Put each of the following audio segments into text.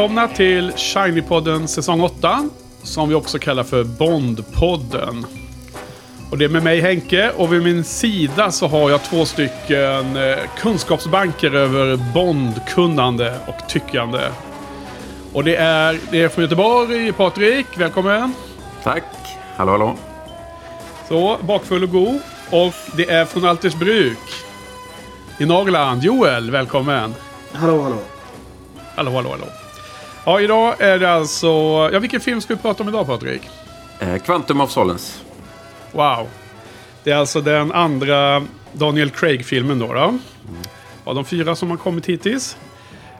Välkomna till Shiny-podden säsong 8. Som vi också kallar för Bond-podden. Och det är med mig Henke och vid min sida så har jag två stycken eh, kunskapsbanker över Bond-kunnande och tyckande. Och det är, det är från Göteborg, Patrik, välkommen. Tack. Hallå, hallå. Så, bakfull och god. Och det är från Altersbruk. I Norrland, Joel, välkommen. Hallå, hallå. Hallå, hallå, hallå. Ja, idag är det alltså... Ja, vilken film ska vi prata om idag, Patrik? Eh, Quantum of Solace. Wow. Det är alltså den andra Daniel Craig-filmen då. då. Av de fyra som har kommit hittills.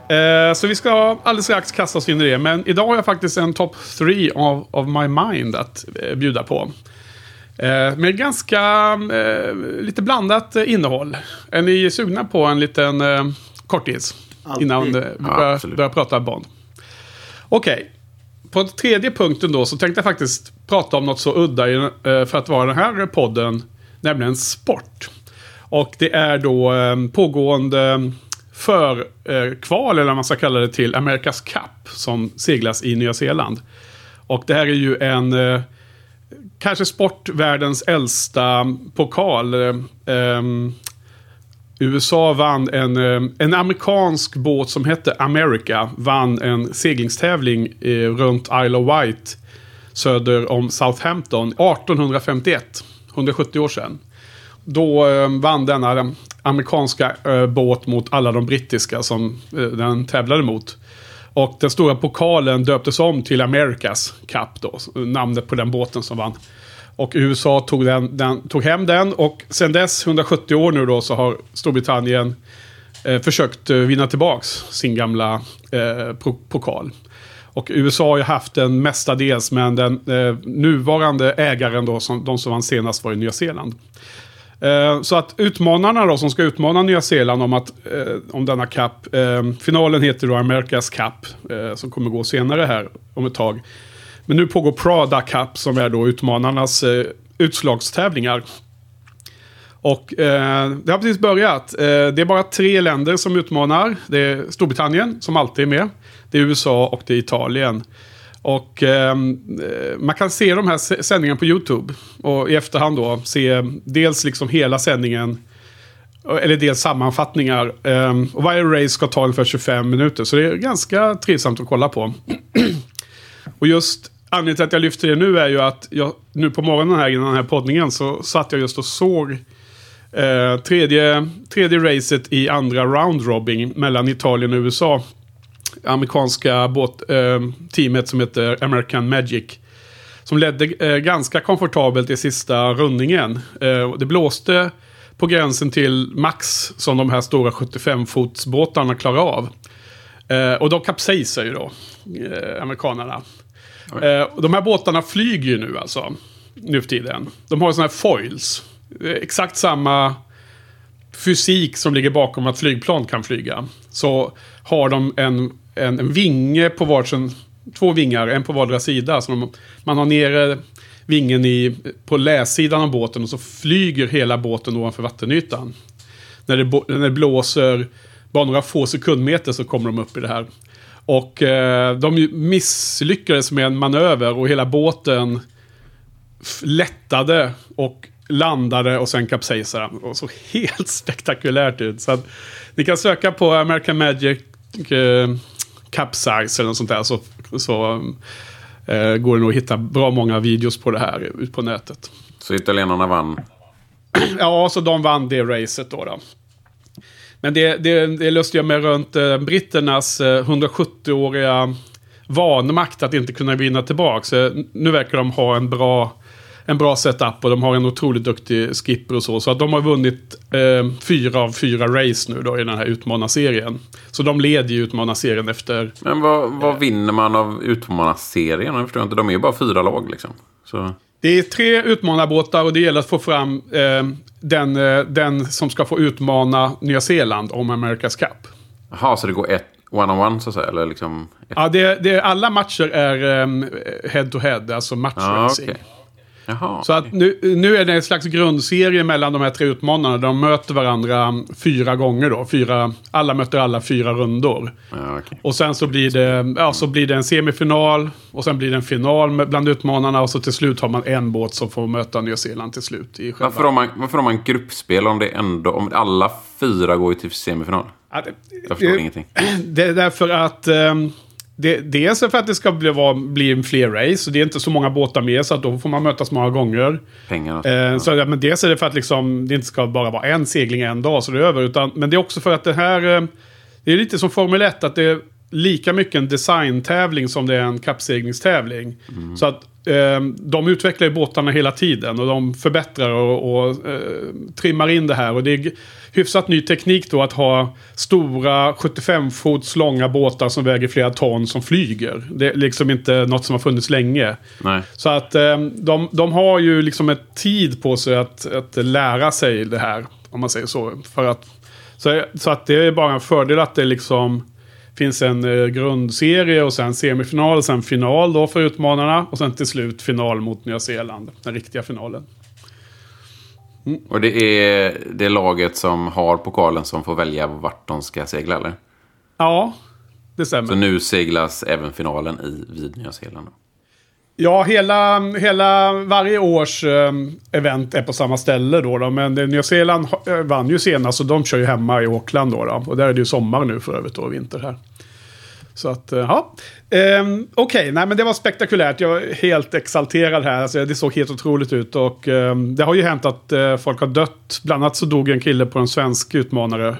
Eh, så vi ska alldeles strax kasta oss in i det. Men idag har jag faktiskt en top 3 of, of my mind att eh, bjuda på. Eh, med ganska eh, lite blandat eh, innehåll. Är ni sugna på en liten eh, kortis? Alltid. Innan eh, vi Ja, börjar, absolut. börjar prata Bond. Okej. På tredje punkten då så tänkte jag faktiskt prata om något så udda eh, för att vara den här podden. Nämligen sport. Och det är då eh, pågående eh, förkval, eller vad man ska kalla det, till Amerikas Cup. Som seglas i Nya Zeeland. Och det här är ju en... Kanske sportvärldens äldsta pokal. Ehm, USA vann en, eh, en amerikansk båt som hette America. Vann en seglingstävling eh, runt Isle of Wight. Söder om Southampton 1851. 170 år sedan. Då eh, vann denna amerikanska eh, båt mot alla de brittiska som eh, den tävlade mot. Och den stora pokalen döptes om till Americas Cup då. Namnet på den båten som vann. Och USA tog, den, den, tog hem den och sen dess, 170 år nu då, så har Storbritannien eh, försökt eh, vinna tillbaks sin gamla eh, pokal. Och USA har ju haft den mestadels, men den eh, nuvarande ägaren då, som, de som vann senast var i Nya Zeeland. Eh, Så att utmanarna då som ska utmana Nya Zeeland om, att, eh, om denna cup. Eh, finalen heter då America's Cup. Eh, som kommer gå senare här om ett tag. Men nu pågår Prada Cup som är då utmanarnas eh, utslagstävlingar. Och eh, det har precis börjat. Eh, det är bara tre länder som utmanar. Det är Storbritannien som alltid är med. Det är USA och det är Italien. Och eh, man kan se de här sändningarna på YouTube. Och i efterhand då se dels liksom hela sändningen. Eh, eller dels sammanfattningar. Eh, och varje race ska ta ungefär 25 minuter. Så det är ganska trivsamt att kolla på. Och just anledningen till att jag lyfter det nu är ju att jag nu på morgonen här innan den här poddningen så satt jag just och såg eh, tredje, tredje racet i andra round robin mellan Italien och USA. Amerikanska båt, eh, teamet som heter American Magic. Som ledde eh, ganska komfortabelt i sista rundningen. Eh, det blåste på gränsen till max som de här stora 75-fotsbåtarna klarar av. Eh, och de kapsejsar ju då, eh, amerikanerna. Eh, de här båtarna flyger ju nu alltså, nu för tiden. De har sådana här foils. Exakt samma fysik som ligger bakom att flygplan kan flyga. Så har de en, en, en vinge på varsin, två vingar, en på vardera sida. Så de, man har nere vingen i, på läsidan av båten och så flyger hela båten ovanför vattenytan. När det, när det blåser bara några få sekundmeter så kommer de upp i det här. Och eh, de misslyckades med en manöver och hela båten lättade och landade och sen kapsejsade. Och så helt spektakulärt ut. Så att ni kan söka på American Magic eh, Capsize eller något sånt där. Så, så eh, går det nog att hitta bra många videos på det här ut på nätet. Så italienarna vann. Ja, så de vann det racet då. då. Men det, det, det lustiga med runt eh, britternas eh, 170-åriga vanmakt att inte kunna vinna tillbaka. Eh, nu verkar de ha en bra, en bra setup och de har en otroligt duktig skipper och så. Så att de har vunnit eh, fyra av fyra race nu då i den här utmanarserien. Så de leder ju utmanarserien efter... Men vad, vad vinner man av utmanarserien? Jag förstår inte. De är ju bara fyra lag liksom. Så, Det är tre utmanarbåtar och det gäller att få fram eh, den, eh, den som ska få utmana Nya Zeeland om America's Cup. Jaha, så det går ett one-on-one så att säga? Eller liksom... Ett... Ja, det, det, alla matcher är um, head to head, alltså Ja, matchracing. okej. Jaha. Så att nu, nu är det en slags grundserie mellan de här tre utmanarna. De möter varandra fyra gånger då. Fyra, alla möter alla fyra rundor. Ja, okej. Och sen så blir, det, ja, så blir det en semifinal. Och sen blir det en final bland utmanarna. Och så till slut har man en båt som får möta Nya Zeeland till slut. I själva... Varför har, man, varför har man gruppspel om det ändå... Om alla fyra går ju till semifinal? Ja, det, Jag förstår det- ingenting. Det är därför att... ehm, det, dels för att det ska bli, vara, bli en fler race. Och det är inte så många båtar med. Så att då får man mötas många gånger. Pengarna. Eh, så, ja, men dels är det för att liksom, det inte ska bara vara en segling en dag så det är över. Utan, men det är också för att det här... Eh, det är lite som Formel 1. Att det lika mycket en designtävling som det är en kappseglingstävling. Så att eh, de utvecklar ju båtarna hela tiden. Och de förbättrar och, och eh, trimmar in det här. Och det är hyfsat ny teknik då att ha stora 75 fots långa båtar som väger flera ton som flyger. Det är liksom inte något som har funnits länge. Nej. Så att eh, de, de har ju liksom ett tid på sig att, att lära sig det här. Om man säger så. För att, så, så att det är bara en fördel att det liksom finns en eh, grundserie och sen semifinal och sen final då för utmanarna. Och sen till slut final mot Nya Zeeland. Den riktiga finalen. Och det är det laget som har pokalen som får välja vart de ska segla, eller? Ja, det stämmer. Så nu seglas även finalen i vid Nya Zeeland. då. Ja, hela, hela varje års eh, event är på samma ställe då. då men Nya Zeeland eh, vann ju senast och de kör ju hemma i Auckland då. då och där är det ju sommar nu för övrigt och vinter här. Så att, eh, ja. Ehm, Okej, nej men det var spektakulärt. Jag är helt exalterad här. Alltså, det såg helt otroligt ut. Och ehm, det har ju hänt att eh, folk har dött. Bland annat så dog en kille på en svensk utmanare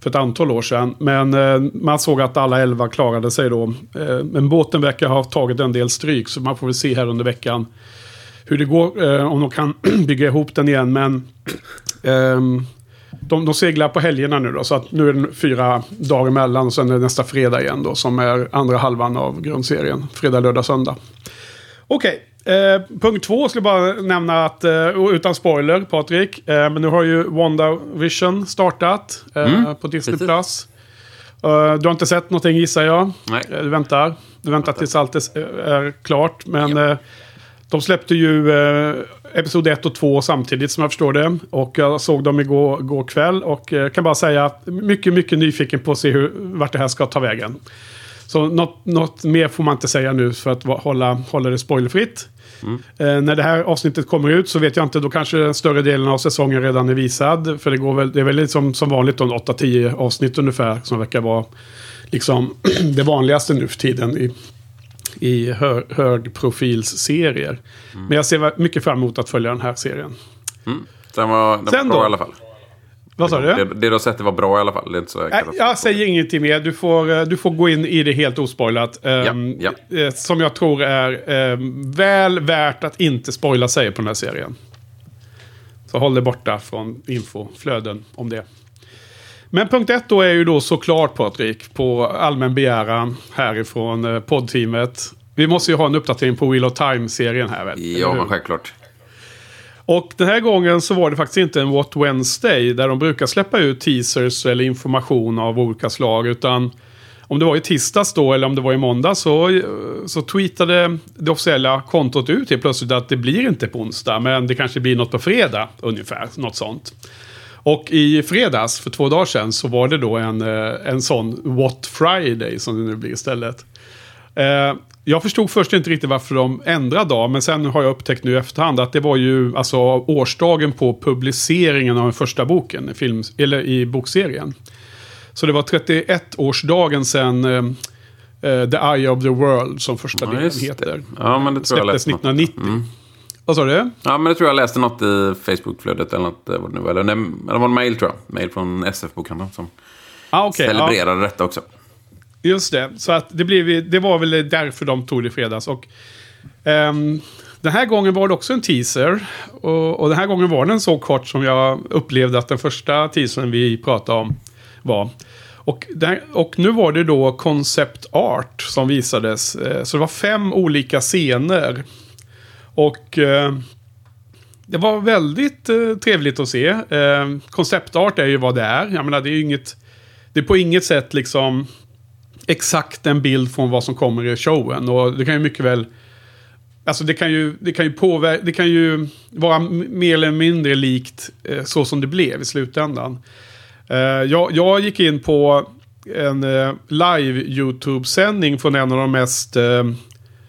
för ett antal år sedan. Men eh, man såg att alla elva klarade sig då. Eh, men båten verkar ha tagit en del stryk. Så man får väl se här under veckan hur det går. Eh, om de kan bygga ihop den igen. Men ehm, de, de seglar på helgerna nu då. Så att nu är det fyra dagar emellan. Och sen är det nästa fredag igen då. Som är andra halvan av grundserien. Fredag, lördag, söndag. Okej. Eh, punkt två skulle jag bara nämna att, eh, utan spoiler Patrik. Eh, men nu har ju WandaVision startat eh, på Disney+. Plus. Eh, du har inte sett någonting gissar jag? Nej. Du väntar. Du väntar tills allt är, är klart. Men eh, de släppte ju eh, Episod 1 och 2 samtidigt som jag förstår det. Och jag såg dem igår, igår kväll. Och kan bara säga att mycket, mycket nyfiken på att se hur, vart det här ska ta vägen. Så något, något mer får man inte säga nu för att hålla, hålla det spoilerfritt. Eh, när det här avsnittet kommer ut så vet jag inte, då kanske den större delen av säsongen redan är visad. För det, går väl, det är väl liksom, som vanligt då, 8-10 avsnitt ungefär som verkar vara liksom, det vanligaste nu för tiden i, i hö, högprofilsserier. Men jag ser mycket fram emot att följa den här serien. Den var, den Sen var bra då? i alla fall. Vad sa du? Det, det du har sett det var bra i alla fall. Det är inte så Nej, jag säger ingenting mer. Du får, eh, du får gå in i det helt ospoilat. Ehm, Ja, eh, Som jag tror är ehm, väl värt att inte spoila sig på den här serien. Så håll dig borta från infoflöden om det. Men punkt ett då är ju då såklart Patrik, på allmän begäran härifrån eh, poddteamet. Vi måste ju ha en uppdatering på Wheel of Time-serien här väl? Ja, men självklart. Och den här gången så var det faktiskt inte en What Wednesday där de brukar släppa ut teasers eller information av olika slag. Utan om det var i tisdags då eller om det var i måndag så, så tweetade det officiella kontot ut helt plötsligt att det blir inte på onsdag men det kanske blir något på fredag ungefär. Något sånt. Och i fredags, för två dagar sedan, så var det då en, eh, en sån What Friday som det nu blir istället. Eh, jag förstod först inte riktigt varför de ändrade dag, men sen har jag upptäckt nu i efterhand att det var ju alltså årsdagen på publiceringen av den första boken, i film, eller i bokserien. Så det var 31-årsdagen sen eh, The Eye of the World som första Ja, delen heter. Ja, men det tror jag Släpptes något. 1990. Vad sa du? Ja, men det tror jag läste något i Facebookflödet eller något. eh, Vad det nu var. Eller, nej, det var en mail tror jag. Mail från SF-bokhandeln som Ah, okay, ja. celebrerade detta också. Just det, så att det, blev, det var väl därför de tog det i fredags. Och, um, den här gången var det också en teaser. Och, och den här gången var den så kort som jag upplevde att den första teasern vi pratade om var. Och, där, och nu var det då concept art som visades. Eh, så det var fem olika scener. Och eh, det var väldigt eh, trevligt att se. Eh, Konceptart är ju vad det är. Jag menar, det är ju inget... Det är på inget sätt liksom exakt en bild från vad som kommer i showen. Och det kan ju mycket väl... Alltså det kan ju, det kan ju påverka, det kan ju vara mer eller mindre likt eh, så som det blev i slutändan. Eh, jag, jag gick in på en eh, live YouTube-sändning från en av de mest, eh,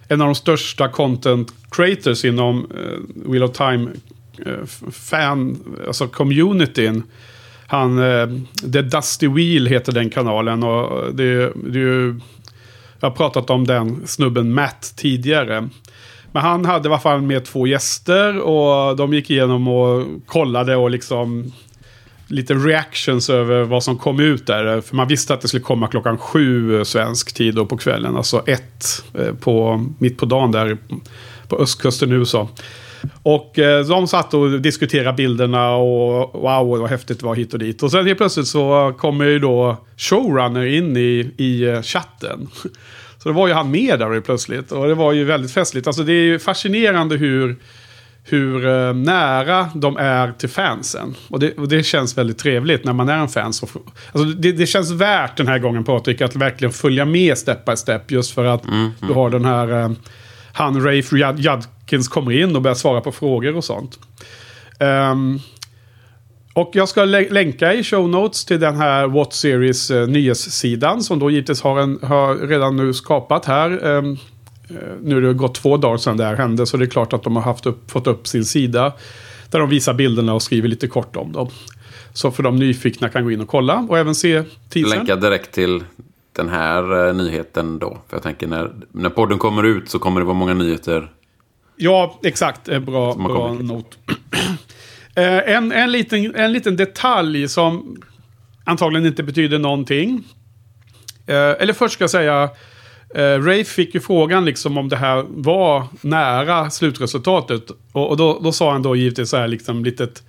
en av de största content creators inom eh, Wheel of Time eh, fan, alltså communityn. Han, eh, The Dusty Wheel heter den kanalen och det, det är ju, jag har pratat om den snubben Matt tidigare. Men han hade i alla fall med två gäster och de gick igenom och kollade och liksom lite reactions över vad som kom ut där. För man visste att det skulle komma klockan sju svensk tid då på kvällen. Alltså ett eh, på, mitt på dagen där på östkusten i USA. Och eh, de satt och diskuterade bilderna och wow, vad häftigt det var hit och dit. Och sen helt plötsligt så kommer ju då showrunner in i, i eh, chatten. Så då var ju han med där plötsligt. Och det var ju väldigt festligt. Alltså det är ju fascinerande hur, hur eh, nära de är till fansen. Och det, och det känns väldigt trevligt när man är en fan. Så, alltså det, det känns värt den här gången Patrik att verkligen följa med step by step. Just för att mm, mm. du har den här... Han Rafe Judkins kommer in och börjar svara på frågor och sånt. Um, och jag ska lä länka i show notes till den här What Series eh, nyhetssidan som då givetvis har, en, har redan nu skapat här. Um, nu har det gått två dagar sedan det här hände så det är klart att de har haft upp, fått upp sin sida. Där de visar bilderna och skriver lite kort om dem. Så för de nyfikna kan gå in och kolla och även se teasern. Länka direkt till den här uh, nyheten då. För jag tänker när, när podden kommer ut så kommer det vara många nyheter. Ja, exakt. Bra, bra not. Eh, en, en, liten, en liten detalj som antagligen inte betyder någonting. Eh, eller först ska jag säga. Rafe fick ju frågan liksom om det här var nära slutresultatet. Och, och då, då, sa han då givetvis så här liksom litet,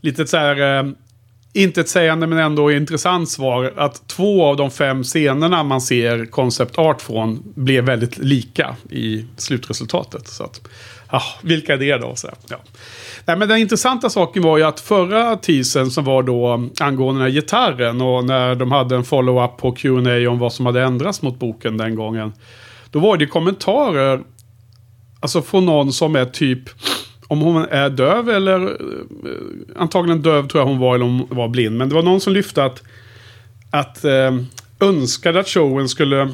litet så här intetsägande men ändå intressant svar. Att två av de fem scenerna man ser concept art från blev väldigt lika i slutresultatet. Så att, ah, vilka är det då? Så, ja. Nej, men den intressanta saken var ju att förra teasern som var då angående den här gitarren och när de hade en follow-up på Q&A om vad som hade ändrats mot boken den gången. Då var det kommentarer, alltså från någon som är typ, om hon är döv eller eh, antagligen döv tror jag hon var eller om hon var blind. Men det var någon som lyfte att, att eh, önskade att showen skulle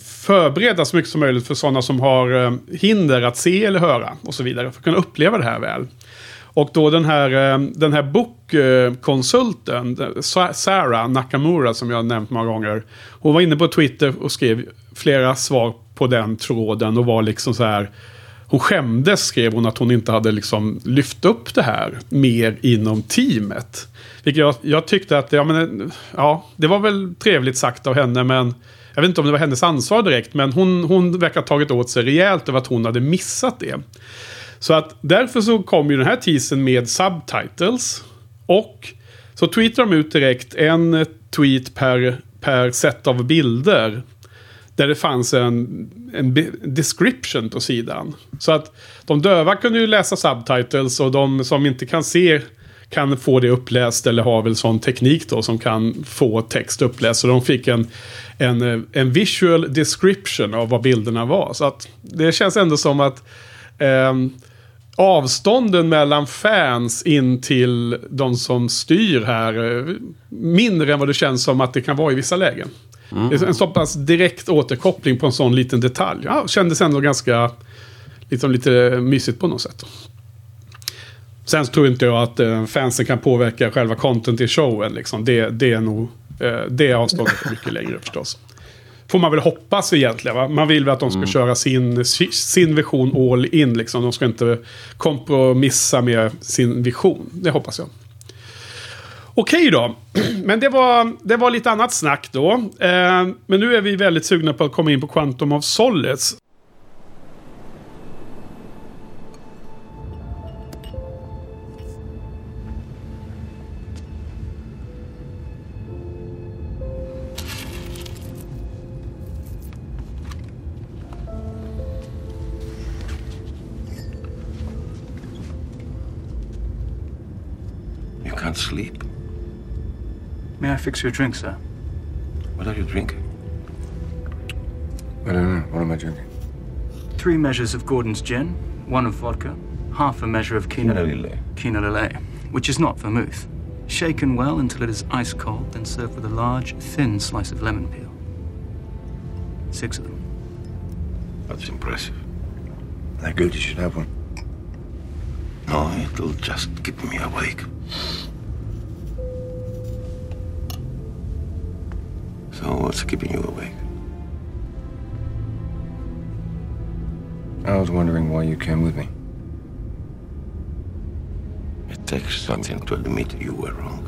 förbereda så mycket som möjligt för sådana som har eh, hinder att se eller höra och så vidare. För att kunna uppleva det här väl. Och då den här, eh, den här bokkonsulten, Sarah Nakamura som jag har nämnt många gånger. Hon var inne på Twitter och skrev flera svar på den tråden och var liksom så här. Hon skämdes skrev hon att hon inte hade liksom lyft upp det här mer inom teamet. Vilket jag, jag tyckte att, ja men, ja, det var väl trevligt sagt av henne men jag vet inte om det var hennes ansvar direkt, men hon, hon verkar ha tagit åt sig rejält över att hon hade missat det. Så att därför så kom ju den här teasern med subtitles. Och så tweetar de ut direkt en tweet per, per set av bilder. Där det fanns en, en description på sidan. Så att de döva kunde ju läsa subtitles och de som inte kan se kan få det uppläst eller har väl sån teknik då som kan få text uppläst. Så de fick en, en, en visual description av vad bilderna var. Så att det känns ändå som att eh, avstånden mellan fans in till de som styr här eh, mindre än vad det känns som att det kan vara i vissa lägen. Mm. En så pass direkt återkoppling på en sån liten detalj. Ja, kändes ändå ganska liksom lite mysigt på något sätt. Sen tror inte jag att eh, fansen kan påverka själva content i showen. Liksom. Det, det är nog eh, det avståndet är mycket längre förstås. Får man väl hoppas egentligen. Va? Man vill väl att de ska mm. köra sin, sin vision all in. Liksom. De ska inte kompromissa med sin vision. Det hoppas jag. Okej då. Men det var, det var lite annat snack då. Eh, men nu är vi väldigt sugna på att komma in på Quantum of Solace. Fix your drink, sir? What are you drinking? I don't know. What am I drinking? Three measures of Gordon's gin, one of vodka, half a measure of Kina Lillet. Kina Lillet, which is not vermouth. Shaken well until it is ice cold, then served with a large, thin slice of lemon peel. Six of them. That's impressive. They're good, you should have one. No, it'll just keep me awake. So, what's keeping you awake? I was wondering why you came with me. It takes something to admit you were wrong.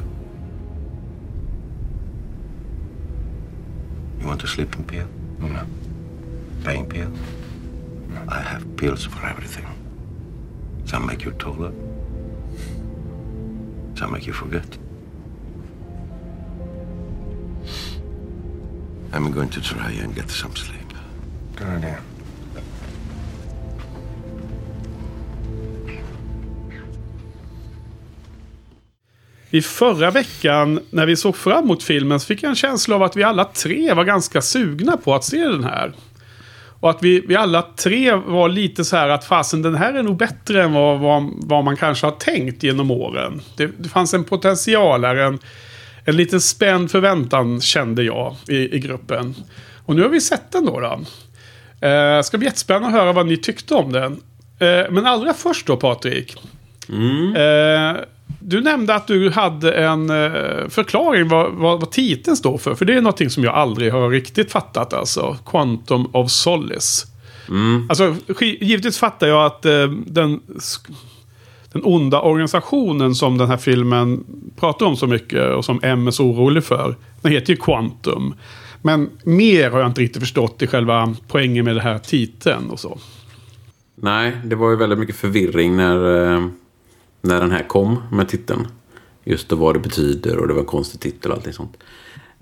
You want a sleeping pill? No. Pain pill? No. I have pills for everything. Some make you taller. Some make you forget. I'm going to try and get some sleep. Good idea. I förra veckan när vi såg fram emot filmen så fick jag en känsla av att vi alla tre var ganska sugna på att se den här. Och att vi, vi alla tre var lite så här att fasen den här är nog bättre än vad, vad, vad man kanske har tänkt genom åren. Det, det fanns en potential här, en, en liten spänd förväntan kände jag i, i gruppen. Och nu har vi sett den då. då. Eh, ska bli jättespännande att höra vad ni tyckte om den. Eh, men allra först då Patrik. Eh, du nämnde att du hade en eh, förklaring vad, vad, vad titeln står för. För det är någonting som jag aldrig har riktigt fattat. Alltså, Quantum of Solace. Alltså, sk- givetvis fattar jag att eh, den, den onda organisationen som den här filmen pratar om så mycket och som M är så orolig för. Den heter ju Quantum. Men mer har jag inte riktigt förstått i själva poängen med den här titeln och så. Nej, det var ju väldigt mycket förvirring när, eh, när den här kom med titeln. Just då vad det betyder och det var en konstig titel och allting sånt.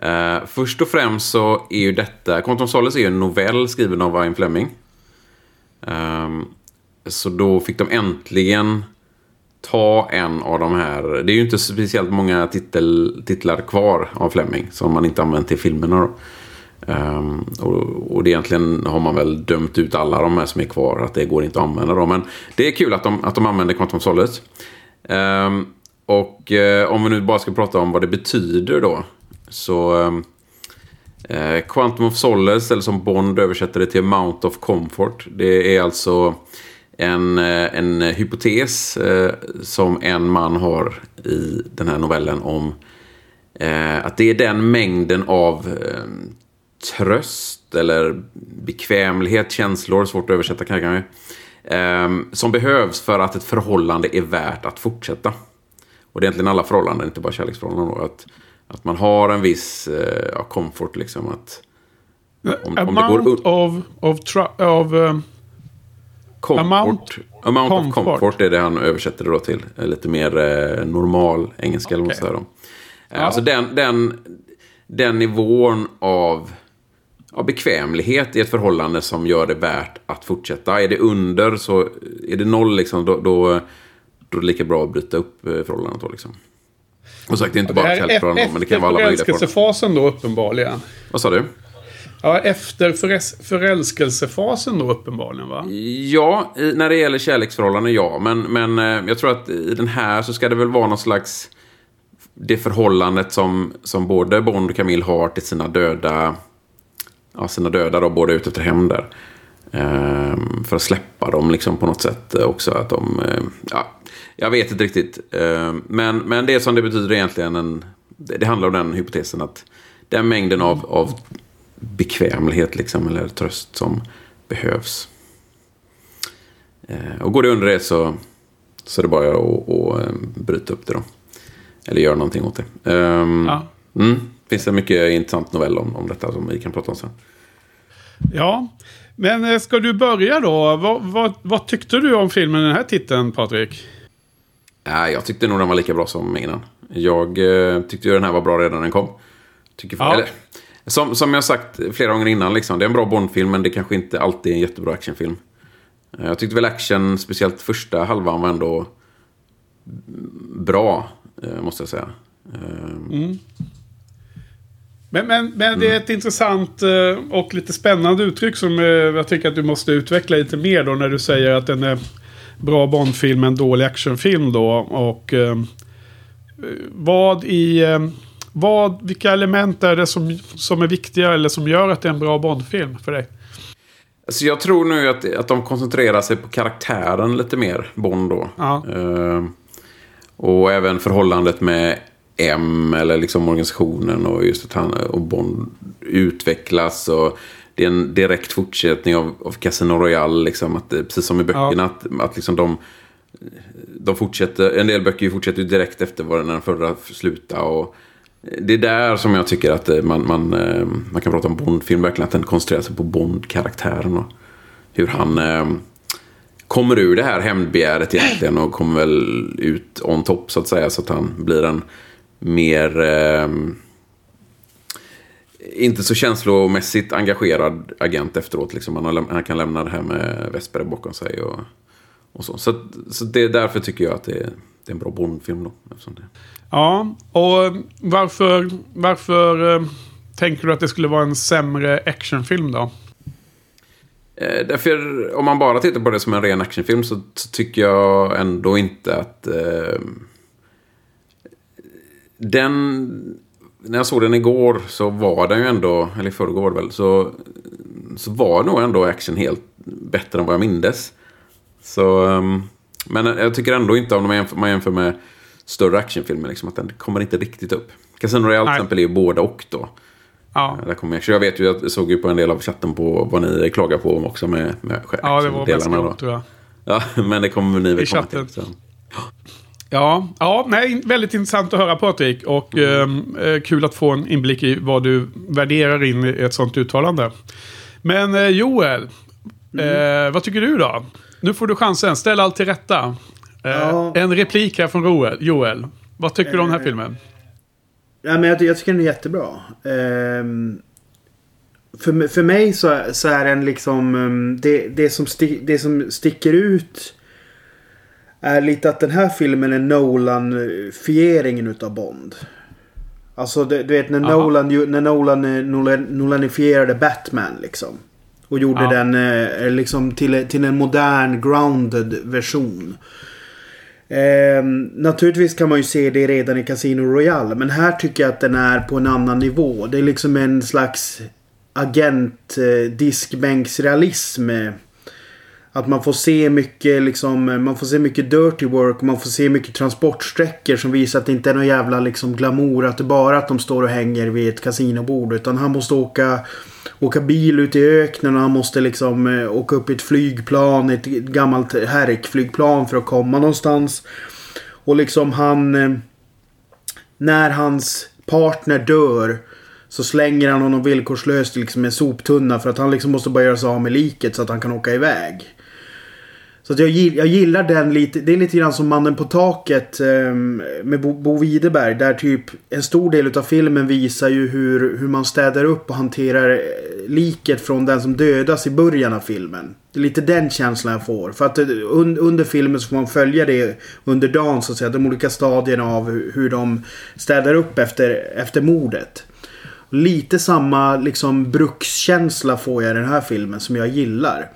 Uh, först och främst så är ju detta, Quantum Solace är ju en novell skriven av Ian Fleming. Um, så då fick de äntligen ta en av de här. Det är ju inte speciellt många titel, titlar kvar av Fleming som man inte använt till filmerna. Då. Ehm, och, och det egentligen har man väl dömt ut alla de här som är kvar. Att det går inte att använda dem. Men det är kul att de, att de använder Quantum Solace. Um, och um, om vi nu bara ska prata om vad det betyder då. Så ehm, eh, Quantum of Solace, eller som Bond översätter det till Mount of Comfort. Det är alltså en, eh, en hypotes eh, som en man har i den här novellen om eh, att det är den mängden av tröst eller bekvämlighet, känslor, svårt att översätta kanske, som behövs för att ett förhållande är värt att fortsätta. Och det är egentligen alla förhållanden, inte bara kärleksförhållanden. Då, att, att man har en viss ja, comfort, liksom. Att, Om- om det går of, of, of comfort, Amount- amount, of comfort. comfort är det han översätter det då till. Eh, Lite mer eh, normal engelska, eller vad man. Eh, Alltså den, den, den nivån av ja, bekvämlighet i ett förhållande som gör det värt att fortsätta. Är det under så är det noll liksom, då, då, då är det lika bra att bryta upp eh, förhållandet. Då, liksom. Och sagt, det är inte bara här kärleksförhållanden, men det kan vara alla möjliga former. förälskelsefasen då uppenbarligen. Vad sa du? Ja, efter förälskelsefasen då uppenbarligen va? Ja, i, när det gäller kärleksförhållanden ja. Men, men eh, jag tror att i den här så ska det väl vara någon slags... Det förhållandet som, som både Bond och Camille har till sina döda... Ja, sina döda då, båda ute efter hem där. Ehm, för att släppa dem liksom på något sätt också. Att de... Eh, ja, jag vet inte riktigt. Ehm, men, men det som det betyder egentligen en... Det, det handlar om den hypotesen att den mängden av, av bekvämlighet liksom, eller tröst som behövs. Eh, och går det under det så, så är det bara att, att eh, bryta upp det då. Eller göra någonting åt det. Um, Ja. mm, finns det mycket intressant novell om, om detta som vi kan prata om sen. Ja. Men eh, ska du börja då? Vad, vad, vad tyckte du om filmen, den här titeln, Patrik? Nej, jag tyckte nog den var lika bra som innan. Jag eh, tyckte ju den här var bra redan när den kom. Tycker, Ja. eller, som, som jag sagt flera gånger innan, liksom, det är en bra Bondfilm men det kanske inte alltid är en jättebra actionfilm. Eh, Jag tyckte väl action, speciellt första halvan, var ändå bra, eh, måste jag säga. Eh, Men, men, men det är ett intressant eh, och lite spännande uttryck som jag tycker att du måste utveckla lite mer då när du säger att den är bra Bondfilm, en dålig actionfilm då. Och vad i... Eh, vad, vilka element är det som, som är viktiga eller som gör att det är en bra Bondfilm för dig? Alltså jag tror nu att, att de koncentrerar sig på karaktären lite mer, Bond då. Ja. Eh, och även förhållandet med M, eller liksom organisationen och just att han och Bond utvecklas. Och det är en direkt fortsättning av, av Casino Royale, liksom, att, det- precis som i böckerna. Att, att liksom de, de fortsätter, en del böcker fortsätter direkt efter vad den förra slutade. Och det är där som jag tycker att eh, man, man, eh, man kan prata om Bondfilm, verkligen att den koncentrerar sig på Bond-karaktären. Och hur han eh, kommer ur det här hämndbegäret egentligen och kommer väl ut on top så att säga. Så att han blir en mer... Eh, inte så känslomässigt engagerad agent efteråt. Liksom. Han, har, han kan lämna det här med Vesper bakom sig. Och, och så så, så det är därför tycker jag att det är, det är en bra Bondfilm. Då, eftersom det, Ja, och varför, varför eh, tänker du att det skulle vara en sämre actionfilm då? Eh, därför, om man bara tittar på det som en ren actionfilm så, tycker jag ändå inte att... Eh, den... När jag såg den igår så var den ju ändå, eller i förrgår väl, så, så var nog ändå action helt bättre än vad jag mindes. Så, eh, men jag tycker ändå inte om man jämför, man jämför med större actionfilmer, liksom, att den kommer inte riktigt upp. Casino Royale till exempel är ju båda och då. Ja, Där kommer jag, så jag vet ju, jag såg ju på en del av chatten på vad ni klagar på också med, med ja det var mest gott tror jag. Ja, men det kommer ni väl I komma chatten. till. Så. Ja, ja nej, väldigt intressant att höra Patrik. Och ehm, eh, kul att få en inblick i vad du värderar in i ett sånt uttalande. Men eh, Joel, eh, vad tycker du då? Nu får du chansen, ställ allt till rätta. Eh, Ja. En replik här från Joel. Joel, vad tycker du om den här filmen? Ja, men jag, jag tycker den är jättebra. Ehm, för, för mig så, så är den liksom... ehm, det, det, som sti, det som sticker ut är lite att den här filmen är Nolan-fieringen utav Bond. Alltså du, du vet när Aha. Nolan, när Nolan eh, Nolan- Nolanifierade Batman liksom. Och gjorde Ja. den eh, liksom till, till en modern grounded version. Eh, naturligtvis kan man ju se det redan i Casino Royale. Men här tycker jag att den är på en annan nivå. Det är liksom en slags agent eh, diskbänksrealism. eh, att man får se mycket liksom, eh, man får se mycket dirty work och man får se mycket transportsträckor som visar att det inte är någon jävla liksom glamour. Att det bara är att de står och hänger vid ett kasinobord. Utan han måste åka, åka bil ut i öknen och han måste liksom eh, åka upp i ett flygplan, ett gammalt härkflygplan för att komma någonstans. Och liksom han... Eh, när hans partner dör så slänger han honom villkorslöst i liksom en soptunna för att han liksom måste bara göra sig av med liket så att han kan åka iväg. Så att jag, jag gillar den lite. Det är lite grann som Mannen på taket ehm, med Bo, Bo Widerberg. Där typ en stor del av filmen visar ju hur, hur man städar upp och hanterar eh, liket från den som dödas i början av filmen. Det är lite den känslan jag får. För att eh, un, under filmen så får man följa det under dagen så att säga. De olika stadierna av hur, hur de städar upp efter, efter mordet. Lite samma liksom brukskänsla får jag i den här filmen som jag gillar.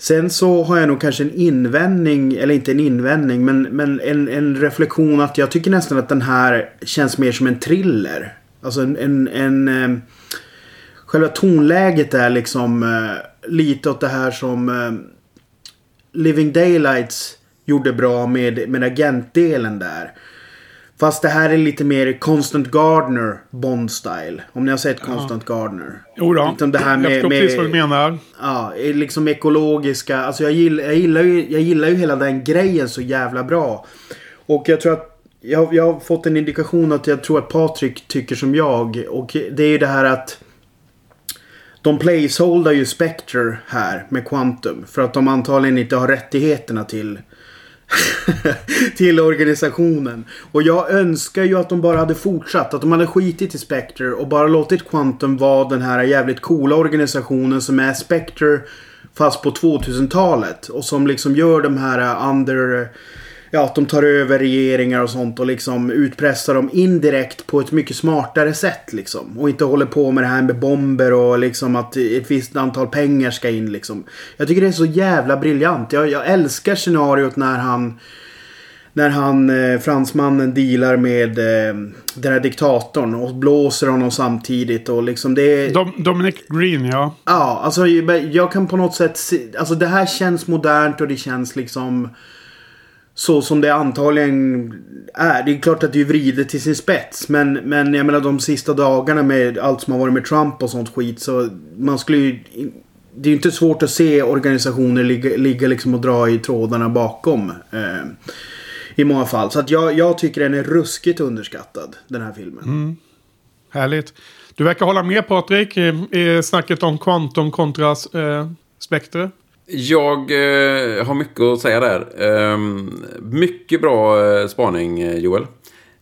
Sen så har jag nog kanske en invändning, eller inte en invändning, men, men en, en reflektion att jag tycker nästan att den här känns mer som en thriller. Alltså en... en, en eh, själva tonläget är liksom eh, lite åt det här som eh, Living Daylights gjorde bra med, med agentdelen där. Fast det här är lite mer Constant Gardner Bond-style. Om ni har sett Constant Gardner. Jo då, Liksom det här jag med- förstår med- precis vad du menar. Ja, liksom ekologiska. Alltså jag gillar, jag, gillar ju, jag gillar ju hela den grejen så jävla bra. Och jag tror att jag, jag har fått en indikation att jag tror att Patrik tycker som jag. Och det är ju det här att de placeholdar ju Spectre här med Quantum. För att de antagligen inte har rättigheterna till till organisationen. Och jag önskar ju att de bara hade fortsatt. Att de hade skitit i Spectre och bara låtit Quantum vara den här jävligt coola organisationen som är Spectre fast på 2000-talet. Och som liksom gör de här eh, under... Ja, att de tar över regeringar och sånt och liksom utpressar dem indirekt på ett mycket smartare sätt liksom. Och inte håller på med det här med bomber och liksom att ett visst antal pengar ska in liksom. Jag tycker det är så jävla briljant. Jag, jag älskar scenariot när han när han, eh, fransmannen, dealar med eh, den här diktatorn och blåser honom samtidigt och liksom det är... Dom, Dominic Green, ja. Ja, alltså jag kan på något sätt se, Alltså det här känns modernt och det känns liksom... Så som det antagligen är. Det är klart att det är vridet till sin spets. Men, men jag menar de sista dagarna med allt som har varit med Trump och sånt skit. Så man skulle ju... Det är ju inte svårt att se organisationer ligga, ligga liksom och dra i trådarna bakom. Eh, I många fall. Så att jag, jag tycker den är ruskigt underskattad. Den här filmen. Mm. Härligt. Du verkar hålla med Patrik i, i snacket om Quantum kontra eh, Spectre. Jag eh, har mycket att säga där. Eh, mycket bra eh, spaning, eh, Joel.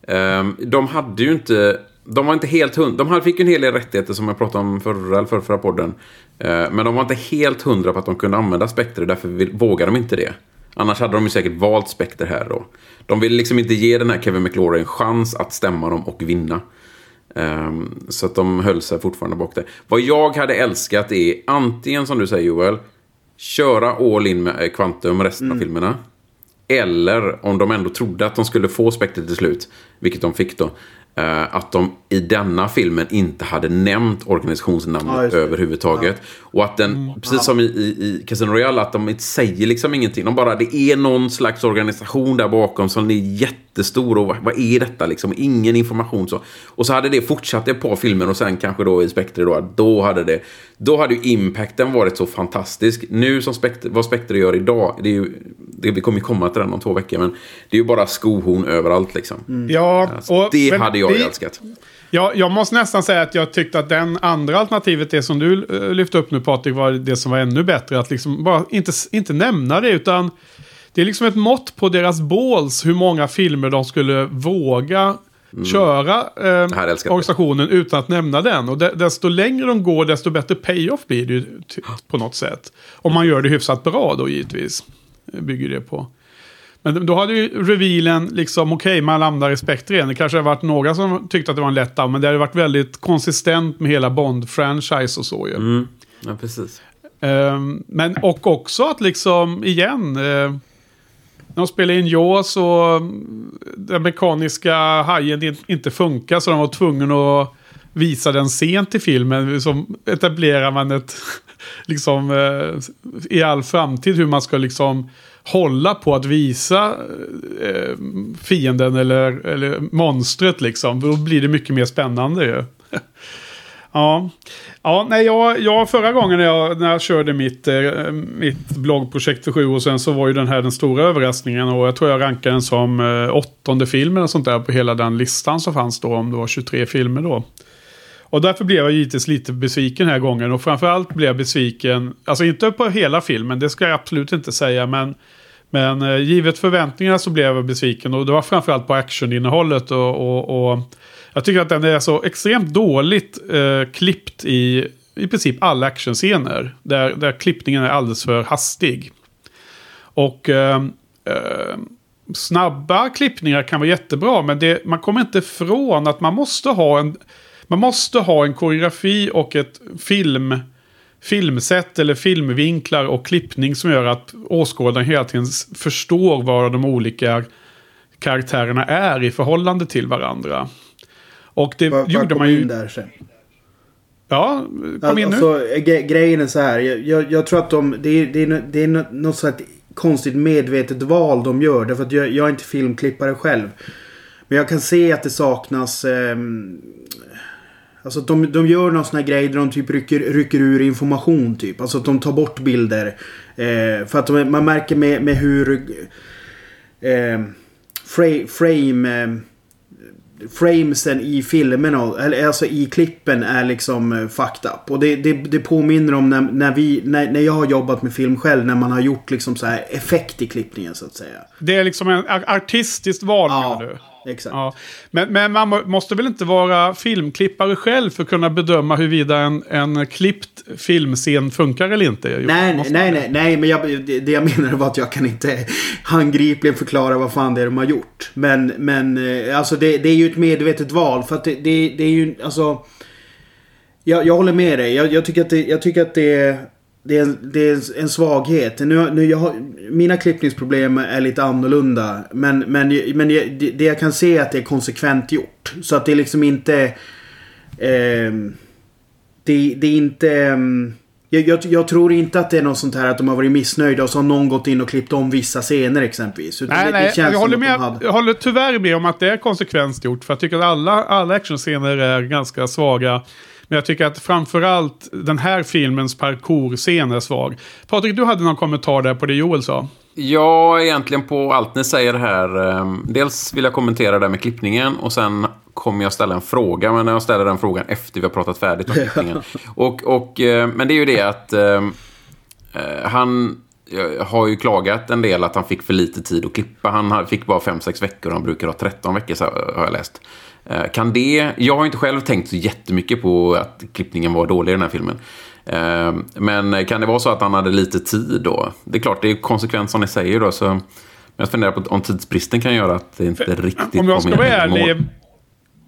Ehm, de hade ju inte... De var inte helt hundra. De fick ju en hel del rättigheter som jag pratade om förra, eller förra, förra podden. Ehm, men de var inte helt hundra på att de kunde använda Spectre. Därför vågade de inte det. Annars hade de ju säkert valt Spectre här då. De ville liksom inte ge den här Kevin McLaurin en chans att stämma dem och vinna. Um, så att de höll sig fortfarande bak det. Vad jag hade älskat är antingen som du säger Joel köra all in med Quantum resten mm. av filmerna. Eller om de ändå trodde att de skulle få Spectre till slut, vilket de fick då, Uh, att de i denna filmen inte hade nämnt organisationsnamnet ja, överhuvudtaget. Ja. Och att den, mm, precis ja. som i, i, i Casino Royale, att de inte säger liksom ingenting. De bara, det är någon slags organisation där bakom som är jättestor och vad, vad är detta liksom? Ingen information så. Och så hade det fortsatt ett par filmer och sen kanske då i Spectre då, då hade det, då hade ju impacten varit så fantastisk. Nu som Spectre, vad Spectre gör idag, det är ju, det, vi kommer ju komma till den om två veckor, men det är ju bara skohorn överallt liksom. Mm. Ja, alltså, och, det hade jag ju älskat. Ja, jag måste nästan säga att jag tyckte att den andra alternativet, det som du uh, lyfte upp nu Patrik, var det som var ännu bättre. Att liksom bara inte, inte nämna det, utan det är liksom ett mått på deras balls hur många filmer de skulle våga mm. köra eh, organisationen utan att nämna den. Och desto längre de går, desto bättre payoff blir det ju på något sätt. Om man gör det hyfsat bra då givetvis. Bygger det på. Men då hade ju revealen liksom, okej, okay, man landar i spektren. Det kanske har varit några som tyckte att det var en lätt men det har varit väldigt konsistent med hela Bond-franchise och så ju. Mm. Ja, precis. Um, men och också att liksom, igen, uh, de spelade in Jaws och mm, den mekaniska hajen inte funkar så de var tvungna att visa den sent i filmen. Så etablerar man ett, liksom, eh, i all framtid hur man ska liksom hålla på att visa eh, fienden eller, eller monstret liksom. Då blir det mycket mer spännande ju ja. Ja, nej, jag, jag förra gången när jag, när jag körde mitt, eh, mitt bloggprojekt för sju år sedan så var ju den här den stora överraskningen. Och jag tror jag rankade den som eh, åttonde filmen och sånt där på hela den listan som fanns då. Om det var 23 filmer då. Och därför blev jag givetvis lite besviken den här gången. Och framförallt blev jag besviken, alltså inte på hela filmen, det ska jag absolut inte säga. Men, men eh, givet förväntningarna så blev jag besviken. Och det var framförallt på actioninnehållet. Och, och, och jag tycker att den är så extremt dåligt eh, klippt i i princip alla actionscener. Där, där klippningen är alldeles för hastig. Och eh, eh, snabba klippningar kan vara jättebra. Men det, man kommer inte ifrån att man måste ha en man måste ha en koreografi och ett film, filmsätt eller filmvinklar och klippning som gör att åskådaren hela tiden förstår vad de olika karaktärerna är i förhållande till varandra. Och det var, gjorde man ju... där sen? Ja, kom in alltså, nu. grejen är så här. Jag, jag, jag, tror att de... Det är, det är, det är något sånt konstigt medvetet val de gör. Därför att jag, jag är inte filmklippare själv. Men jag kan se att det saknas... Eh, Alltså de, de gör någon sån här grej där de typ rycker, rycker ur information typ. Alltså att de tar bort bilder. Eh, för att de, man märker med, med hur... Eh, frame... frame eh, framesen i filmerna, eller alltså i klippen är liksom uh, fucked up. Och det, det, det påminner om när, när, vi, när, när jag har jobbat med film själv, när man har gjort liksom så här effekt i klippningen så att säga. Det är liksom en artistiskt val ja. menar du? Exakt. Ja. Men, men man må- måste väl inte vara filmklippare själv för att kunna bedöma huruvida en, en klippt filmscen funkar eller inte? Jo, Nej, nej, man nej, nej, men jag, det, jag menade var att jag kan inte handgripligen förklara vad fan det är de har gjort. Men, men eh, alltså det, det är ju ett medvetet val. För att det, det, det är ju, alltså... Jag, jag håller med dig. Jag, jag tycker att det, jag tycker att det är... Det är, det är en svaghet. Nu, nu jag har, mina klippningsproblem är lite annorlunda. Men, men, men det, det jag kan se är att det är konsekvent gjort. Så att det är liksom inte... ehm, det, det är inte... ehm, jag, jag, jag tror inte att det är något sånt här att de har varit missnöjda och så har någon gått in och klippt om vissa scener exempelvis. Utan Nej, det, nej, det känns jag, håller med, hade- jag håller tyvärr med om att det är konsekvent gjort. För jag tycker att alla, alla actionscener är ganska svaga. Men jag tycker att framförallt den här filmens parkourscen är svag. Patrik, du hade någon kommentar där på det Joel sa. Ja, egentligen på allt ni säger här. Ehm, Dels vill jag kommentera det där med klippningen och sen kommer jag ställa en fråga. Men jag ställer den frågan efter vi har pratat färdigt om klippningen. och, och, eh, men det är ju det att ehm, eh, han eh, har ju klagat en del att han fick för lite tid att klippa. Han fick bara 5-6 veckor och han brukar ha 13 veckor så har jag läst. Eh, Kan det... Jag har inte själv tänkt så jättemycket på att klippningen var dålig i den här filmen. Eh, Men kan det vara så att han hade lite tid då? Det är klart, det är konsekvent som ni säger då. Så men jag funderar på om tidsbristen kan göra att det inte riktigt Om jag ska vara ärlig.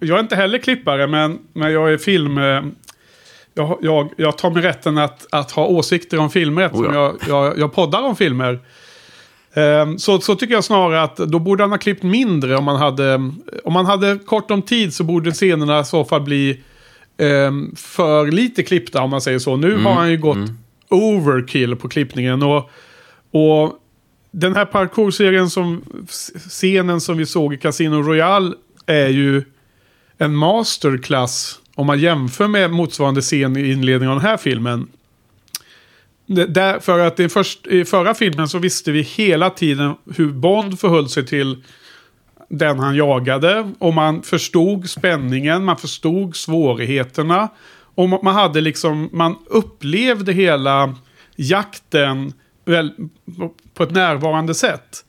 Jag är inte heller klippare, men, men jag är film... eh, Jag, jag, jag tar mig rätten att, att ha åsikter om filmer eftersom Oh ja. jag, jag, jag poddar om filmer. Ehm, Så, så tycker jag snarare att då borde han ha klippt mindre om man hade... Om man hade kort om tid så borde scenerna i så fall bli ehm, för lite klippta om man säger så. Nu har han ju gått overkill på klippningen. Och, och den här parkour-serien som... Scenen som vi såg i Casino Royale är ju en masterclass om man jämför med motsvarande scen i inledningen av den här filmen. Där, för att i, först, i förra filmen så visste vi hela tiden hur Bond förhöll sig till den han jagade. Och man förstod spänningen, man förstod svårigheterna. Och man hade liksom, man upplevde hela jakten väl, på- ett närvarande sätt.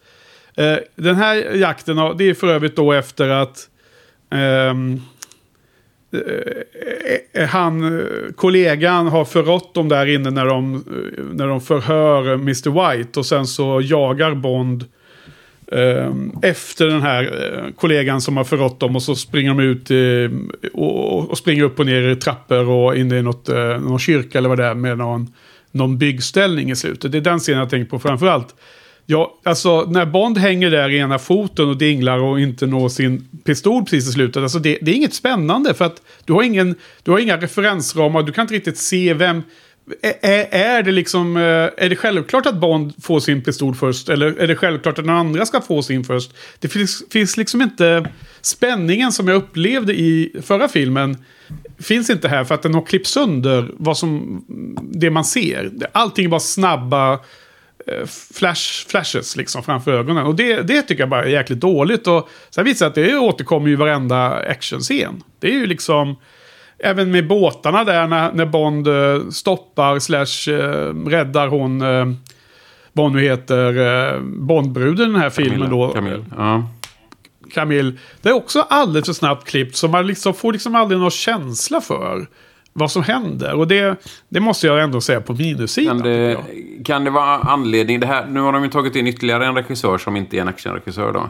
Eh, den här jakten, det är för övrigt då efter att eh, Eh, eh, han, eh, kollegan har förrått dem där inne när de, när de förhör Mr. White. Och sen så jagar Bond eh, efter den här kollegan som har förrått dem. Och så springer de ut och, och springer upp och ner i trappor och in i något, någon kyrka eller vad det är med någon, någon byggställning i slutet. Det är den scenen jag tänker på framförallt. Ja, alltså när Bond hänger där i ena foten och dinglar och inte når sin pistol precis i slutet. Alltså det, det är inget spännande för att du har, ingen, du har inga referensramar. Du kan inte riktigt se vem... Är, är, det liksom, eh, är det självklart att Bond får sin pistol först? Eller är det självklart att den andra ska få sin först? Det finns, finns liksom inte... Spänningen som jag upplevde i förra filmen finns inte här för att den har klippt sönder vad som, det man ser. Allting är bara snabba flash, flashes liksom framför ögonen. Och det, det tycker jag bara är jäkligt dåligt. Och sen visar det att det återkommer ju i varenda actionscen. Det är ju liksom... Även med båtarna där när, när Bond eh, stoppar slash eh, räddar hon... Eh, vad hon nu heter, eh, Bondbruden i den här filmen då. Camille. Ja. Camille. Det är också alldeles för snabbt klippt så man liksom får liksom aldrig någon känsla för vad som händer. Och det, det måste jag ändå säga på minussidan. Kan det, kan det vara anledning? Det här, nu har de ju tagit in ytterligare en regissör som inte är en actionregissör då.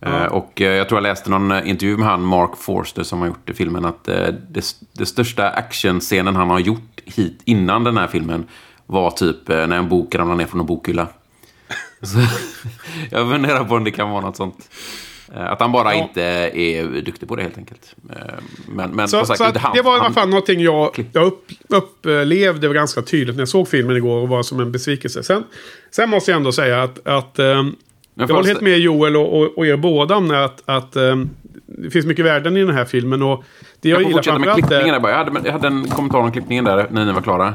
Eh, och eh, jag tror jag läste någon eh, intervju med han Mark Forster som har gjort filmen att eh, det, det största actionscenen han har gjort hit innan den här filmen var typ eh, när en bok ramlar ner från en bokhylla. Så, jag funderar på om det kan vara något sånt. Eh, Att han bara Ja. inte är duktig på det helt enkelt. Eh, Men, men Så, sagt, så inte han- det var i alla fall någonting jag, jag upp, upplevde ganska tydligt när jag såg filmen igår och var som en besvikelse. Sen, sen måste jag ändå säga att, att ehm, jag håller helt med Joel och, och, och er båda om att, att det finns mycket värden i den här filmen. Och det jag, Jag gillar fortsätta med framförallt klippningen är... där bara. Jag hade, jag hade en kommentar om klippningen där när ni var klara.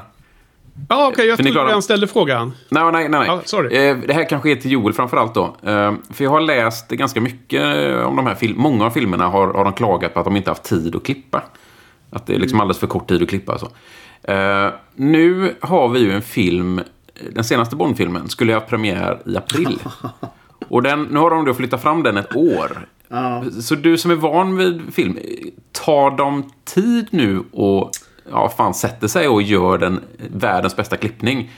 Ja, okej, jag För trodde redan ställde frågan. Nej, nej, nej. nej. Ja, sorry. Eh, Det här kanske är till Joel framförallt då. Eh, För jag har läst ganska mycket eh, om de här filmerna. Många av filmerna har, har de klagat på att de inte haft tid att klippa. Att det är liksom alldeles för kort tid att klippa. Så. Eh, Nu har vi ju en film, den senaste Bond-filmen skulle ha haft premiär i april. Och den, nu har de då flyttat fram den ett år. Så du som är van vid film, tar de tid nu och ja, fan sätter sig och gör den världens bästa klippning?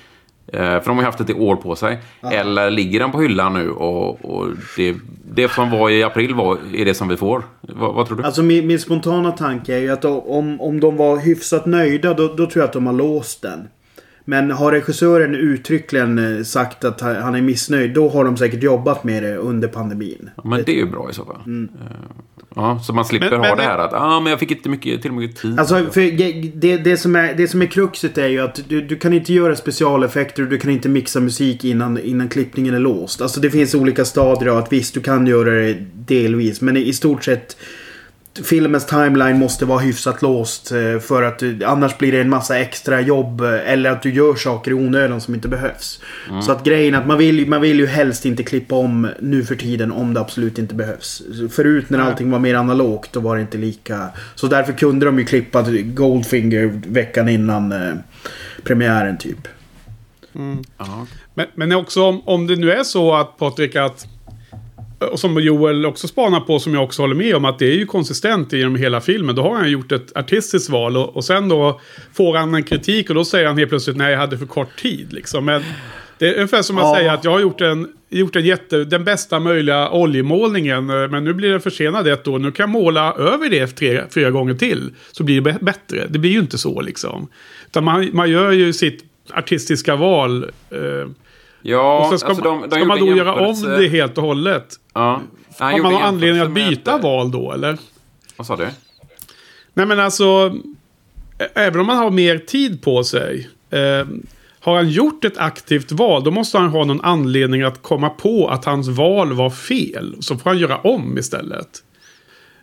Eh, för de har ju haft ett år på sig. Eller ligger den på hyllan nu och, och det, det som var i april var, är det som vi får? Vad, vad tror du? Alltså min, min spontana tanke är ju att om, om de var hyfsat nöjda då, då tror jag att de har låst den. Men har regissören uttryckligen eh, sagt att han är missnöjd då har de säkert jobbat med det under pandemin. Ja, men det är ju bra i så fall. Mm. Eh, Ja, så man slipper Men- ha men- det här att ah, men jag fick inte mycket, till mycket tid. Alltså, det, det, som är, det som är kruxet är ju att du, du kan inte göra specialeffekter och du kan inte mixa musik innan, innan klippningen är låst. Alltså det finns olika stadier av att visst, du kan göra det delvis. Men i stort sett filmens timeline måste vara hyfsat låst. eh, För att du, annars blir det en massa extra jobb. eh, Eller att du gör saker i onödan som inte behövs. Så att grejen är att man vill, ju- man vill ju helst inte klippa om nu för tiden om det absolut inte behövs. Förut när allting var mer analogt då var det inte lika. Så därför kunde de ju klippa Goldfinger veckan innan eh, premiären typ. ja. Men, men också om, om det nu är så att Patrik att och som Joel också spanar på, som jag också håller med om, att det är ju konsistent genom hela filmen. Då har han gjort ett artistiskt val och, och sen då får han en kritik och då säger han helt plötsligt nej, jag hade för kort tid. Liksom. Men det är ungefär som att Ja. säga att jag har gjort en, gjort en jätte, den bästa möjliga oljemålningen, eh, men nu blir den försenad ett år. Nu kan jag måla över det tre, fyra gånger till, så blir det bä- bättre. Det blir ju inte så liksom. Utan man, man gör ju sitt artistiska val. Eh, ja och sen ska, alltså, de, man, de ska man då göra om det helt och hållet? Ja. Han Har man anledning att byta med- val då eller? Vad sa du? Nej men alltså, även om man har mer tid på sig. Eh, har han gjort ett aktivt val, då måste han ha någon anledning att komma på att hans val var fel. Så får han göra om istället.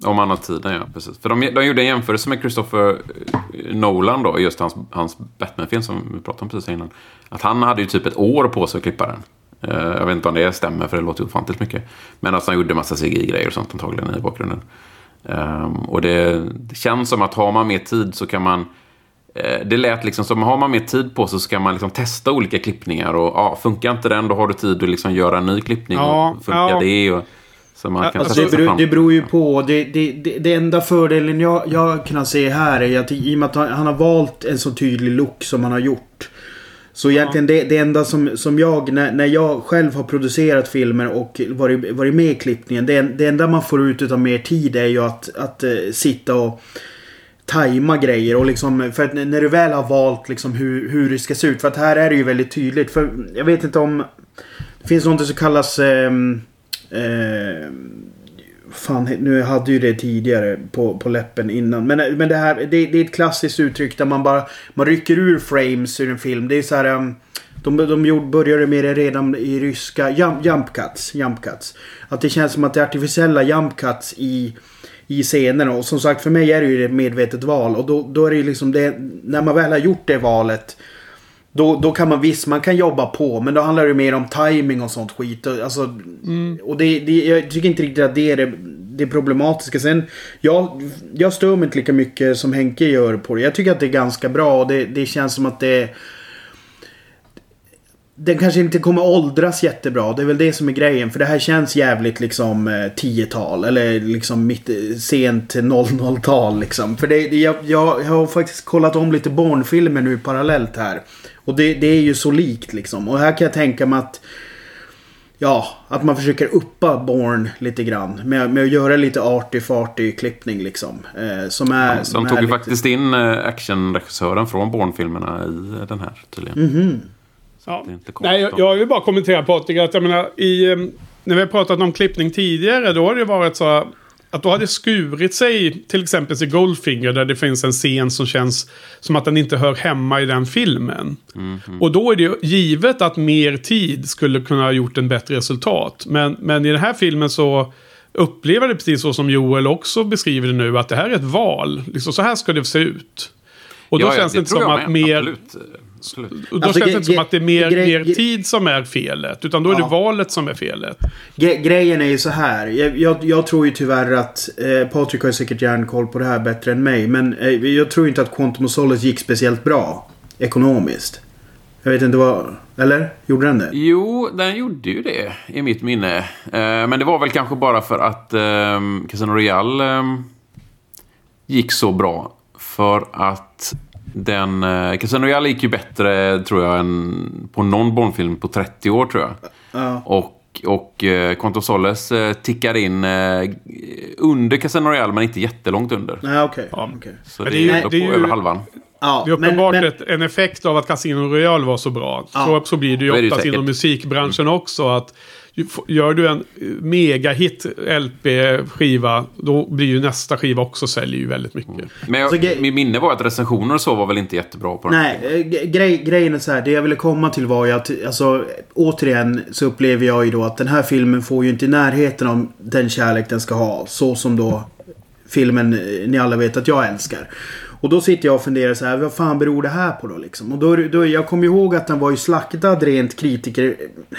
Om han har tiden, ja. Precis. För de, de gjorde en jämförelse med Christopher eh, Nolan då, just hans, hans Batman-film som vi pratade om precis innan. Att han hade ju typ ett år på sig att klippa den. Eh, jag vet inte om det stämmer, för det låter ofantligt mycket. Men alltså han gjorde massa CGI-grejer och sånt antagligen i bakgrunden. Ehm, och det, det känns som att har man mer tid så kan man... eh, det lät liksom som, har man mer tid på sig så kan man liksom testa olika klippningar. Och ja, funkar inte den, då har du tid att liksom göra en ny klippning. Ja, och funkar ja. det? Och, så man kan alltså, Det beror, det beror ju på. Det, det, det, det enda fördelen jag, jag kan se här är att i och med att han, han har valt en så tydlig look som han har gjort. Så egentligen det, det enda som, som jag, när, när jag själv har producerat filmer och varit, varit med i klippningen. Det, det enda man får ut av mer tid är ju att, att eh, sitta och tajma grejer och liksom för att när du väl har valt liksom hur, hur det ska se ut. För att här är det ju väldigt tydligt. För jag vet inte om det finns något som kallas ehm, Eh, Fan, nu hade ju det tidigare på, på läppen innan. Men, men det här, det, det är ett klassiskt uttryck där man bara man rycker ur frames ur en film. Det är så här... um, De, de gjorde, började med det redan i ryska jump, jump cuts. Jump cuts. Att det känns som att det är artificiella jump cuts i, i scenerna. Och som sagt för mig är det ju ett medvetet val. Och då, då är det ju liksom det... När man väl har gjort det valet. Då, då kan man visst, man kan jobba på. Men då handlar det mer om timing och sånt skit. Och, Alltså, och det, det, jag tycker inte riktigt att det är det, det problematiska. Sen, jag, jag stör mig inte lika mycket som Henke gör på det. Jag tycker att det är ganska bra. Och det, det känns som att det... Den kanske inte kommer åldras jättebra. Det är väl det som är grejen. För det här känns jävligt liksom eh, 10-tal. Eller liksom mitt, eh, sent 00-tal liksom. För det, jag, jag, jag har faktiskt kollat om lite barnfilmer nu parallellt här. Och det, det är ju så likt liksom. Och här kan jag tänka mig att... Ja, att man försöker uppa Born lite grann. Med, med att göra lite arty-farty klippning liksom. Eh, som är... som De är tog ju lite- faktiskt in eh, actionregissören från Bourne-filmerna i den här tydligen. Mhm. Ja. Nej, jag, jag vill bara kommentera Patrik att jag menar, i, em, när vi har pratat om klippning tidigare, då har det varit så att då hade det skurit sig, till exempel i Goldfinger, där det finns en scen som känns som att den inte hör hemma i den filmen. Och då är det ju givet att mer tid skulle kunna ha gjort en bättre resultat. Men, men i den här filmen så upplever det precis så som Joel också beskriver det nu, att det här är ett val. Liksom, så här ska det se ut. Och då Ja, känns det inte som att med. mer... Absolut. Absolut. Och då Alltså, känns det inte som att det är mer, mer tid som är felet. Utan då är det Ja. valet som är felet. Gre- grejen är ju så här. Jag, jag, jag tror ju tyvärr att... Eh, Patrik har ju säkert järnkoll på det här bättre än mig. Men eh, jag tror inte att Quantum of Solace gick speciellt bra. Ekonomiskt. Jag vet inte vad... Eller? Gjorde den det? Jo, den gjorde ju det i mitt minne. Eh, men det var väl kanske bara för att eh, Casino Royale eh, gick så bra. För att den... Eh, Casino Royale gick ju bättre, tror jag, än på någon Bondfilm på 30 år, tror jag. Ja. Och, och eh, Quantum Solace eh, tickar in eh, under Casino Royale, men inte jättelångt under. Nej, okej. Okej. Så Men det, det är ju- ändå det är ju- över halvan. Ja, Det är uppenbart men, men, ett, en effekt av att Casino Royale var så bra. Ja. Så, så blir det ju oftast inom musikbranschen också. att Gör du en eh, megahit LP-skiva, då blir ju nästa skiva också säljer ju väldigt mycket. Men jag, Alltså, min minne var att recensioner och så var väl inte jättebra på den. Nej, eh, grej, grejen är så här. Det jag ville komma till var ju att, alltså, återigen så upplever jag ju då att den här filmen får ju inte i närheten av den kärlek den ska ha. Så som då filmen eh, ni alla vet att jag älskar. Och då sitter jag och funderar så här, vad fan beror det här på då liksom? Och då, då jag kommer ihåg att den var ju slaktad rent kritiker.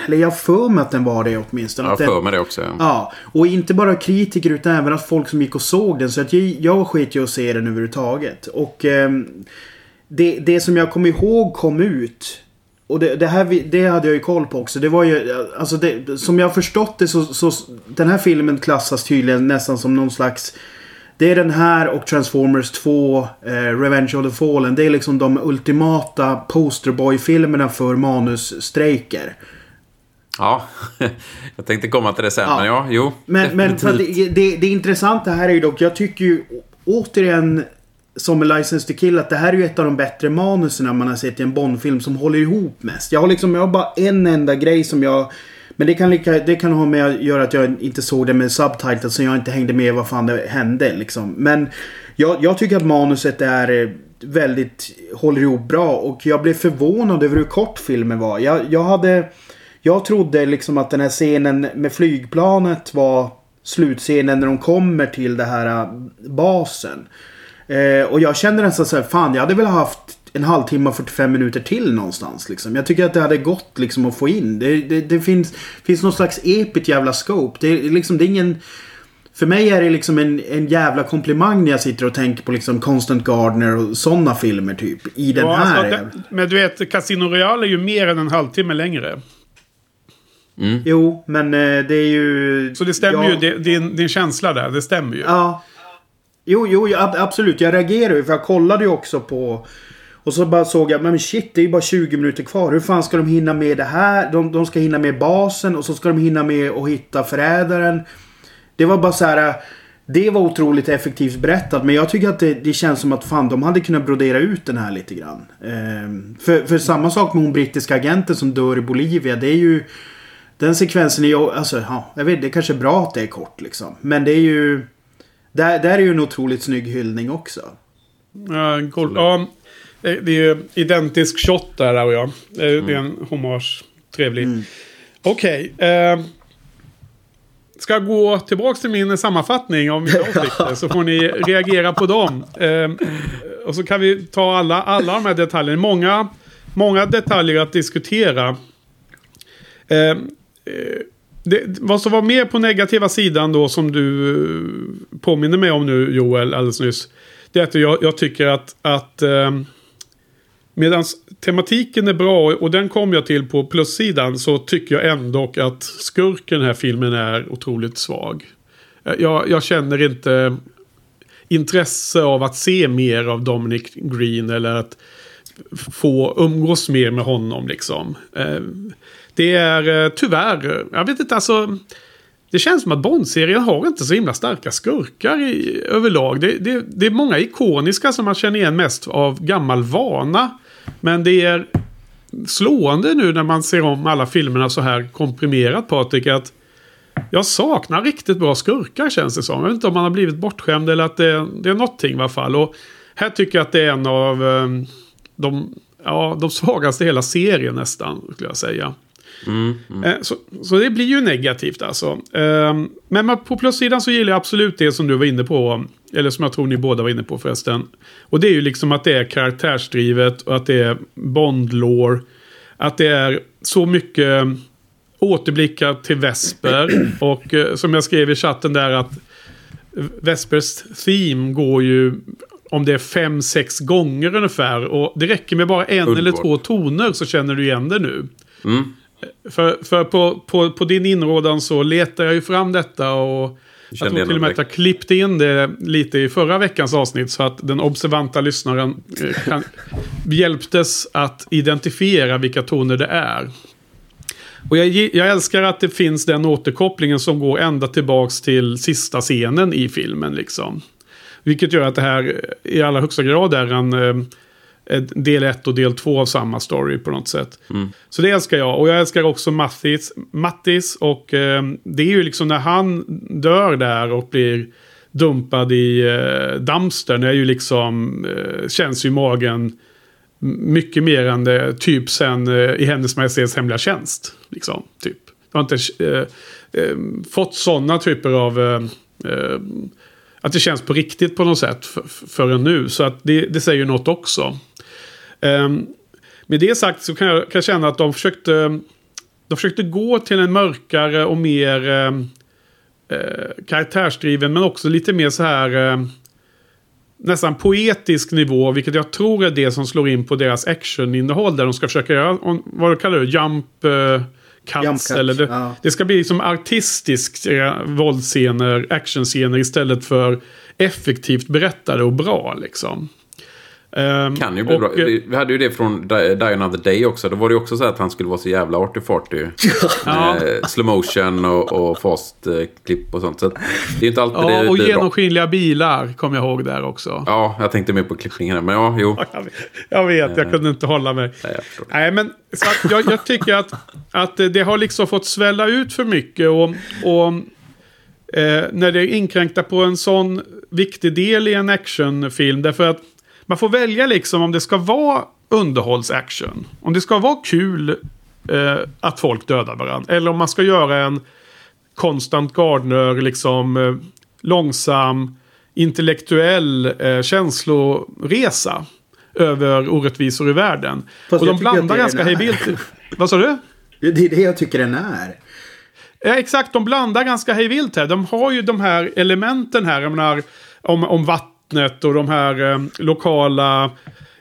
Eller jag för mig att den var det åtminstone. Jag för mig det också. Ja, och inte bara kritiker utan även att folk som gick och såg den. Så att jag, jag sket ju att se den överhuvudtaget. Och ehm, det, det som jag kommer ihåg kom ut. Och det, det här det hade jag ju koll på också. Det var ju, alltså det, som jag har förstått det så, så den här filmen klassas tydligen nästan som någon slags det är den här och Transformers 2, eh, Revenge of the Fallen. Det är liksom de ultimata posterboy-filmerna för manusstrejker. Ja, jag tänkte komma till det sen. Ja. Men ja, jo. Men, men det, det, det intressanta här är ju dock, jag tycker ju återigen som License to Kill att det här är ju ett av de bättre manuserna man har sett i en Bond-film som håller ihop mest. Jag har liksom, jag har bara en enda grej som jag... Men det kan, lika, det kan ha med att göra att jag inte såg det med subtitles så jag inte hängde med vad fan det hände liksom. Men jag, jag tycker att manuset är eh, väldigt, håller ihop bra och jag blev förvånad över hur kort filmen var. Jag, jag hade... Jag trodde liksom att den här scenen med flygplanet var slutscenen när de kommer till det här eh, basen. Eh, och jag kände nästan så här, fan jag hade väl haft en halvtimme och 45 minuter till någonstans. Liksom. Jag tycker att det hade gått liksom att få in. Det, det, det finns, finns någon slags epigt jävla scope. Det, är liksom, det är ingen... För mig är det liksom en, en jävla komplimang när jag sitter och tänker på liksom Constant Gardener och sådana filmer typ. I den Ja, här. alltså, det, men du vet, Casino Royale är ju mer än en halvtimme längre. Jo, men eh, det är ju... Så det stämmer Ja. ju, det- din, din känsla där, det stämmer ju. Ja. Jo, jo, absolut. Jag reagerar ju för jag kollade ju också på... Och så bara såg jag, men shit, det är ju bara 20 minuter kvar. Hur fan ska de hinna med det här? De, de ska hinna med basen och så ska de hinna med att hitta förrädaren. Det var bara så här... Det var otroligt effektivt berättat men jag tycker att det, det känns som att fan de hade kunnat brodera ut den här lite grann. Ehm, för, för samma sak med hon brittiska agenten som dör i Bolivia. Det är ju... Den sekvensen är ju... Alltså, ja, jag vet, det är kanske är bra att det är kort liksom. Men det är ju... Där, där är ju en otroligt snygg hyllning också. Ja, cool. ja, det det är ju identisk shot där, där och jag. Det är, det är en hommage. Trevlig. Okej. eh, ska jag gå tillbaka till min sammanfattning av mina åsikter så får ni reagera på dem. Eh, och så kan vi ta alla, alla de här detaljerna. Många, många detaljer att diskutera. Eh, eh, det, vad som var mer på negativa sidan då som du eh, påminner mig om nu Joel alldeles nyss. Det är att jag, jag tycker att, att eh, medan tematiken är bra och den kom jag till på plussidan så tycker jag ändå att skurken i den här filmen är otroligt svag. Eh, jag, jag känner inte intresse av att se mer av Dominic Green eller att få umgås mer med honom liksom. Eh, det är eh, tyvärr, jag vet inte alltså. Det känns som att Bond-serien har inte så himla starka skurkar i, överlag. Det, det, det är många ikoniska som man känner igen mest av gammal vana. Men det är slående nu när man ser om alla filmerna så här komprimerat Patrik. Att jag saknar riktigt bra skurkar känns det som. Jag vet inte om man har blivit bortskämd eller att det, det är någonting i alla fall. Och här tycker jag att det är en av um, de, ja, de svagaste i hela serien nästan. Skulle jag säga. Eh, Så, så det blir ju negativt alltså. Eh, Men på plussidan så gillar jag absolut det som du var inne på. Eller som jag tror ni båda var inne på förresten. Och det är ju liksom att det är karaktärsdrivet och att det är Bond-lore. Att det är så mycket återblickar till Vesper. Och eh, som jag skrev i chatten där att Vespers theme går ju om det är fem, sex gånger ungefär. Och det räcker med bara en Underbart. eller två toner så känner du igen det nu. Mm. För, för på, på, på din inrådan så letar jag ju fram detta och jag tror till och med att jag klippte in det lite i förra veckans avsnitt så att den observanta lyssnaren eh, kan, hjälptes att identifiera vilka toner det är. Och jag, jag älskar att det finns den återkopplingen som går ända tillbaks till sista scenen i filmen. Liksom. Vilket gör att det här i allra högsta grad är en eh, eh, del ett och del två av samma story på något sätt. Så det älskar jag. Och jag älskar också Mattis. Mattis och eh, det är ju liksom när han dör där och blir dumpad i eh, dumpstern. Det är ju liksom, eh, känns ju i magen mycket mer än det typ sen eh, i Hennes Majestäts Hemliga Tjänst. Liksom, typ. Jag har inte eh, eh, fått sådana typer av... Eh, eh, att det känns på riktigt på något sätt för, förrän nu. Så att det, det säger ju något också. Um, med det sagt så kan jag, kan jag känna att de försökte, de försökte gå till en mörkare och mer eh, eh, karaktärsdriven men också lite mer så här eh, nästan poetisk nivå. Vilket jag tror är det som slår in på deras actioninnehåll. Där de ska försöka göra, vad kallar du jump... Eh, cuts, Jump cut, eller det, ja. det ska bli liksom artistiska våldsscener, actionscener istället för effektivt berättade och bra liksom. Ehm, Kan ju bli och, bra. eh, Vi hade ju det från Die Another Day också. Då var det ju också så att han skulle vara så jävla arty-farty. Ja. Med slow motion och, och fast eh, och sånt. Så det är inte alltid Ja, det och blir bra. genomskinliga bilar kommer jag ihåg där också. Ja, jag tänkte mer på klippningen. Men ja, jo. Jag vet, jag, vet, jag kunde inte hålla mig. Nej, jag. Nej, men så jag, jag tycker att, att det har liksom fått svälla ut för mycket. Och, och eh, när det är inkränkta på en sån viktig del i en actionfilm. Därför att man får välja liksom om det ska vara underhållsaction. Om det ska vara kul eh, att folk dödar varandra. Eller om man ska göra en Constant Gardner, liksom eh, långsam, intellektuell eh, känsloresa över orättvisor i världen. Fast och de blandar ganska hejvilt. Vad sa du? Det är det jag tycker den är. Ja, exakt, de blandar ganska hejvilt här. De har ju de här elementen här, jag menar, om, om vattnet och de här eh, lokala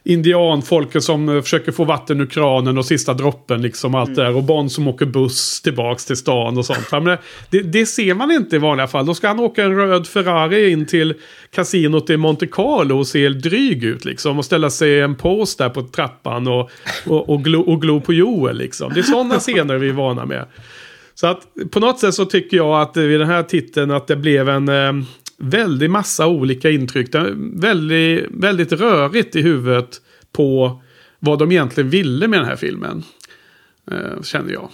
indianfolken som eh, försöker få vatten ur kranen och sista droppen liksom allt där. Och Bond som åker buss tillbaks till stan och sånt. Men det, det ser man inte i vanliga fall. Då ska han åka en röd Ferrari in till kasinot i Monte Carlo och se dryg ut liksom. Och ställa sig en pose där på trappan och, och, och, glo, och glo på Joel liksom. Det är sådana scener vi är vana med. Så att på något sätt så tycker jag att vid den här titeln att det blev en eh, väldig massa olika intryck. Väldigt, väldigt rörigt i huvudet på vad de egentligen ville med den här filmen. Eh, känner jag.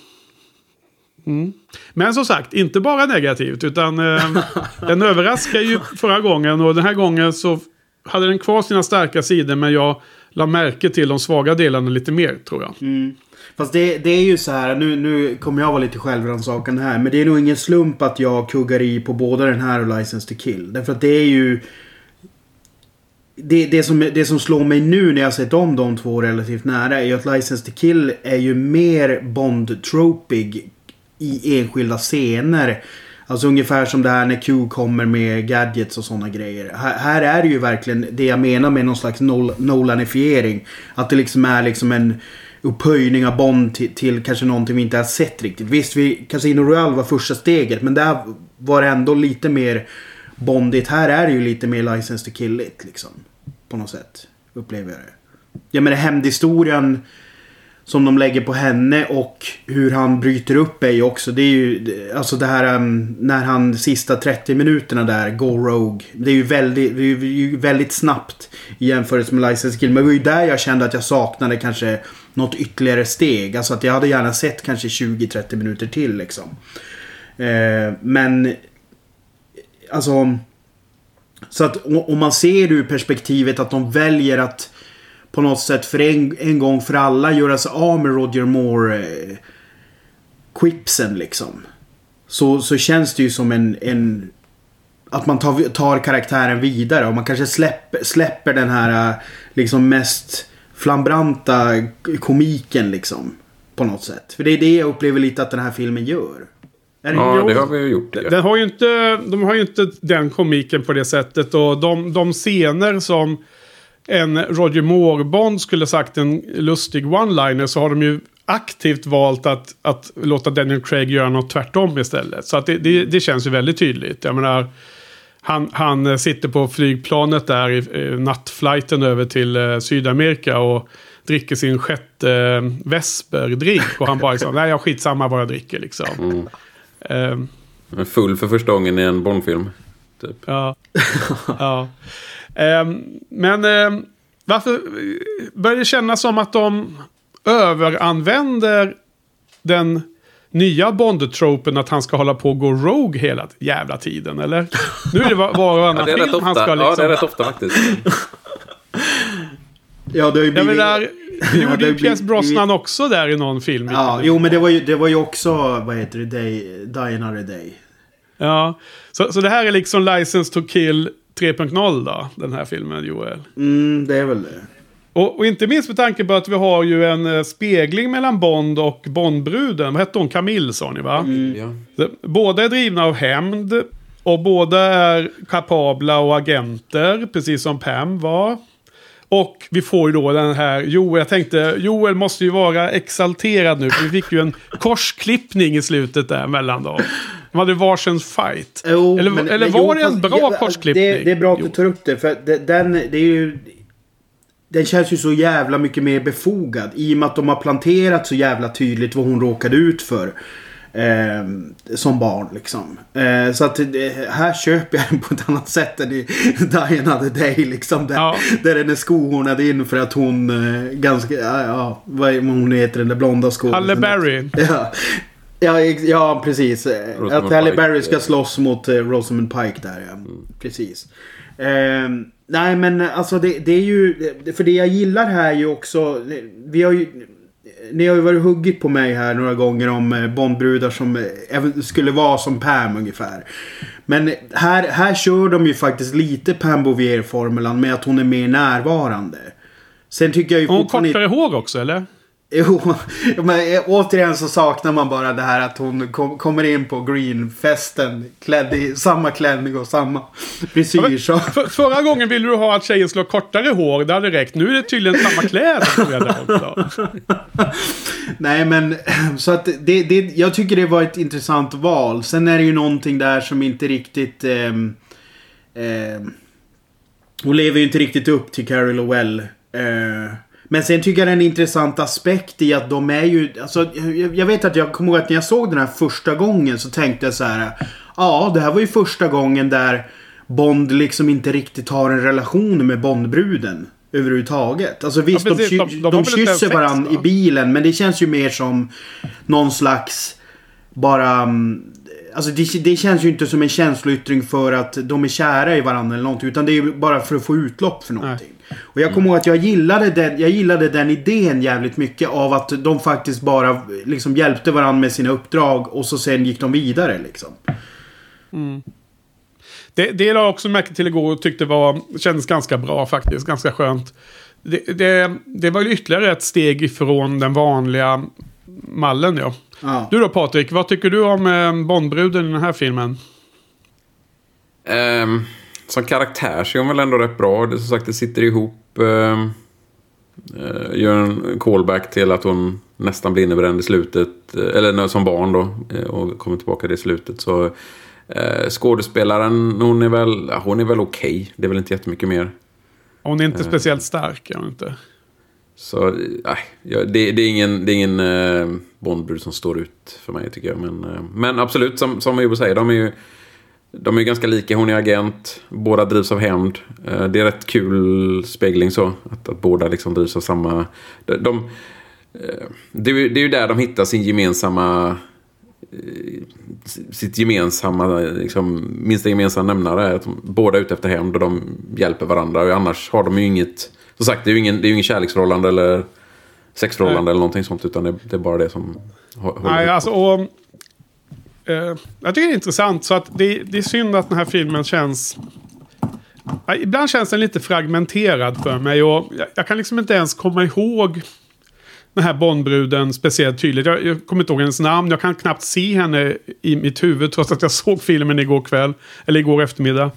Mm. Men som sagt, inte bara negativt utan eh, den överraskar ju förra gången och den här gången så hade den kvar sina starka sidor men jag la märke till de svaga delarna lite mer tror jag. Mm. Fast det, det är ju så här, nu, nu kommer jag vara lite självrannsakan här. Men det är nog ingen slump att jag kuggar i på både den här och License to Kill. Därför att det är ju... Det, det, som, det som slår mig nu när jag sett om de två relativt nära är ju att License to Kill är ju mer Bond-tropig i enskilda scener. Alltså ungefär som det här när Q kommer med gadgets och sådana grejer. Här, här är det ju verkligen det jag menar med någon slags nol- Nolanifiering. Att det liksom är liksom en upphöjning av Bond till, till kanske någonting vi inte har sett riktigt. Visst, vi, Casino Royale var första steget men där var det ändå lite mer Bondigt. Här är det ju lite mer License to Kill It liksom. På något sätt. Upplever jag det. Jag menar hämndhistorien som de lägger på henne och hur han bryter upp är ju också. Det är ju alltså det här um, när han sista 30 minuterna där Go Rogue. Det är ju väldigt, det är ju väldigt snabbt i jämförelse med License Kill. Men det var ju där jag kände att jag saknade kanske något ytterligare steg. Alltså att jag hade gärna sett kanske 20-30 minuter till liksom. Eh, men alltså så att om man ser det ur perspektivet att de väljer att på något sätt för en, en gång för alla göra sig av med Roger Moore eh, quipsen liksom. Så, så känns det ju som en, en att man tar, tar karaktären vidare och man kanske släpper, släpper den här eh, liksom mest flambranta komiken liksom. På något sätt. För det är det jag upplever lite att den här filmen gör. Är det Ja, det har vi ju gjort. Den Ja. har ju inte, de har ju inte den komiken på det sättet. Och de, de scener som en Roger Moore-Bond skulle sagt en lustig one-liner så har de ju aktivt valt att, att låta Daniel Craig göra något tvärtom istället. Så att det, det, det känns ju väldigt tydligt. Jag menar, han, han sitter på flygplanet där i, i nattflighten över till eh, Sydamerika och dricker sin sjätte eh, Vesper-drink. Och han bara liksom, nej jag skitsamma vad jag dricker liksom. Ehm, Full för första gången i en Bondfilm. Typ. Ja. ja. Ehm, men ehm, varför börjar det kännas som att de överanvänder den nya Bond-tropen att han ska hålla på och gå rogue hela jävla tiden, eller? Nu är det var, och Ja, annan rätt film han ska Ja, liksom... det är rätt ofta faktiskt. Ja, det har ju Jag blivit... menar, det Ja, gjorde ju Pierce blivit- Brosnan också där i någon film. Ja, jo men det var ju, det var ju också, vad heter det, Day, Die Another Day. Ja. Så, så det här är liksom License to Kill 3.0 då, den här filmen, Joel. Mm, det är väl det. Och, och inte minst med tanke på att vi har ju en eh, spegling mellan Bond och Bondbruden. Vad hette hon? Camille sa ni va? Ja. Det- Båda är drivna av hämnd. Och båda är kapabla och agenter. Precis som Pam var. Och vi får ju då den här, Joel, jag tänkte, Joel måste ju vara exalterad nu. För vi fick ju en korsklippning i slutet där mellan dem. De hade varsin fight. Jo, eller men- eller men var jo, det en bra ja, korsklippning? Det, det är bra att du tar upp det. För det, den, det är ju... Den känns ju så jävla mycket mer befogad. I och med att de har planterat så jävla tydligt vad hon råkade ut för. Eh, som barn liksom. Eh, så att här köper jag den på ett annat sätt än i Die Another Day liksom. Där, Ja. där den är skohornad in för att hon eh, ganska... Ja, ja, vad hon heter den där blonda skådisen. Halle Berry. Ja. Ja, ja precis. Eh, Rosamund att Halle Pike, Berry ska slåss mot eh, Rosamund Pike där ja. Precis. Ehm, nej men alltså det, det är ju... För det jag gillar här är ju också... Vi har ju... Ni har ju varit huggit på mig här några gånger om eh, Bondbrudar som eh, skulle vara som Pam ungefär. Men här, här kör de ju faktiskt lite Pam Bouvier-formulan med att hon är mer närvarande. Sen tycker jag ju fortfarande... kortare hår också eller? Jo, men eh, återigen så saknar man bara det här att hon kom, kommer in på greenfesten klädd i samma klänning och samma frisyr. Så. För, förra gången ville du ha att tjejen skulle ha kortare hår, det hade räckt. Nu är det tydligen samma kläder. Nej men så att det, det, jag tycker det var ett intressant val. Sen är det ju någonting där som inte riktigt... ehm, ehm, hon lever ju inte riktigt upp till Carrie Lowell. Eh, men sen tycker jag det är en intressant aspekt i att de är ju... Alltså, jag, vet att jag kommer ihåg att när jag såg den här första gången så tänkte jag så här. Ja, det här var ju första gången där Bond liksom inte riktigt har en relation med Bondbruden. Överhuvudtaget. Alltså visst, Ja, precis. de, De- de de, kysser varandra i bilen. Men det känns ju mer som någon slags... Bara... mm, Alltså det, det känns ju inte som en känsloyttring för att de är kära i varandra eller någonting. Utan det är ju bara för att få utlopp för någonting. Och jag kommer ihåg att jag gillade, den, jag gillade den idén jävligt mycket av att de faktiskt bara liksom hjälpte varandra med sina uppdrag och så sen gick de vidare liksom. Det, det la jag också märke till igår och tyckte var, kändes ganska bra faktiskt. Ganska skönt. Det, det, det var ju ytterligare ett steg ifrån den vanliga mallen ja. Ja. Du då Patrik, vad tycker du om eh, Bondbruden i den här filmen? Ehm, som karaktär så är hon väl ändå rätt bra. Det, som sagt, det sitter ihop. ehm, eh, gör en callback till att hon nästan blir innebränd i slutet. eh, Eller som barn då. eh, Och kommer tillbaka i slutet. Så eh, skådespelaren, hon är väl, hon är väl okej. Det är väl inte jättemycket mer. Hon är inte speciellt stark, är hon inte? Så nej, det, det är ingen, det är ingen eh, Bondbrud som står ut för mig tycker jag. Men, eh, men absolut, som, som Ove säger, de är ju de är ju ganska lika. Hon är agent. Båda drivs av hämnd. Eh, det är rätt kul spegling så. Att, att båda liksom drivs av samma... De, de, eh, det, är det är ju där de hittar sin gemensamma... eh, Sitt gemensamma, liksom, minsta gemensamma nämnare. Att de, båda är ute efter hämnd och de hjälper varandra. Och annars har de ju inget... Som sagt, det är ju ingen, det är ju ingen kärleksförhållande eller sexförhållande Nej. eller någonting sånt. Utan det, det är bara det som håller Nej, alltså och, eh, Jag tycker det är intressant. Så att det, det är synd att den här filmen känns... Eh, ibland känns den lite fragmenterad för mig. Och jag, jag kan liksom inte ens komma ihåg den här Bondbruden speciellt tydligt. Jag, jag kommer inte ihåg hennes namn. Jag kan knappt se henne i mitt huvud trots att jag såg filmen igår kväll. Eller igår eftermiddag.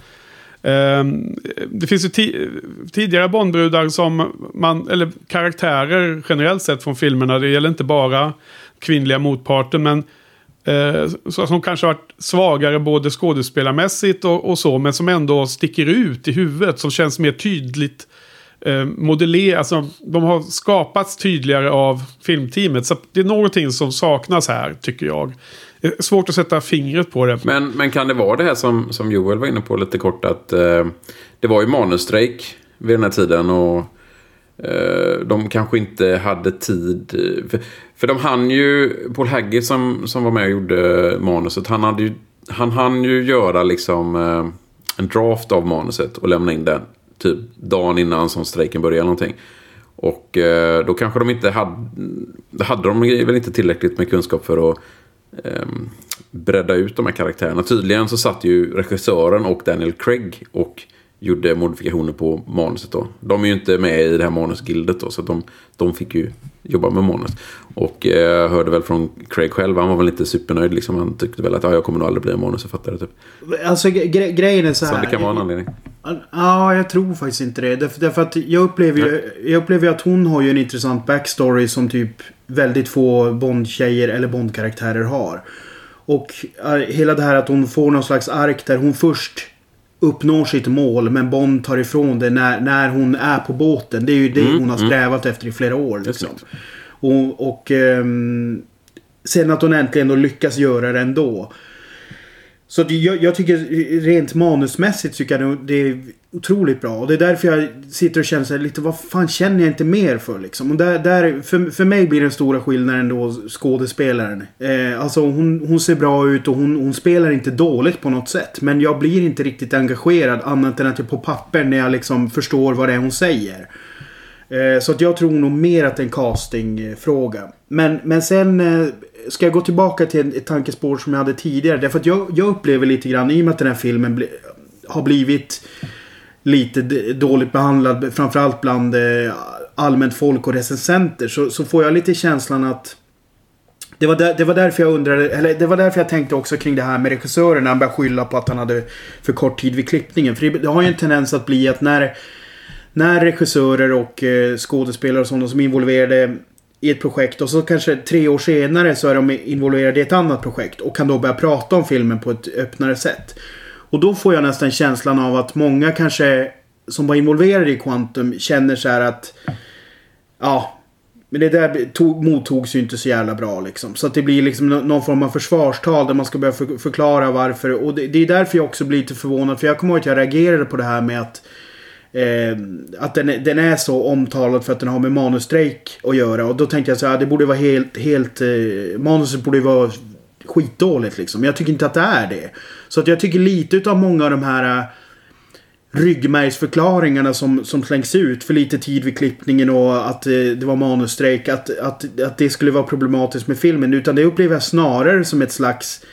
Um, det finns ju ti tidigare Bondbrudar som man, eller karaktärer generellt sett från filmerna. Det gäller inte bara kvinnliga motparten men Eh, uh, som kanske varit svagare både skådespelarmässigt och, och, så. Men som ändå sticker ut i huvudet. Som känns mer tydligt eh, modellerat. alltså de har skapats tydligare av filmteamet. Så det är någonting som saknas här, tycker jag. Det är svårt att sätta fingret på det. Men, men kan det vara det här som, som Joel var inne på lite kort, att eh, det var ju manusstrejk vid den här tiden och Eh, de kanske inte hade tid. Eh, för, för de hann ju, Paul Hagge som, som var med och gjorde manuset, han, hade ju, han hann ju göra liksom eh, en draft av manuset och lämna in den typ dagen innan som strejken började eller någonting. Och eh, då kanske de inte hade... Då hade de väl inte tillräckligt med kunskap för att eh, bredda ut de här karaktärerna. Tydligen så satt ju regissören och Daniel Craig och gjorde modifikationer på manuset då. De är ju inte med i det här manusgildet då, så de, de fick ju jobba med manus. Och eh, jag hörde väl från Craig själv, han var väl inte supernöjd liksom. Han tyckte väl att ja, jag kommer nog aldrig bli en manusförfattare typ. Alltså gre grejen är så här. Så det kan vara en anledning. Ja, jag tror faktiskt inte det. Därför, därför att jag upplever ju, jag upplever att hon har ju en intressant backstory som typ väldigt få Bond-tjejer eller Bond-karaktärer har. Och uh, hela det här att hon får någon slags ark där hon först uppnår sitt mål men Bond tar ifrån det när, när hon är på båten. Det är ju det mm, hon har mm. strävat mm. efter i flera år. Liksom. Och, och um, sen att hon äntligen då lyckas göra det ändå. Så jag, jag, tycker rent manusmässigt tycker jag det är otroligt bra. Och det är därför jag sitter och känner så här, lite vad fan känner jag inte mer för liksom. Och där, där, för, för mig blir den stora skillnaden då skådespelaren. Eh, alltså hon, hon ser bra ut och hon, hon spelar inte dåligt på något sätt. Men jag blir inte riktigt engagerad annat än att jag på papper när jag liksom förstår vad det är hon säger. Eh, så att jag tror nog mer att det är en castingfråga. Men, men sen eh, ska jag gå tillbaka till ett tankespår som jag hade tidigare. Därför att jag, jag upplever lite grann, i och med att den här filmen bli, har blivit lite dåligt behandlad, framförallt bland eh, allmänt folk och recensenter, så, så får jag lite känslan att det var, där, det var därför jag undrade, eller det var därför jag tänkte också kring det här med regissören när han började skylla på att han hade för kort tid vid klippningen. För det, har ju en tendens att bli att när, när regissörer och eh, skådespelare och sådana som är involverade i ett projekt och så kanske tre år senare så är de involverade i ett annat projekt och kan då börja prata om filmen på ett öppnare sätt. Och då får jag nästan känslan av att många kanske som var involverade i Quantum känner så här att ja, men det där tog, mottogs ju inte så jävla bra liksom. Så att det blir liksom någon form av försvarstal där man ska börja för, förklara varför. Och det, det, är därför jag också blir lite förvånad. För jag kommer ihåg att jag reagerade på det här med att Eh, att den, den, är så omtalad för att den har med manusstrejk att göra. Och då tänkte jag så här, det borde vara helt... helt eh, manuset borde vara skitdåligt liksom. Men Jag tycker inte att det är det. Så att jag tycker lite utav många av de här uh, ryggmärgsförklaringarna som, som slängs ut för lite tid vid klippningen och att uh, det var manusstrejk. Att, att, att det skulle vara problematiskt med filmen. Utan det upplever jag snarare som ett slags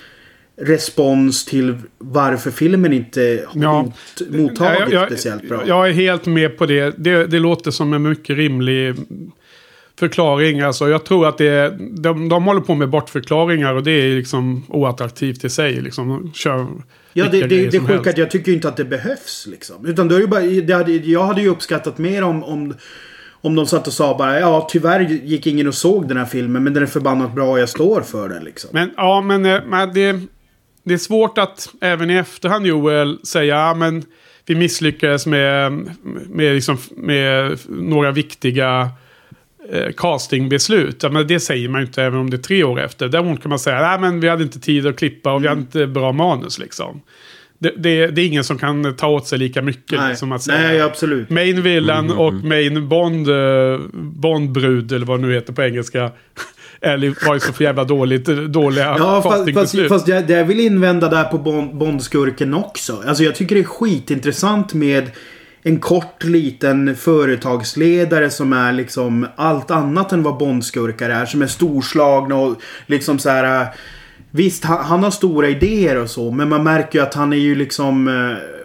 respons till varför filmen inte har ja, mottagits jag, speciellt bra. Jag är helt med på det. det. Det låter som en mycket rimlig förklaring. Alltså, jag tror att det är, de, de håller på med bortförklaringar och det är liksom oattraktivt i sig. Liksom. Kör ja, det, det, det är sjukt att jag tycker inte att det behövs. Liksom. Utan då är det bara, det hade, jag hade ju uppskattat mer om, om om de satt och sa bara ja tyvärr gick ingen och såg den här filmen men den är förbannat bra och jag står för den liksom. Men ja men, eh, men det, det är svårt att även i efterhand Joel säga ja men vi misslyckades med, med, liksom, med några viktiga eh, castingbeslut. Ja, men det säger man ju inte även om det är tre år efter. Däremot kan man säga att vi hade inte tid att klippa och vi hade inte bra manus. Liksom. Det, det, det, är ingen som kan ta åt sig lika mycket Nej. som att säga. Nej, absolut. Main villain mm, och main Bond, uh, Bondbrud, eller vad det nu heter på engelska. Eller var ju så för jävla dåligt, dåliga ja, fast, fast, fast jag, jag vill invända där på Bondskurken också. Alltså jag tycker det är skitintressant med en kort liten företagsledare som är liksom allt annat än vad Bondskurkar är. Som är storslagna och liksom så här. Visst, han, han, har stora idéer och så. Men man märker ju att han är ju liksom... Eh,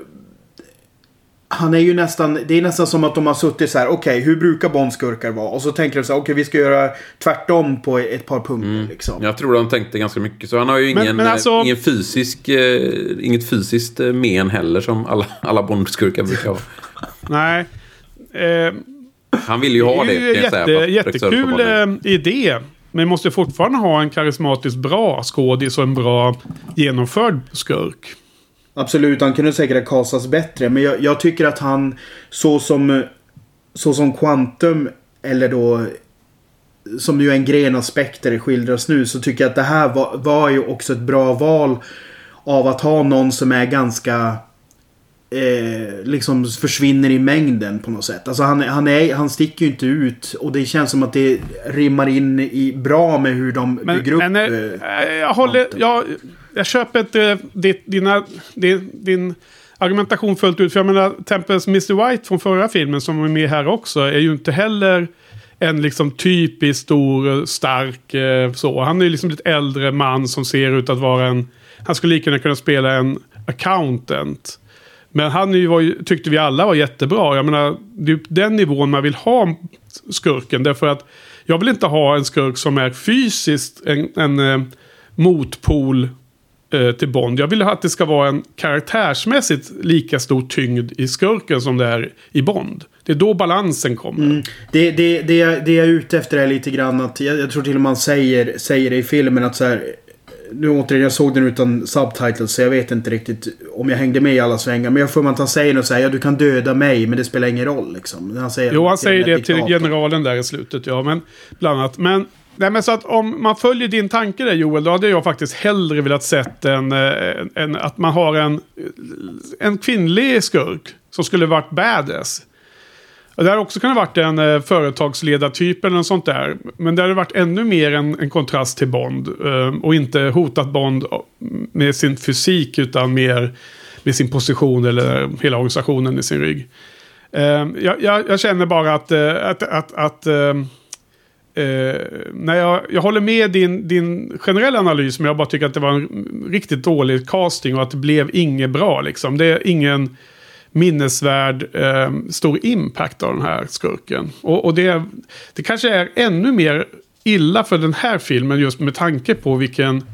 han är ju nästan, det är nästan som att de har suttit så här, okej hur brukar Bondskurkar vara? Och så tänker de så här, okej vi ska göra tvärtom på ett par punkter liksom. Jag tror de tänkte ganska mycket så. Han har ju Men- ingen, men alltså- eh, ingen fysisk, eh, inget fysiskt eh, men heller som alla, alla Bondskurkar brukar ha. Nej. Eh, Han vill ju ha det. det säga, jätte, får jättekul eh, idé. Men måste fortfarande ha en karismatiskt bra skådis och en bra genomförd skurk. Absolut, han kunde säkert ha kastats bättre. Men jag, jag tycker att han, så som, så som Quantum, eller då som ju är en gren av Spectre skildras nu, så tycker jag att det här var, var ju också ett bra val av att ha någon som är ganska eh, liksom försvinner i mängden på något sätt. Alltså han, han, är, han sticker ju inte ut och det känns som att det rimmar in i, bra med hur de Men, bygger upp. men eh, eh, jag håller... Jag, jag köper inte ditt, dina, din, din argumentation fullt ut. För jag menar, Tempest Mr. White från förra filmen som är med här också är ju inte heller en liksom typisk stor, stark eh, så. Han är ju liksom ett äldre man som ser ut att vara en... Han skulle lika gärna kunna spela en accountant. Men han var ju, tyckte vi alla var jättebra. Jag menar, det är den nivån man vill ha skurken. Därför att jag vill inte ha en skurk som är fysiskt en, en eh, motpol eh, till Bond. Jag vill att det ska vara en karaktärsmässigt lika stor tyngd i skurken som det är i Bond. Det är då balansen kommer. Mm. Det, det, det, jag, det jag är ute efter är lite grann att jag, jag tror till och med man säger, säger det i filmen att så här. Nu återigen, jag såg den utan subtitles så jag vet inte riktigt om jag hängde med i alla svängar. Men jag får man att han säger något så här, ja du kan döda mig men det spelar ingen roll liksom. Han säger, Jo, han säger det till generalen där i slutet, ja. Men bland annat. Men, nej, men så att om man följer din tanke där Joel, då hade jag faktiskt hellre velat sett en, eh, en, att man har en, en kvinnlig skurk som skulle varit badass. Det hade också kunnat varit en eh, företagsledartyp eller något sånt där. Men det hade varit ännu mer en, en kontrast till Bond. Eh, och inte hotat Bond eh, med sin fysik utan mer med sin position eller hela organisationen i sin rygg. Eh, jag, jag, jag känner bara att, eh, att, att, att eh, eh när jag, jag håller med din, din generella analys, men jag bara tycker att det var en riktigt dålig casting och att det blev inget bra. Liksom. Det är ingen minnesvärd eh, stor impact av den här skurken. Och, och det, det kanske är ännu mer illa för den här filmen just med tanke på vilken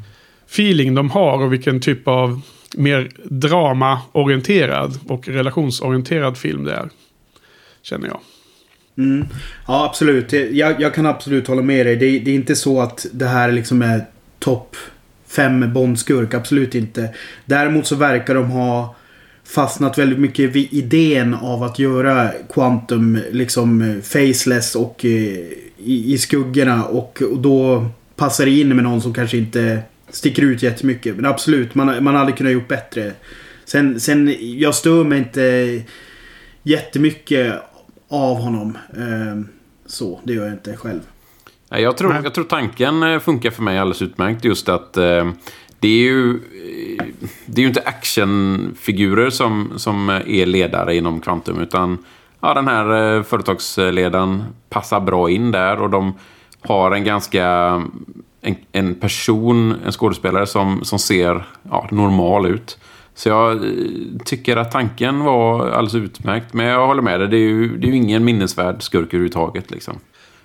feeling de har och vilken typ av mer dramaorienterad och relationsorienterad film det är. Känner jag. Mm. Ja, absolut. Jag, jag kan absolut hålla med dig. Det, det är inte så att det här liksom är topp fem Bondskurk. Absolut inte. Däremot så verkar de ha fastnat väldigt mycket vid idén av att göra Quantum liksom faceless och eh, i, i skuggorna. Och, och då passar det in med någon som kanske inte sticker ut jättemycket. Men absolut, man, man hade kunnat gjort bättre. Sen, sen jag stör mig inte jättemycket av honom. Eh, så, det gör jag inte själv. Nej, Jag tror, jag tror tanken eh, funkar för mig alldeles utmärkt. Just att eh, det är ju... eh, Det är ju inte actionfigurer som, som är ledare inom Quantum. Utan ja, den här eh, företagsledaren passar bra in där. Och de har en ganska... En, en person, en skådespelare som, som ser ja, normal ut. Så jag eh, tycker att tanken var alldeles utmärkt. Men jag håller med dig, det är ju, det är ju ingen minnesvärd skurk överhuvudtaget. Liksom.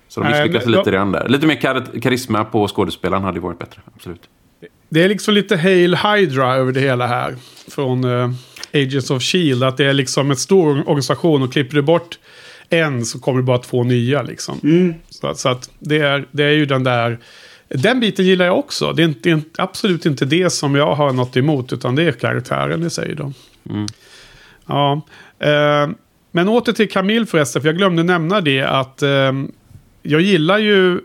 Så de misslyckas men- lite redan där. Lite mer kar karisma på skådespelaren hade ju varit bättre. Absolut. Det är liksom lite Hail Hydra över det hela här. Från eh, Agents of Shield. Att det är liksom en stor organisation och klipper du bort en så kommer det bara två nya liksom. Så, att- så att det är, det är ju den där... Den biten gillar jag också. Det är, inte, det är absolut inte det som jag har något emot. Utan det är karaktären i sig då. Ja. Eh, men åter till Camille förresten. För jag glömde nämna det att eh, jag gillar ju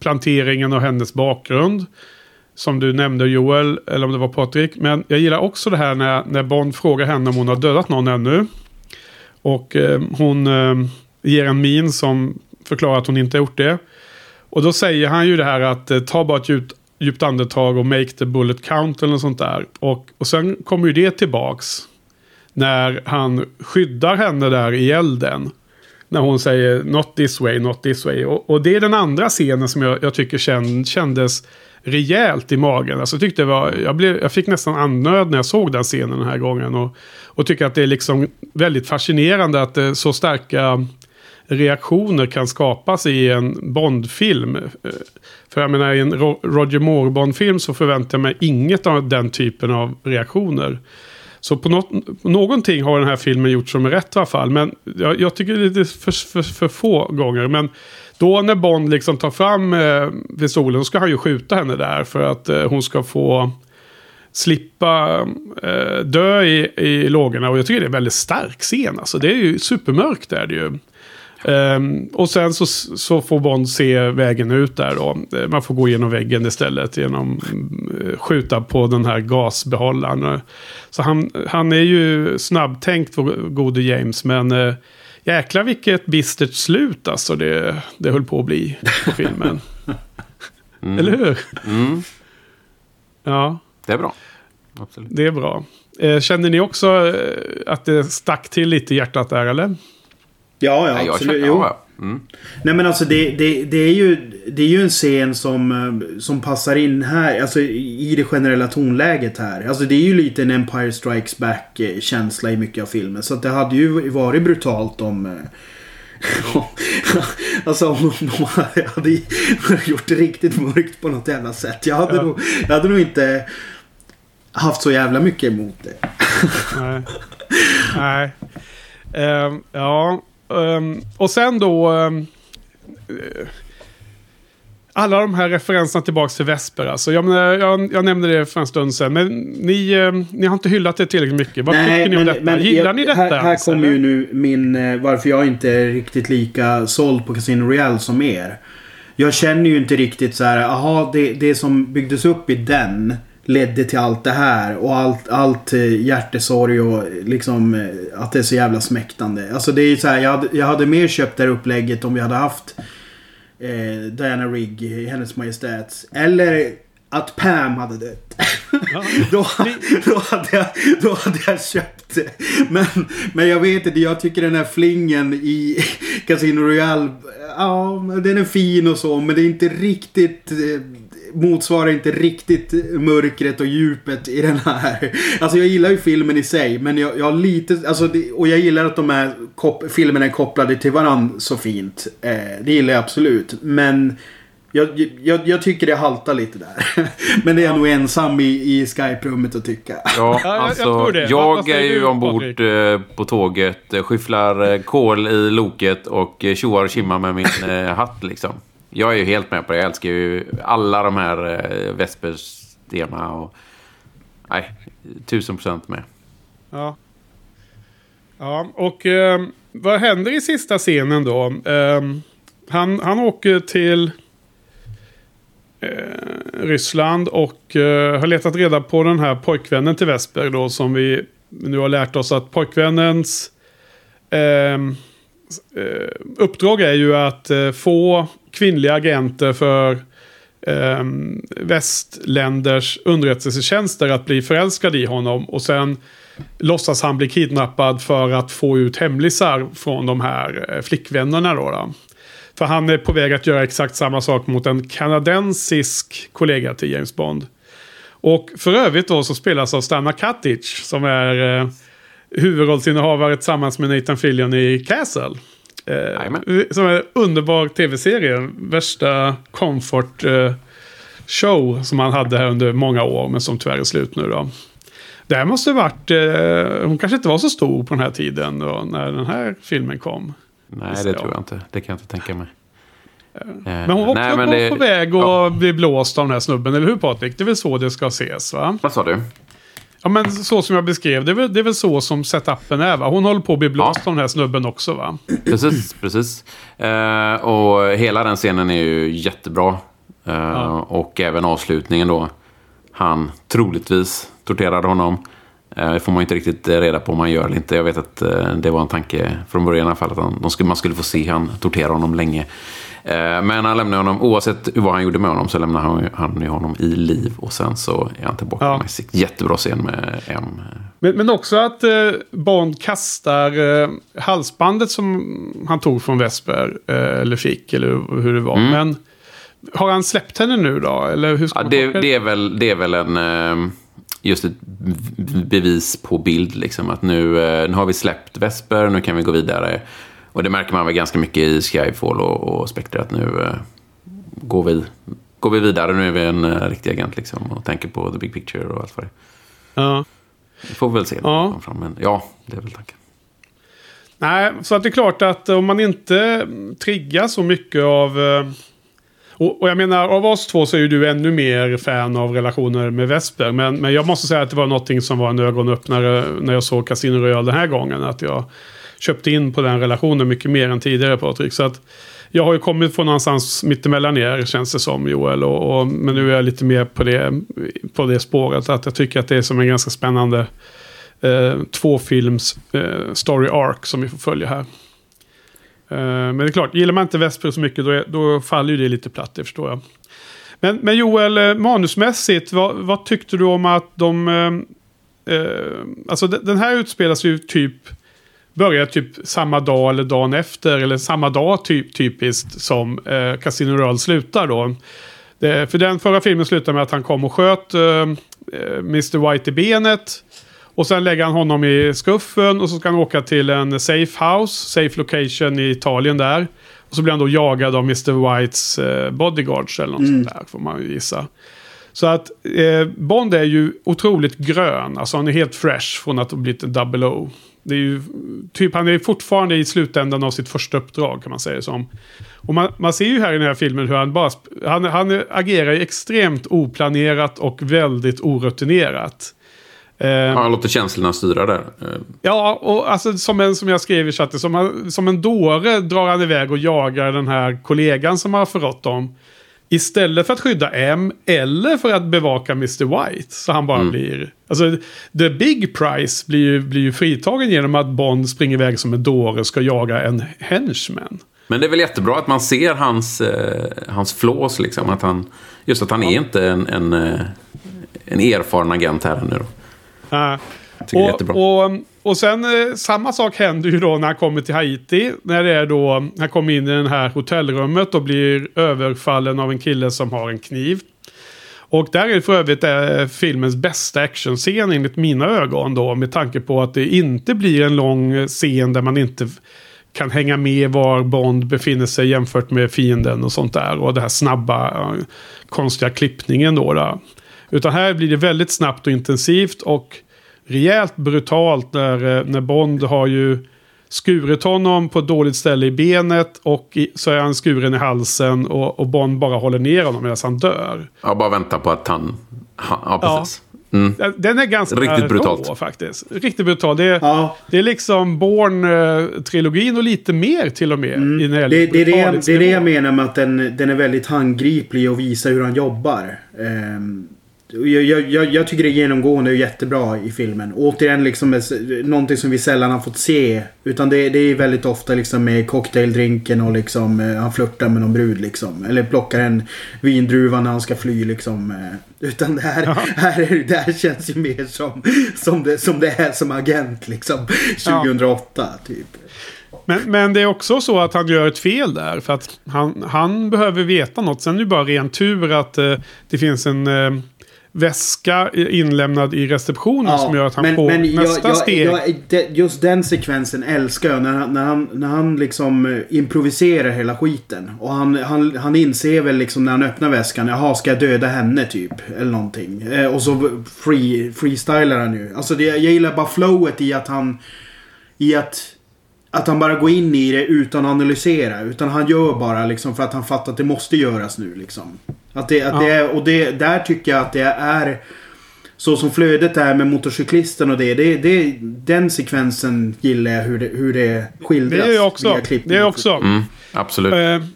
planteringen och hennes bakgrund. Som du nämnde Joel, eller om det var Patrik. Men jag gillar också det här när, när Bond frågar henne om hon har dödat någon ännu. Och eh, hon eh, ger en min som förklarar att hon inte har gjort det. Och då säger han ju det här att eh, ta bara ett djupt, djupt andetag och make the bullet count eller något sånt där. Och, och sen kommer ju det tillbaks. När han skyddar henne där i elden. När hon säger not this way, not this way. Och, och det är den andra scenen som jag, jag tycker känd, kändes rejält i magen. Alltså, jag, tyckte det var, jag, blev, jag fick nästan andnöd när jag såg den scenen den här gången. Och, och tycker att det är liksom väldigt fascinerande att eh, så starka reaktioner kan skapas i en Bondfilm. Eh, för jag menar i en Roger Moore-Bond-film så förväntar jag mig inget av den typen av reaktioner. Så på något, någonting har den här filmen gjort som är rätt i alla fall. Men jag, jag tycker det är för, för, för få gånger. Men då när Bond liksom tar fram eh, pistolen så ska han ju skjuta henne där. För att eh, hon ska få slippa eh, dö i, i lågorna. Och jag tycker det är en väldigt stark scen. Alltså, det är ju supermörkt där det ju. Um, och sen så, så får Bond se vägen ut där då. Eh, man får gå genom väggen istället genom uh, skjuta på den här gasbehållaren. Eh, så han, han är ju snabbtänkt, gode James. Men uh, jäklar vilket bistert slut alltså det, det höll på att bli på filmen. Eller hur? Mm, Ja, det är bra. Absolut. det är bra. Eh, känner ni också eh, att det stack till lite i hjärtat där eller? Ja, ja, Nej, jag absolut. känner, Jo. ja. Mm. Nej men alltså det, det, det, är ju, det är ju en scen som, eh, som passar in här. Alltså i det generella tonläget här. Alltså det är ju lite en Empire Strikes Back känsla i mycket av filmen. Så att det hade ju varit brutalt om... eh, alltså om de hade gjort det riktigt mörkt på något jävla sätt. Jag hade, Ja. nog, jag hade nog inte haft så jävla mycket emot det. Nej. Nej. Ehm, ja. Ehm, och sen då... ehm, eh, alla de här referenserna tillbaka till Vesper. Alltså, jag, menar, jag, jag nämnde det för en stund sedan. Men ni, ehm, ni har inte hyllat det tillräckligt mycket. Vad tycker ni om detta? Gillar jag- ni detta? Här, här kommer ju nu min... eh, Varför jag inte är riktigt lika såld på Casino Royale som er. Jag känner ju inte riktigt så här, aha, det, det som byggdes upp i den ledde till allt det här. Och allt, allt eh, hjärtesorg och liksom eh, att det är så jävla smäktande. Alltså det är ju så här, jag hade, jag hade mer köpt det här upplägget om vi hade haft eh, Diana Rigg i Hennes Majestäts. Eller att Pam hade dött. då, då, hade jag, då hade jag köpt det. Men, men jag vet inte, jag tycker den här flingen i Casino Royale. Ja, den är fin och så, men det är inte riktigt... eh, Motsvarar inte riktigt mörkret och djupet i den här. Alltså jag gillar ju filmen i sig, men jag, jag har lite... Alltså, det, och jag gillar att de här kop, filmerna är kopplade till varandra så fint. Eh, det gillar jag absolut. Men jag, jag, jag tycker det haltar lite där. Men det är jag nog ensam i, i Skype-rummet att tycka. Ja, Ja, jag- jag alltså, är ju ombord eh, på tåget, eh, skyfflar eh, kol i loket och tjoar och kimmar med min eh, hatt liksom. Jag är ju helt med på det. Jag älskar ju alla de här eh, Vespers tema och... Nej, tusen procent med. Ja. Ja, och eh, vad händer i sista scenen då? Eh, han, han åker till eh, Ryssland och eh, har letat reda på den här pojkvännen till Vesper då som vi nu har lärt oss att pojkvännens eh, eh uppdrag är ju att eh, få kvinnliga agenter för eh, västländers underrättelsetjänster att bli förälskade i honom. Och sen låtsas han bli kidnappad för att få ut hemlisar från de här eh, flickvännerna. Då, då. För han är på väg att göra exakt samma sak mot en kanadensisk kollega till James Bond. Och för övrigt då så spelas av Stanna Katic som är eh, huvudrollsinnehavare tillsammans med Nathan Fillion i Castle. Eh, som är en underbar tv-serie. Värsta comfort eh, show som han hade här under många år men som tyvärr är slut nu då. Det här måste varit, eh, hon kanske inte var så stor på den här tiden då, när den här filmen kom. Nej, det tror jag inte. Det kan jag inte tänka mig. Eh, Men hon var också nej, på, det- på väg att Ja, bli blåst av den här snubben, eller hur Patrik? Det är väl så det ska ses va? vad sa du? Ja men så som jag beskrev, det är väl, det är väl så som setupen är va? Hon håller på att bli blåst av den här snubben också va? Precis, precis. Eh, och hela den scenen är ju jättebra. Eh, Och även avslutningen då. Han troligtvis torterade honom. Eh, Det får man inte riktigt reda på om han gör eller inte. Jag vet att eh, det var en tanke från början i alla fall. Att han, de skulle, man skulle få se han tortera honom länge. Eh, men han lämnar honom, oavsett vad han gjorde med honom, så lämnar han, han ju honom i liv. Och sen så är han tillbaka Ja. med sitt jättebra scen med M. Men, men också att eh, Bond kastar eh, halsbandet som han tog från Vesper. Eh, eller fick, eller hur det var. Men har han släppt henne nu då? Eller hur ska Ja, det, det, är väl, det är väl en... eh, Just ett bevis på bild, liksom. Att nu, eh, nu har vi släppt Vesper, nu kan vi gå vidare. Och det märker man väl ganska mycket i Skyfall och, och Spectre, att nu eh, går, vi, går vi vidare. Nu är vi en eh, riktig agent, liksom. Och tänker på the big picture och allt vad det är. Ja. Vi får väl se. Ja. Fram, men ja, det är väl tanken. Nej, så att det är klart att om man inte triggar så mycket av... eh, Och, och jag menar, av oss två så är ju du ännu mer fan av relationer med Vesper. Men, men jag måste säga att det var någonting som var en ögonöppnare när jag såg Casino Royale den här gången. Att jag köpte in på den relationen mycket mer än tidigare Patrik. Så att jag har ju kommit från någonstans mittemellan er känns det som Joel. Och, och, men nu är jag lite mer på det, på det spåret. Att jag tycker att det är som en ganska spännande eh, tvåfilms eh, story arc som vi får följa här. Eh, men det är klart, gillar man inte Vesper så mycket då, är, då faller ju det lite platt, det förstår jag. Men, men Joel, eh, manusmässigt, vad, vad tyckte du om att de... Eh, eh, alltså den här utspelas ju typ... Börjar typ samma dag eller dagen efter, eller samma dag typ, typiskt som eh, Casino Royale slutar då. Det, för den förra filmen slutar med att han kom och sköt eh, eh, Mr. White i benet. Och sen lägger han honom i skuffen och så ska han åka till en safe house, safe location i Italien där. Och så blir han då jagad av Mr. Whites eh, bodyguards eller något sånt där, får man ju gissa. Så att eh, Bond är ju otroligt grön, alltså han är helt fresh från att ha blivit en double O. Det är ju, typ, han är fortfarande i slutändan av sitt första uppdrag kan man säga det som. Och man, man ser ju här i den här filmen hur han bara... Han, han agerar ju extremt oplanerat och väldigt orutinerat. Eh, Ja, han låter känslorna styra där. Eh, Ja, och alltså som, en, som jag skrev i chatten, som, han- som en dåre drar han iväg och jagar den här kollegan som har förrått dem. Istället för att skydda M eller för att bevaka Mr. White. Så han bara blir... Alltså, the big prize blir ju, blir ju fritagen genom att Bond springer iväg som en dåre och ska jaga en henchman. Men det är väl jättebra att man ser hans, eh, hans flås, liksom. Att han, just att han är inte en, en, eh, en erfaren agent här nu då. Ja. tycker det är jättebra. Och, och sen eh, samma sak händer ju då när han kommer till Haiti. När det är då, han kommer in i det här hotellrummet och blir överfallen av en kille som har en kniv. Och där är för övrigt eh, filmens bästa actionscen enligt mina ögon då. Med tanke på att det inte blir en lång scen där man inte kan hänga med var Bond befinner sig jämfört med fienden och sånt där. Och det här snabba, eh, konstiga klippningen då. Där. Utan här blir det väldigt snabbt och intensivt och rejält brutalt när, eh, när Bond har ju skurit honom på ett dåligt ställe i benet och i, så är han skuren i halsen och, och Bond bara håller ner honom medan han dör. Jag bara väntar på att han... han ja, precis. Mm. Den är ganska Riktigt rå, brutalt. faktiskt. Riktigt brutal. Det är, Ja. det är liksom Bourne-trilogin och lite mer till och med. i när det, Mm. Det, det, är det, jag, det är det jag menar med att den, den är väldigt handgriplig och visar hur han jobbar. Ehm, jag, jag, jag, tycker det genomgående är jättebra i filmen. Återigen liksom ett- någonting som vi sällan har fått se. Utan det, det är väldigt ofta liksom med cocktaildrinken och liksom eh, han flörtar med någon brud liksom. Eller plockar en vindruva när han ska fly liksom. eh. Utan det här, här, är- det här känns ju mer som, som, det, som det är som agent liksom. 2008 typ. Men, men det är också så att han gör ett fel där. För att han, han behöver veta något. Sen är det bara ren tur att eh, det finns en eh, väska inlämnad i receptionen som gör att han får nästa jag, steg. Jag, det, just den sekvensen älskar jag. När, han- när, han, när han liksom eh, improviserar hela skiten. Och han, han, han inser väl liksom när han öppnar väskan. Jaha, ska jag döda henne typ? Eller någonting. Eh, och så free, freestylar han ju. Alltså det, jag gillar bara flowet i att han... I att... Att han bara går in i det utan att analysera. Utan han gör bara liksom för att han fattar att det måste göras nu liksom. Att det, att det är, och det, där tycker jag att det är... Så som flödet är med motorcyklisten och det. det, det den sekvensen gillar jag hur det, hur det skildras. Det gör jag också. Det är också. Mm, absolut. Eh,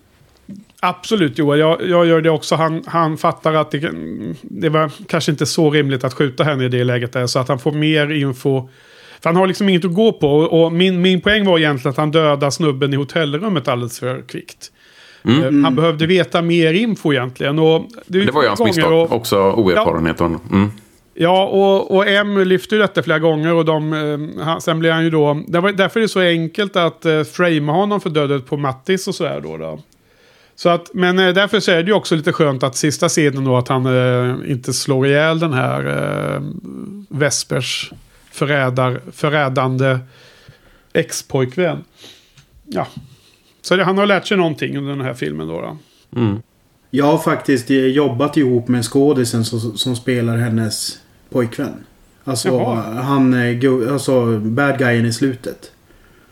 absolut Joel, jag, jag gör det också. Han, han fattar att det, det var kanske inte så rimligt att skjuta henne i det läget där. Så att han får mer info. För han har liksom inget att gå på. Och, min, min poäng var egentligen att han dödar snubben i hotellrummet alldeles för kvickt. Eh, Han behövde veta mer info egentligen. Och det, Det var ju hans misstag. och- Också oerfarenhet. av Mm. Ja, och, och M lyfter ju detta flera gånger och de, eh, han, sen blir han ju då... Det var, därför är det så enkelt att eh, framea honom för dödet på Mattis och sådär då. då. Så att, men eh, därför så är det ju också lite skönt att sista scenen då att han eh, inte slår ihjäl den här eh, Vespers förrädar, förrädande ex-pojkvän. Ja. Så det, han har lärt sig någonting under den här filmen då. då. Jag har faktiskt eh, jobbat ihop med skådisen som, som spelar hennes pojkvän. Alltså Jaha. han, eh, alltså bad guyen i slutet.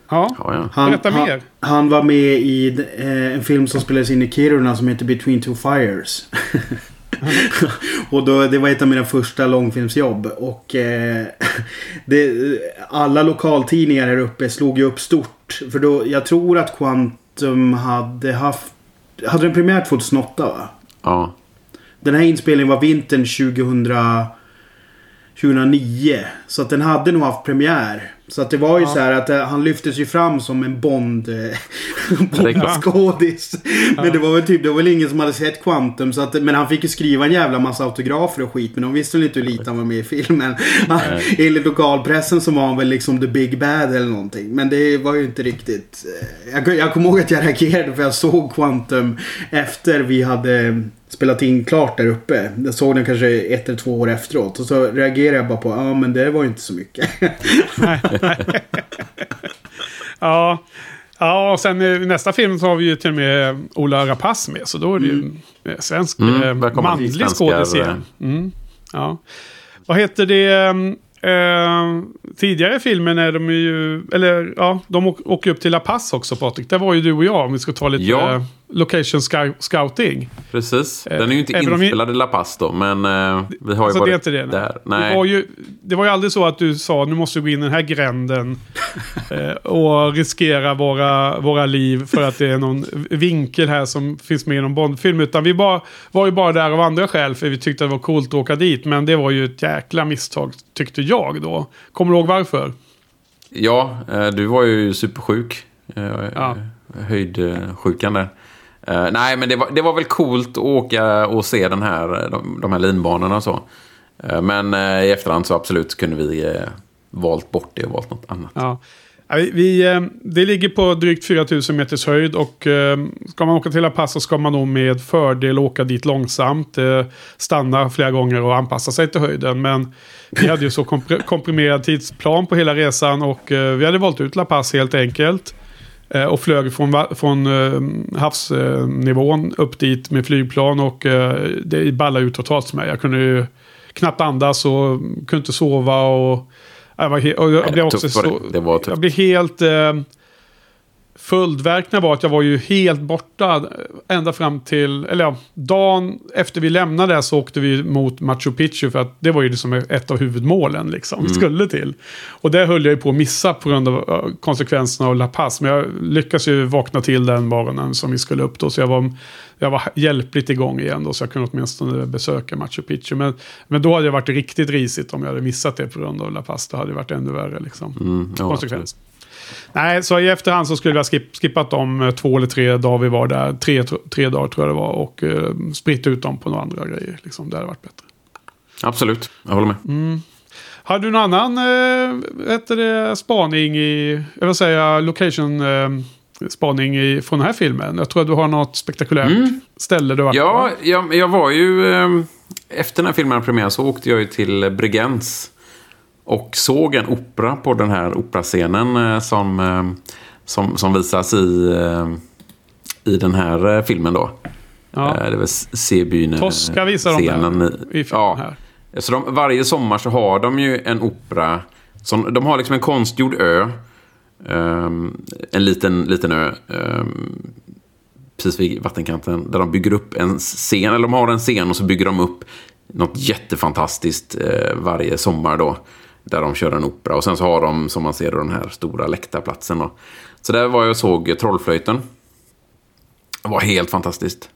Ja. Han, Berätta han, mer. Han var med i eh, en film som spelades in i Kiruna som heter Between Two Fires. och då, det var ett av mina första långfilmsjobb. Och eh, det, alla lokaltidningar här uppe slog ju upp stort. För då, jag tror att Quantum hade haft... Hade den premiär 2008 va? ja. Den här inspelningen var vintern 2000, 2009. Så att den hade nog haft premiär. Så att det var ju så här att eh, han lyftes ju fram som en Bond... eh, Bond-skådis. Men det var väl typ, det var väl ingen som hade sett Quantum. Så att, men han fick ju skriva en jävla massa autografer och skit. Men de visste väl inte hur lite han var med i filmen. Han, enligt lokalpressen så var han väl liksom the big bad eller någonting. Men det var ju inte riktigt... eh, Jag, jag kommer ihåg att jag reagerade för jag såg Quantum efter vi hade spelat in klart där uppe. Jag såg den kanske ett eller två år efteråt. Och så reagerade jag bara på, ja men det var ju inte så mycket. Ja. Ja, och sen i nästa film så har vi ju till och med Ola Rapace med. Så då är det ju en svensk Mm, eh, manlig skådis igen. Mm, ja. Vad heter det? ehm, Eh, tidigare i filmen är de ju, eller ja, de åk- åker upp till La Paz också Patrik. Där var ju du och jag om vi ska ta lite Ja. Eh, location scou- scouting. Precis. Den är ju inte även inspelad i La Paz då, men eh, vi har ju Så varit det det? där. Det, var Nej. ju, det var ju aldrig så att du sa nu måste vi gå in i den här gränden eh, och riskera våra, våra liv för att det är någon vinkel här som finns med i någon Bondfilm. Utan vi bara, var ju bara där av andra skäl för vi tyckte det var coolt att åka dit. Men det var ju ett jäkla misstag tyckte jag då. Kommer du ihåg varför? Ja, eh, du var ju supersjuk. Eh, Ja. Höjdsjukan där. Uh, Nej, men det var, det var väl coolt att åka och se den här, eh, de, de här linbanorna och så. Uh, Men uh, i efterhand så absolut kunde vi valt bort det och valt något annat. Ja. Vi- det ligger på drygt 4000 meters höjd och ska man åka till La Paz så ska man nog med fördel åka dit långsamt. Stanna flera gånger och anpassa sig till höjden. Men vi hade ju så komprimerad tidsplan på hela resan och vi hade valt ut La Paz helt enkelt. Eh, Och flög från, från eh, havsnivån upp dit med flygplan och eh, det ballade ut totalt för mig. Jag kunde ju knappt andas och kunde inte sova och jag, var he- och jag blev också det. så, Det tufft. jag blev helt... Eh, Följdverkningar var att jag var ju helt borta ända fram till, eller ja, dagen efter vi lämnade så åkte vi mot Machu Picchu för att det var ju liksom ett av huvudmålen liksom vi skulle till. Och det höll jag ju på att missa på grund av eh, konsekvenserna av La Paz. Men jag lyckades ju vakna till den morgonen som vi skulle upp då. Så jag var, jag var hjälpligt igång igen då så jag kunde åtminstone besöka Machu Picchu. Men, men då hade det varit riktigt risigt om jag hade missat det på grund av La Paz. Det hade det varit ännu värre liksom. Mm, ja, konsekvens. Nej, så i efterhand så skulle vi ha skip, skippat de eh, två eller tre dagar vi var där. Tre, tre dagar tror jag det var. Och eh, spritt ut dem på några andra grejer. Liksom. Det hade varit bättre. Absolut, jag håller med. Mm. Har du någon annan eh, heter det, spaning i, jag vill säga location eh, spaning i, från den här filmen? Jag tror att du har något spektakulärt ställe du har varit Mm. Ja, jag, jag var ju... eh, Efter den här filmen premiär så åkte jag ju till Bregenz. Och såg en opera på den här operascenen eh, som, eh, som, som visas i, eh, i den här filmen då. Ja. Det var Sebyn Tosca visar de scenen i, i ja. här. Så de, varje sommar så har de ju en opera. Som, de har liksom en konstgjord ö. Ehm, en liten, liten ö. ehm, precis vid vattenkanten. Där de bygger upp en scen. Eller de har en scen och så bygger de upp något jättefantastiskt eh, varje sommar då. Där de kör en opera. Och sen så har de, som man ser, då, den här stora läktarplatsen. Då. Så där var jag och såg Trollflöjten. Det var helt fantastiskt.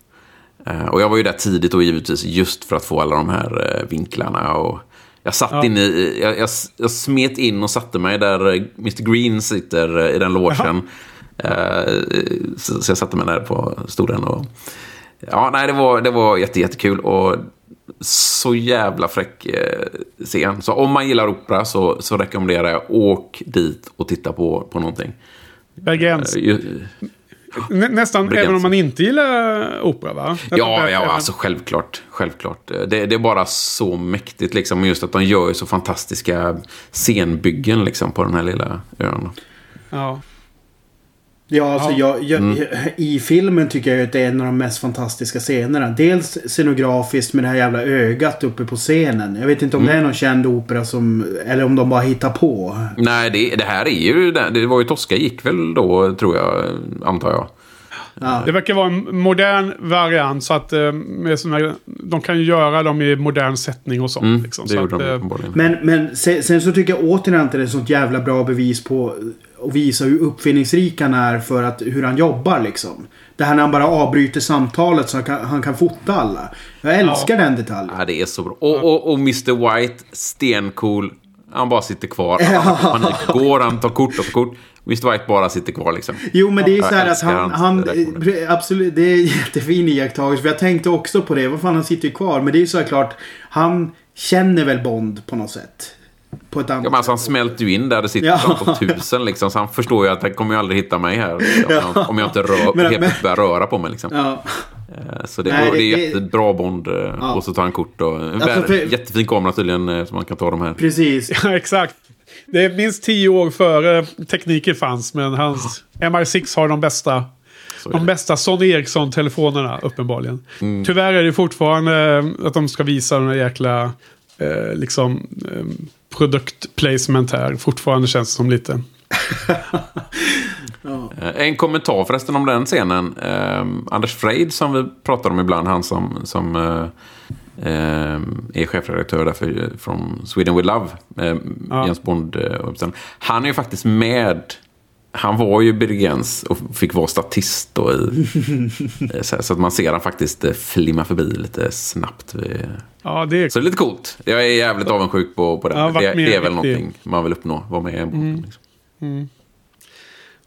Eh, Och jag var ju där tidigt och givetvis just för att få alla de här eh, vinklarna. Och jag satt Ja. inne i, jag, jag, jag smet in och satte mig där eh, Mr Green sitter i den logen. Så, så jag satte mig där på stolen och... Ja, nej, det var, det var jätte, jättekul och så jävla fräck eh, scen. Så om man gillar opera så, så rekommenderar jag åk dit och titta på, på någonting. Bergens. Eh, Nä, nästan Bergens. även om man inte gillar opera va? Ja, ja, Även- alltså självklart. Självklart. Det, det är bara så mäktigt liksom. Just att de gör så fantastiska scenbyggen liksom på den här lilla ön. Ja. Ja, alltså Jag, jag, Mm. i filmen tycker jag att det är en av de mest fantastiska scenerna. Dels scenografiskt med det här jävla ögat uppe på scenen. Jag vet inte om Mm. det är någon känd opera som... Eller om de bara hittar på. Nej, det, det här är ju... Det, var ju Tosca gick väl då, tror jag, antar jag. Ja. Det verkar vara en modern variant så att eh, med såna, de kan ju göra dem i modern sättning och sånt. Mm, liksom, det så gjorde att, de eh. Men, men sen, sen så tycker jag återigen att det är ett sånt jävla bra bevis på att visa hur uppfinningsrik han är för att, hur han jobbar liksom. Det här när han bara avbryter samtalet så han kan, han kan fota alla. Jag älskar den detaljen. Ja, det är så bra. Och, och, och Mr White, stencool. Han bara sitter kvar. Han panik. Går, han tar kort och kort. Mr White bara sitter kvar liksom. Jo men det är ju så här att han, han absolut, det är en jättefin iakttagelse. För jag tänkte också på det. Vad fan han sitter ju kvar. Men det är ju såklart, han känner väl Bond på något sätt. På ett annat Ja, men alltså, han smälter ju in där det sitter Ja. ett antal tusen liksom. Så han förstår ju att han kommer ju aldrig hitta mig här. Om, jag, om jag inte rör, Men- helt men- börjar röra på mig liksom. Ja. Eh, Så det, Nej, och det är det- jättebra Bond. eh, Ja. Och så tar han kort och... En Alltså, för- Jättefin kamera tydligen eh, som man kan ta de här. Precis. Ja, exakt. Det är minst tio år före tekniken fanns, men hans MR6 har de bästa, de det. bästa Sony Ericsson-telefonerna, uppenbarligen. Mm. Tyvärr är det fortfarande att de ska visa den här jäkla eh, liksom, eh, produktplacement här. Fortfarande känns det som lite. Eh, En kommentar förresten om den scenen. Eh, Anders Freid som vi pratar om ibland, han som, som eh, eh, är chefredaktör där för, från Sweden with Love, eh, Ja. Jens Bond. Eh, han är ju faktiskt med. Han var ju Birgens och fick vara statist då i, eh, så, att man ser han faktiskt eh, flimma förbi lite snabbt. Ja, det är Så det är lite coolt. Jag är jävligt avundsjuk på, på det. Ja, det, är väl riktigt. någonting man vill uppnå. Vara med i en båt. Liksom.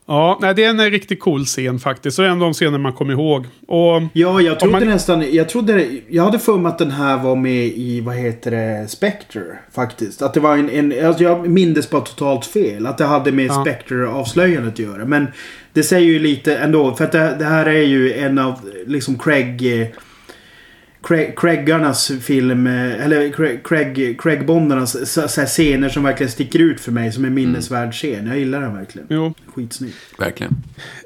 Ja, nej, det är en riktigt cool scen faktiskt. Och en av de scener man kommer ihåg. Och Ja, jag trodde man- nästan... Jag trodde... Jag hade för mig att den här var med i, vad heter det, Spectre. Faktiskt. Att det var en... en alltså jag mindes bara totalt fel. Att det hade med Ja. Spectre-avslöjandet att göra. Men det säger ju lite ändå. För att det, det här är ju en av liksom Craig... Craig, Craigarnas film, eh, eller Craig, Craig, Bondarnas så, så här scener som verkligen sticker ut för mig som en minnesvärd scen. Jag gillar den verkligen. jo, Skitsnygg. Verkligen.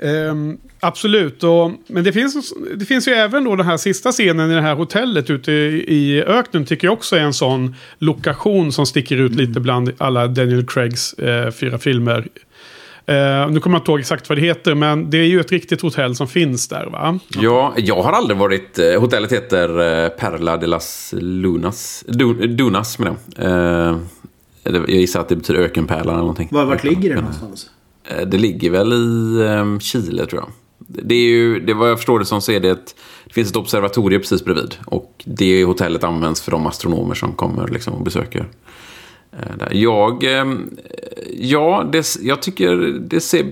Ehm, absolut. Och, men det finns, det finns ju även då den här sista scenen i det här hotellet ute i, i öknen. Tycker jag också är en sån lokation som sticker ut lite bland alla Daniel Craigs eh, fyra filmer. Eh, nu kommer jag inte ihåg exakt vad det heter, men det är ju ett riktigt hotell som finns där va? Ja, jag har aldrig varit... Eh, hotellet heter eh, Perla de las Lunas. Du, Dunas med det. Eh, jag gissar att det betyder ökenpärla eller någonting. Var, vart ligger det någonstans? Eh, det ligger väl i eh, Chile tror jag. Det är ju, det vad jag förstår det som så är det ett, det finns ett observatorium precis bredvid. Och det hotellet används för de astronomer som kommer liksom och besöker. Eh, jag, ehm, ja, det, jag tycker det ser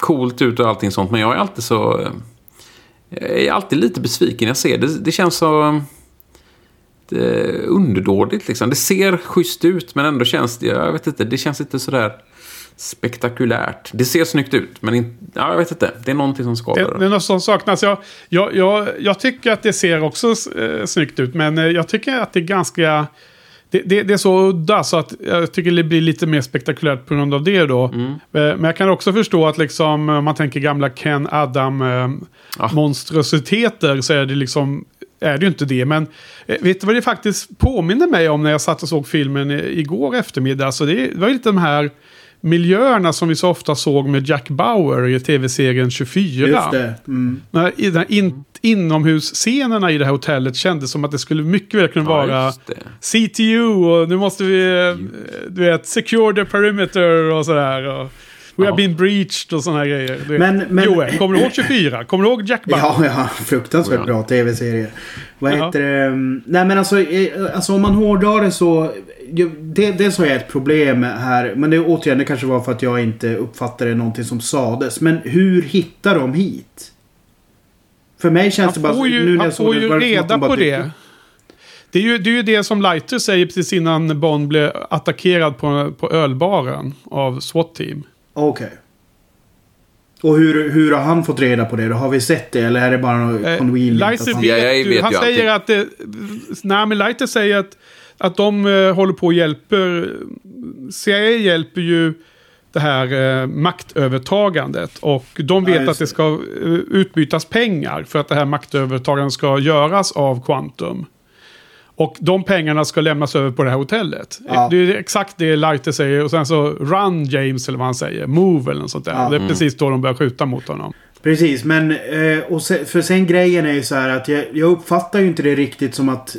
coolt ut och allting sånt. Men jag är alltid så, eh, jag är alltid lite besviken. Jag ser det, det känns så det, underdådigt liksom. Det ser schysst ut men ändå känns det, jag vet inte, det känns inte sådär spektakulärt. Det ser snyggt ut, men in, ja, jag vet inte. Det är någonting som skadar. Det, det är något som saknas. Jag, jag, jag, jag tycker att det ser också eh, snyggt ut, men eh, jag tycker att det är ganska... Det, det, det är så udda så att jag tycker det blir lite mer spektakulärt på grund av det då. Mm. Eh, Men jag kan också förstå att liksom, om man tänker gamla Ken Adam eh, monstrositeter så är det liksom är det ju inte det. Men eh, vet du vad det faktiskt påminner mig om när jag satt och såg filmen eh, igår eftermiddag? Så det, det var ju lite de här miljöerna som vi så ofta såg med Jack Bauer i tv-serien 24. Just det. Mm. När, i den här in, inomhusscenerna i det här hotellet kändes som att det skulle mycket väl kunna Ja, vara. CTU och nu måste vi, eh, du vet, secure the perimeter och sådär. Och We Ja. have been breached och sådana här grejer. Det- Men- men- Joel, kommer du ihåg 24? Kommer du ihåg Jack Bauer? Ja, ja, fruktansvärt Ja. bra tv-serie. Vad Ja. heter det? Nej men alltså, eh, alltså om man hårdrar det så... Det, dels har jag ett problem här. Men det återigen, det kanske var för att jag inte uppfattade någonting som sades. Men hur hittar de hit? För mig känns det bara... Han får nu ju, när jag han får det, ju det reda bara på det. Det är, ju, det är ju det som Lighter säger precis innan Bond blev attackerad på, på ölbaren av SWAT-team. Okej. Och hur, hur har han fått reda på det? Då har vi sett det eller är det bara något Eh, att han- Ja, jag vet, vet han ju säger att det... Nej, men Lighter säger att, att de eh, håller på och hjälper... CIA hjälper ju det här eh, maktövertagandet. Och de vet Ja, att det ska eh, utbytas pengar för att det här maktövertagandet ska göras av Quantum. Och de pengarna ska lämnas över på det här hotellet. Ja. Det är exakt det Lighter säger. Och sen så Run James eller vad han säger. Move eller något sånt där. Ja. Det är precis då de börjar skjuta mot honom. Precis, men eh, och se, för sen grejen är ju så här att jag, jag uppfattar ju inte det riktigt som att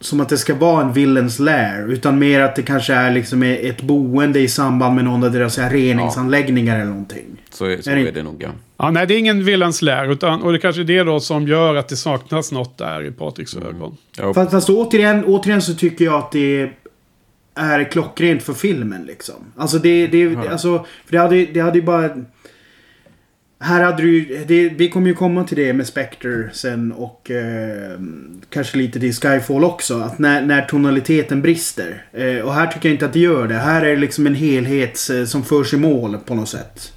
som att det ska vara en villains lair. Utan mer att det kanske är liksom ett boende i samband med någon av deras reningsanläggningar eller någonting. Så, är- så Är det- är det nog, ja. Ja, nej, det är ingen Villains lär. Utan, och det kanske är det då som gör att det saknas något där i Patriks ögon. ja. Fast, fast återigen, återigen så tycker jag att det är klockrent för filmen liksom. Alltså det, det, alltså, för det hade, det hade ju bara... Här hade du ju, det, vi kommer ju komma till det med Spectre sen och eh, kanske lite till Skyfall också. Att när, när tonaliteten brister. Eh, och här tycker jag inte att det gör det. Här är det liksom en helhet eh, som förs i mål på något sätt.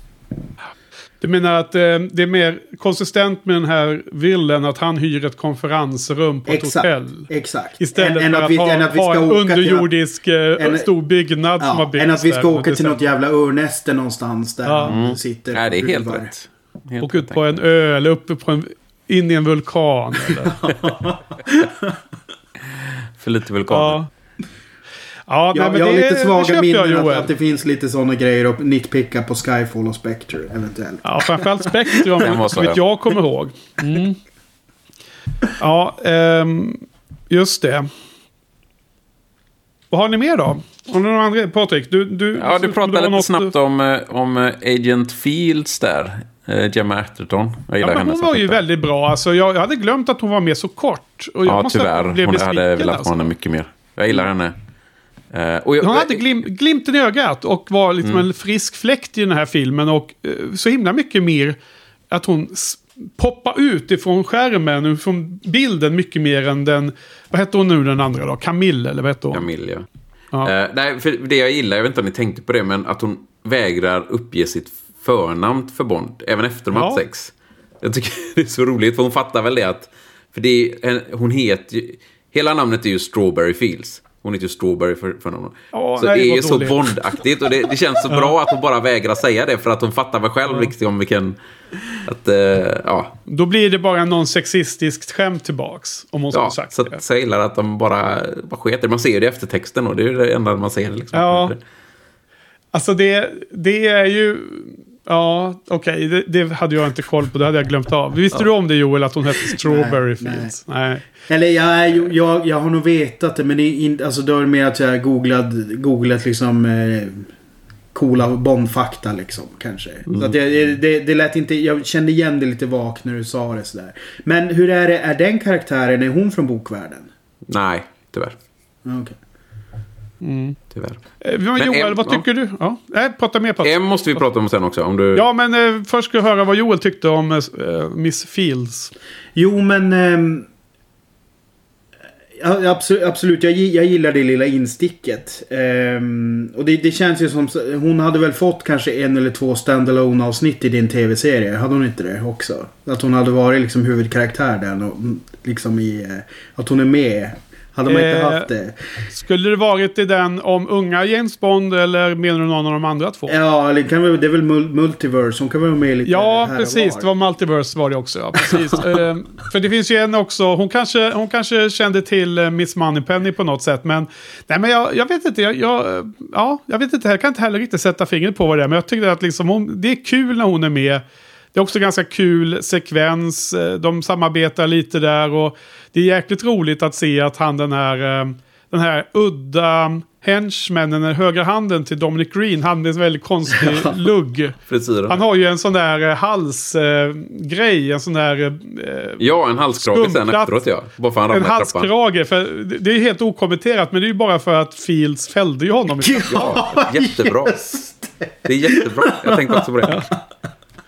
Du menar att eh, det är mer konsistent med den här villen att han hyr ett konferensrum på ett Exakt. hotell. Exakt. Istället Än- för att att, vi- ha, än att vi ha ska en åka till- underjordisk eh, en- stor byggnad som har Ja, byggts än att vi ska under åka till något decennier. jävla örnäste någonstans där Ja. han sitter. Nej, det är och helt rätt. Helt Och ut på en ö eller uppe på en, in i en vulkan. Eller? För lite vulkaner. ja. Ja, nej, Jag, men jag har det, lite svaga köper jag, minnen att, det finns lite sådana grejer att nitpicka på Skyfall och Spectre eventuellt. Ja, framförallt som vet ja. jag kommer ihåg. Mm. Ja, ehm, just det. Vad har ni mer då? Har ni några andra? Patrik, du... du Ja, du pratade lite något- snabbt om, eh, om eh, Agent Fields där. Eh, Gemma Atherton. Jag gillar Ja, men henne hon var ju väldigt bra. Alltså, jag, jag hade glömt att hon var med så kort. Och jag Ja, måste tyvärr. Hon hade velat alltså. ha henne mycket mer. Jag gillar henne. Och jag, Hon hade glim, glimten i ögat och var liksom Mm. en frisk fläkt i den här filmen. Och eh, så himla mycket mer att hon poppar ut ifrån skärmen, från bilden mycket mer än den... Vad hette hon nu den andra då? Camille eller vad hette hon? Camille, ja. Ja. Eh, nej, för det jag gillar, jag vet inte om ni tänkte på det, men att hon vägrar uppge sitt förnamn för Bond, även efter de Ja. haft sex. Jag tycker det är så roligt, för hon fattar väl det att... För det är, hon heter ju... Hela namnet är ju Strawberry Fields. Hon heter ju Strawberry för, för någon. Ja, så nej, det är så dåligt. Bond-aktigt och det, det känns så bra att hon bara vägrar säga det för att hon fattar väl själv riktigt om vilken... Att, eh, ja, Då blir det bara någon sexistiskt skämt tillbaks. Om hon ja sagt så, det. så jag gillar att de bara, bara sket Man ser ju det i eftertexten och det är ju det enda man ser. Liksom. Ja. Alltså det, det är ju... Ja, okej. Det, det hade jag inte koll på. Det hade jag glömt av. Visste du om det Joel, att hon hette Strawberry Nej, Fields? Nej. Eller jag, jag, jag har nog vetat det men det är inte, alltså då är det mer att jag googlat, googlat liksom eh, coola Bond-fakta liksom kanske. Så att jag, det, det lät inte, jag kände igen det lite vagt när du sa det sådär. Men hur är det, är den karaktären, är hon från bokvärlden? Nej, tyvärr. Ja, okej. tyvärr. Eh, Men Joel, em- vad ja. tycker du? Ja, nej, prata mer Patrik. En måste vi prata om sen också. Om du... Ja, men eh, först ska jag höra vad Joel tyckte om eh, Miss Fields. Jo men... ehm, ja, absolut, absolut. Jag, jag gillar det lilla insticket. Ehm, och det, det känns ju som... Hon hade väl fått kanske en eller två standalone avsnitt i din tv-serie. Hade hon inte det också? Att hon hade varit liksom huvudkaraktär där. och, mm, Liksom i... eh, Att hon är med. Hade man inte Eh, haft det? Skulle det varit i den om unga James Bond eller menar du någon av de andra två? Ja, eller kan väl, det är väl mul- multiverse. Hon kan vara med lite Ja, här precis. var. Det var Multiverse var det också. Ja, precis. Ehm, för det finns ju en också. Hon kanske, hon kanske kände till eh, Miss Moneypenny på något sätt. Men, nej, men jag, jag vet inte. Jag, jag, ja, jag vet inte. Jag kan inte heller riktigt sätta fingret på vad det är. Men jag tycker att liksom hon, det är kul när hon är med. Det är också ganska kul sekvens. Eh, De samarbetar lite där. Och det är jäkligt roligt att se att han den här... eh, den här udda henchmannen, den högra handen till Dominic Green, han med en väldigt konstig lugg. Han har ju en sån där eh, halsgrej, en sån där... Ja, en halskrage sen efteråt ja. Bara för han en halskrage. För det- är helt okommenterat, men det är ju bara för att Fields fällde ju honom. i Ja, jättebra. Det. Det är jättebra. Jag tänkte också på det.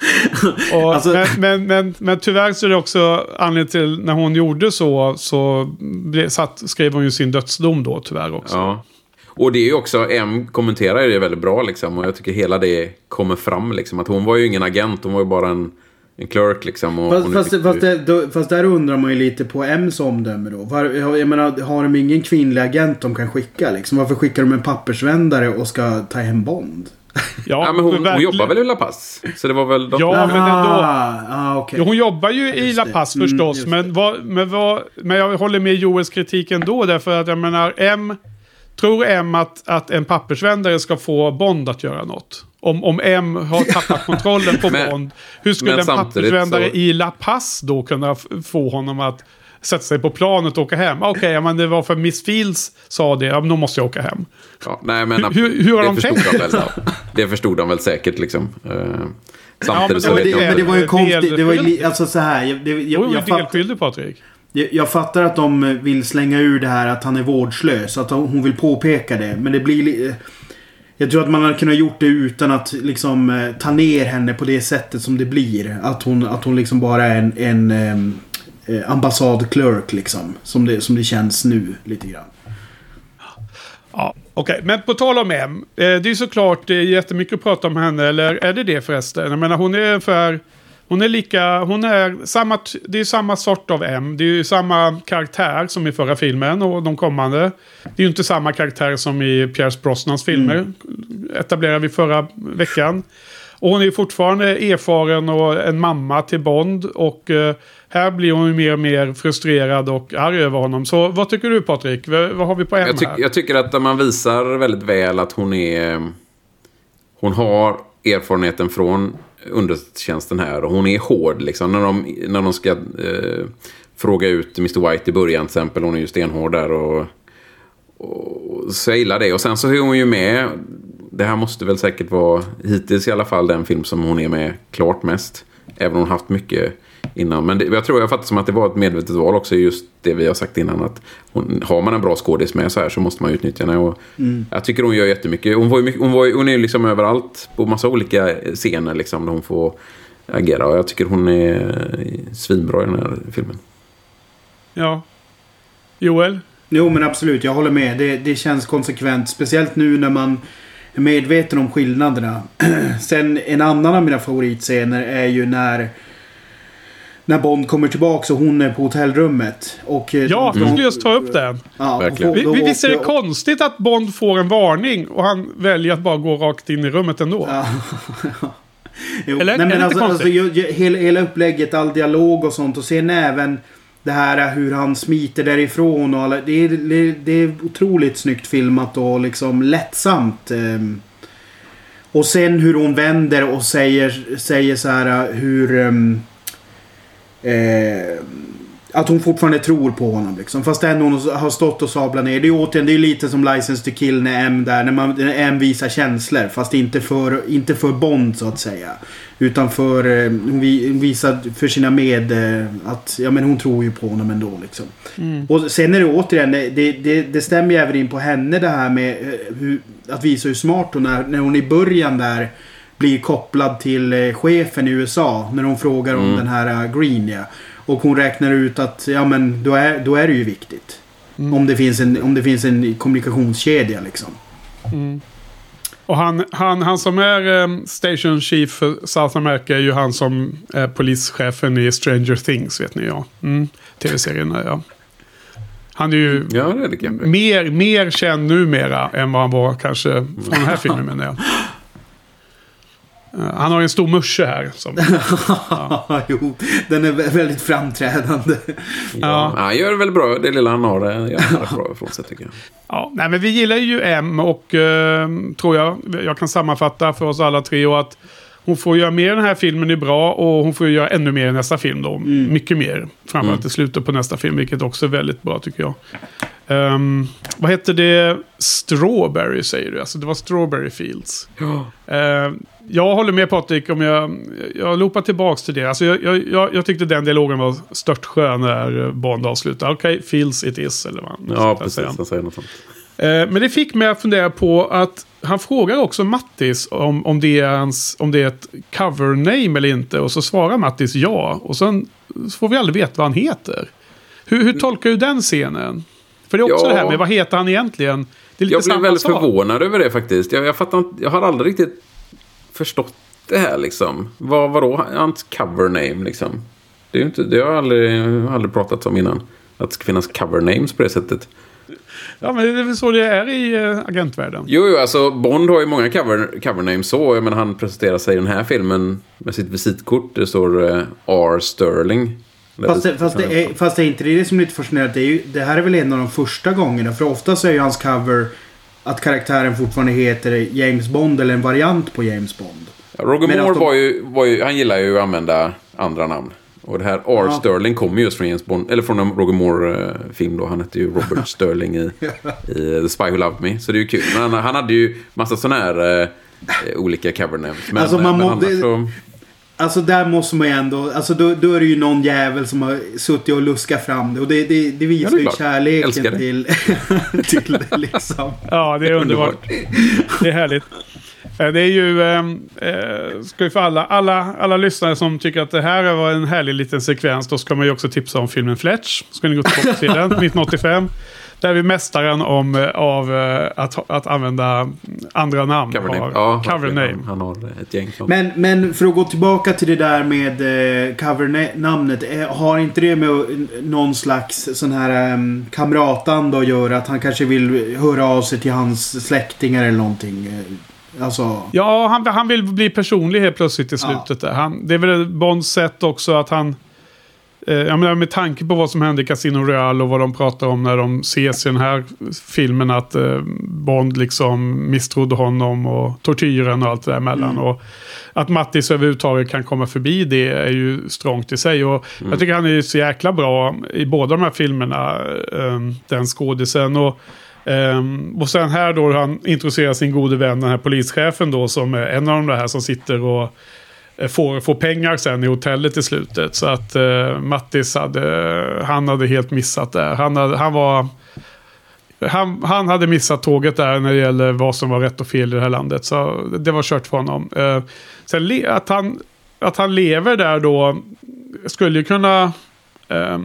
Och, Alltså- men, men, men, men tyvärr så är det också anledningen till när hon gjorde så, så ble, satt, skrev hon ju sin dödsdom då tyvärr också. Ja. Och det är ju också, M kommenterar ju det väldigt bra liksom. Och jag tycker hela det kommer fram liksom. Att hon var ju ingen agent, hon var ju bara en, en clerk liksom. Och Fast, hon fast, fast, det, då, fast där undrar man ju lite på M's omdöme då. Var, jag menar, har de ingen kvinnlig agent de kan skicka liksom? Varför skickar de en pappersvändare och ska ta hem Bond? Ja, men hon, hon jobbar väl i La Paz? Så det var väl... De... Ja, men ändå. Ah. Jo, hon jobbar ju i La. Paz Mm, förstås. men, vad, men, vad, men jag håller med Joels kritik ändå. Därför att jag menar, M... Tror M att, att en pappersvändare ska få Bond att göra något? Om, om M har tappat kontrollen på Men- Bond. Hur skulle en pappersvändare så- i La Paz då kunna få honom att sätta sig på planet och åka hem? Okej, ja, men det var för Miss Fields sa det. Ja, men då måste jag åka hem. Ja, nej, men, Hur- hur- hur har de tänkt? de väl. Det förstod de väl säkert liksom. Eh, men samtidigt så Ja, men, vet det, jag men inte. det var ju konstigt. Det var ju, alltså så här. Jag, det, Jag, jag, jag, delskyldig Patrik. jag, fattar att de vill slänga ur det här att han är vårdslös. Att hon vill påpeka det. Men det blir... li- Jag tror att man hade kunnat gjort det utan att liksom eh, ta ner henne på det sättet som det blir. Att hon, att hon liksom bara är en, en eh, ambassadclerk liksom. Som det, som det känns nu lite grann. Ja, okej. Men på tal om M. Eh, det är såklart är jättemycket att prata om henne. Eller är det det förresten? Jag menar hon är ungefär... Hon är lika... Hon är samma... Det är samma sort av M. Det är ju samma karaktär som i förra filmen och de kommande. Det är ju inte samma karaktär som i Pierce Brosnans filmer. Etablerade vi förra veckan. Och hon är fortfarande erfaren och en mamma till Bond. Och eh, här blir hon ju mer och mer frustrerad och arg över honom. Så vad tycker du Patrik? Vad har vi på M jag, här? jag tycker att man visar väldigt väl att hon är... Hon har erfarenheten från underrättelsetjänsten här. Och hon är hård liksom. När de, när de ska eh, fråga ut Mr. White i början till exempel. Hon är ju stenhård där. Och, och så jag gillar det. Och sen så är hon ju med. Det här måste väl säkert vara hittills i alla fall den film som hon är med klart mest. Även om hon haft mycket innan. Men det, jag tror jag fattar som att det var ett medvetet val också. Just det vi har sagt innan. att hon, Har man en bra skådis med så här så måste man utnyttja henne. Och Jag tycker hon gör jättemycket. Hon, var hon, var, hon är ju liksom överallt på massa olika scener liksom, där hon får agera. Och jag tycker hon är svinbra i den här filmen. Ja. Joel? Jo men absolut, jag håller med. Det, det känns konsekvent. Speciellt nu när man är medveten om skillnaderna. Sen en annan av mina favoritscener är ju när när Bond kommer tillbaka och hon är på hotellrummet. Och, eh, Ja, jag skulle just ta upp den. Ja, Verkligen. Vi, vi, visst är det konstigt att Bond får en varning och han väljer att bara gå rakt in i rummet ändå? Ja. Jo, Eller? nej, Är det men inte alltså, alltså, konstigt? ju- ju- hela, hela upplägget, all dialog och sånt. Och sen även det här hur han smiter därifrån. Och alla, det, är, det, det är otroligt snyggt filmat och liksom lättsamt. ehm. Och sen hur hon vänder och säger, säger så här hur... ehm, eh, att hon fortfarande tror på honom liksom. Fast ändå hon har stått och sablat ner. Det är återigen, det är lite som License to Kill när M där. När, man, när M visar känslor. Fast inte för, inte för Bond så att säga. Utan för, eh, hon vi- hon visar för sina med eh, att, ja men hon tror ju på honom ändå liksom. Och sen är det återigen, det, det, det stämmer ju även in på henne det här med eh, hur, att visa hur smart hon är. När hon i början där blir kopplad till eh, chefen i USA. När hon frågar om den här eh, Green ja. Och hon räknar ut att ja men då är, då är det ju viktigt. Om, det finns en, om det finns en kommunikationskedja liksom. Och han, han, han som är um, Station Chief för South America är ju han som är polischefen i Stranger Things, vet ni ja. Mm. Tv-serien, ja. Han är ju Ja, det är det mer, mer känd numera än vad han var kanske från den här filmen menar jag. Eh, Han har ju en stor musche här. Som, Ja. jo, den är vä- väldigt framträdande. ja. Ja, han gör det väl bra. Det lilla han har det gör han bra ifrån sig tycker jag. Ja, nej, men vi gillar ju M och eh, tror jag, jag kan sammanfatta för oss alla tre och att hon får göra mer i den här filmen är bra och hon får göra ännu mer i nästa film då. Mycket mer. Framförallt i slutet på nästa film, vilket också är väldigt bra tycker jag. Ehm, vad heter det? Strawberry säger du. Alltså det var Strawberry Fields. Ehm, jag håller med Patrik om jag, jag loopar tillbaka till det. Alltså jag, jag, jag, tyckte den dialogen var stört skön när Bond avslutade. Okej, okay, feels it is. Eller vad ja, precis. han. Säger något sånt. Eh, Men det fick mig att fundera på att han frågar också Mattis om, om, det, är hans, om det är ett cover name eller inte. Och så svarar Mattis ja. Och sen får vi aldrig veta vad han heter. Hur, hur tolkar du den scenen? För det är också Ja. det här med vad heter han egentligen? Det är lite Jag blev väldigt sak. förvånad över det faktiskt. Jag, jag, fattar jag har aldrig riktigt förstått det här liksom. Vad, vadå hans cover name liksom? Det, är ju inte, det har jag aldrig, aldrig pratat om innan. Att det ska finnas cover names på det sättet. Ja, men det är väl så det är i uh, agentvärlden. Jo, jo, alltså Bond har ju många cover, cover names så. Jag menar, han presenterar sig i den här filmen med sitt visitkort. Det står eh, R. Sterling. Fast det, fast, det är, fast det är inte det som är lite fascinerande. Det, är ju, det här är väl en av de första gångerna. För ofta så är ju hans cover att karaktären fortfarande heter James Bond eller en variant på James Bond. Ja, Roger Men Moore de- var, ju, var ju, han gillar ju att använda andra namn. Och det här R. Ja. Sterling kommer just från James Bond, eller från en Roger Moore-film då. Han hette ju Robert Sterling i, i The Spy Who Loved Me. Så det är ju kul. Men han, han hade ju massa sådana här eh, olika cover names. Men, Alltså, man men må- annars så... Alltså där måste man ju ändå... Alltså då, då är det ju någon jävel som har suttit och luskat fram det. Och det, det, det Ja, visar det är ju kärleken det. till... till det liksom. Ja, det är underbart. Det är härligt. Eh, Det är ju, ehm, eh, ska vi för alla, alla, alla lyssnare som tycker att det här var en härlig liten sekvens, då ska man ju också tipsa om filmen Fletch. Ska ni gå tillbaka till den, 1985. Där är vi mästaren om, eh, av eh, att, att använda andra namn. Cover name. Har Ja, cover name. Han har ett gäng sånt. Men, men för att gå tillbaka till det där med eh, covernamnet. Eh, har inte det med någon slags sån här um, kamratanda att göra? Att han kanske vill höra av sig till hans släktingar eller någonting? Alltså... Ja, han, han vill bli personlig helt plötsligt i Ja. slutet. Där. Han, det är väl Bonds sätt också att han... Eh, jag menar, med tanke på vad som hände i Casino Royale och vad de pratar om när de ses i den här filmen. Att eh, Bond liksom misstrodde honom och tortyren och allt det där emellan. Och att Mattis överhuvudtaget kan komma förbi det är ju strångt i sig. Och Jag tycker han är så jäkla bra i båda de här filmerna. Eh, den skådisen. Och, och sen här då han introducerar sin gode vän, den här polischefen då, som är en av de där som sitter och Eh, får, får pengar sen i hotellet i slutet. Så att eh, Mattis hade, han hade helt missat det. Han, hade, han var... Han, han hade missat tåget där när det gäller vad som var rätt och fel i det här landet. Så det var kört för honom. Eh, sen att han, att han lever där då skulle ju kunna... Eh,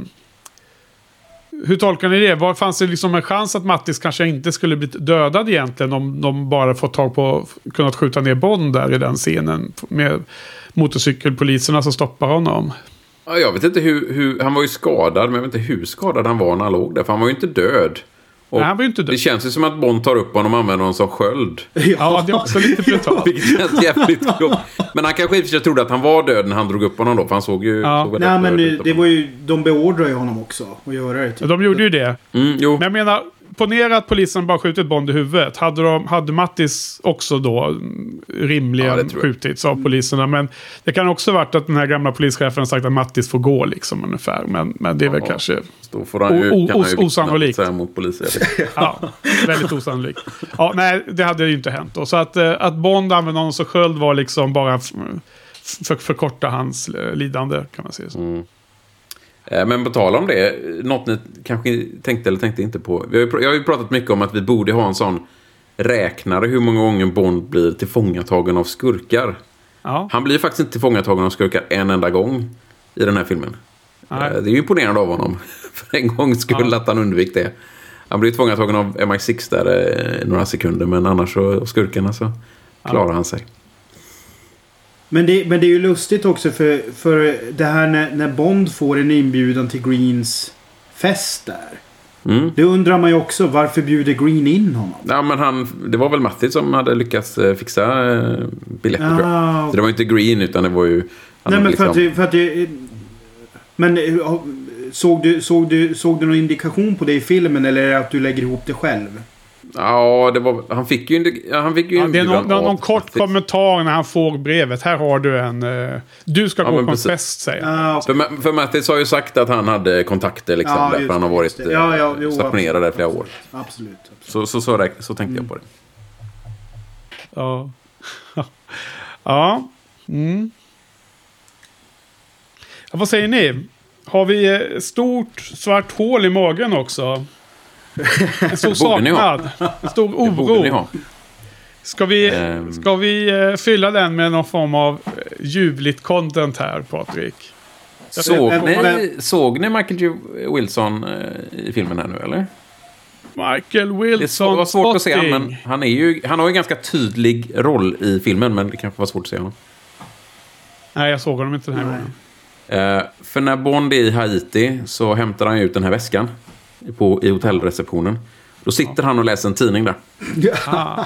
hur tolkar ni det? Var, fanns det liksom en chans att Mattis kanske inte skulle blivit dödad egentligen om de bara fått tag på, kunnat skjuta ner Bond där i den scenen med motorcykelpoliserna som stoppar honom? Jag vet inte hur, hur... Han var ju skadad, men jag vet inte hur skadad han var när han låg där. För han var ju inte död. Och Nej, han var ju inte död. Det känns ju som att Bond tar upp honom och använder honom som sköld. Ja, det är också lite brutalt. Vilket känns jävligt klokt. Men han kanske i och för sig trodde att han var död när han drog upp honom då. För han såg ju... Ja. Såg Nej men det, det var ju... De beordrar ju honom också att göra det. Typ. De gjorde ju det. Mm, jo. Men jag menar, ponera att polisen bara skjutit Bond i huvudet. Hade, de, hade Mattis också då mm, Ja, rimligen jag. skjutits av poliserna. Men det kan också varit att den här gamla polischefen har sagt att Mattis får gå liksom ungefär. Men, men det är väl Ja. kanske Då får han ju, O- kan os- osannolikt. mot polisen. Ja, väldigt osannolikt. Ja, nej, det hade ju inte hänt då. Så att, eh, att Bond använde honom som sköld var liksom bara för, förkorta hans eh, lidande kan man säga. Så. Mm. Eh, Men på tal om det, något ni kanske tänkte eller tänkte inte på. Jag har ju pratat mycket om att vi borde ha en sån räknare hur många gånger Bond blir tillfångatagen av skurkar. Ja, Han blir faktiskt inte tillfångatagen av skurkar en enda gång i den här filmen. Nej. Eh, Det är ju imponerande av honom. För en gång skulle Ja. att han undvek det. Han blir tillfångatagen av MI6 där eh, några sekunder. Men annars så, av skurkarna så klarar han sig. Men det, men det är ju lustigt också för, för det här när, när Bond får en inbjudan till Greens fest där. Mm. Det undrar man ju också. Varför bjuder Green in honom? Ja, men han, det var väl Matti som hade lyckats eh, fixa eh, biljetter tror jag. Ah, Så det var inte Green utan det var ju... Nej men för liksom- att, det- för att det, Men eh, såg du, såg, du, såg du någon indikation på det i filmen eller är det att du lägger ihop det själv? Ja, det var, han fick ju, ja, han fick ju Ja, det är någon, någon, kort kommentar när han får brevet. Här har du en... eh, du ska Ja, gå på en fest, säger han. Ja, För, för Mattis har ju sagt att han hade kontakter liksom. Ja, just han har varit. Ja, ja, jo, stationerad där flera år. absolut. absolut. Så, så, så, så tänkte jag på det. Ja. ja. Mm. ja. Vad säger ni? Har vi eh, stort svart hål i magen också? En stor saknad. En stor Det oro. Ska vi, Ehm. ska vi eh, fylla den med någon form av eh, ljuvligt content här, Patrik? Såg ni, men- såg ni Michael J. Wilson eh, i filmen här nu eller? Michael Det Wilson var svårt att se honom, men spotting. han, är ju, han har ju en ganska tydlig roll i filmen, men det kanske var svårt att se honom. Nej, jag såg honom inte den här gången. Eh, för när Bond är i Haiti så hämtar han ut den här väskan på, i hotellreceptionen. Då sitter han och läser en tidning där.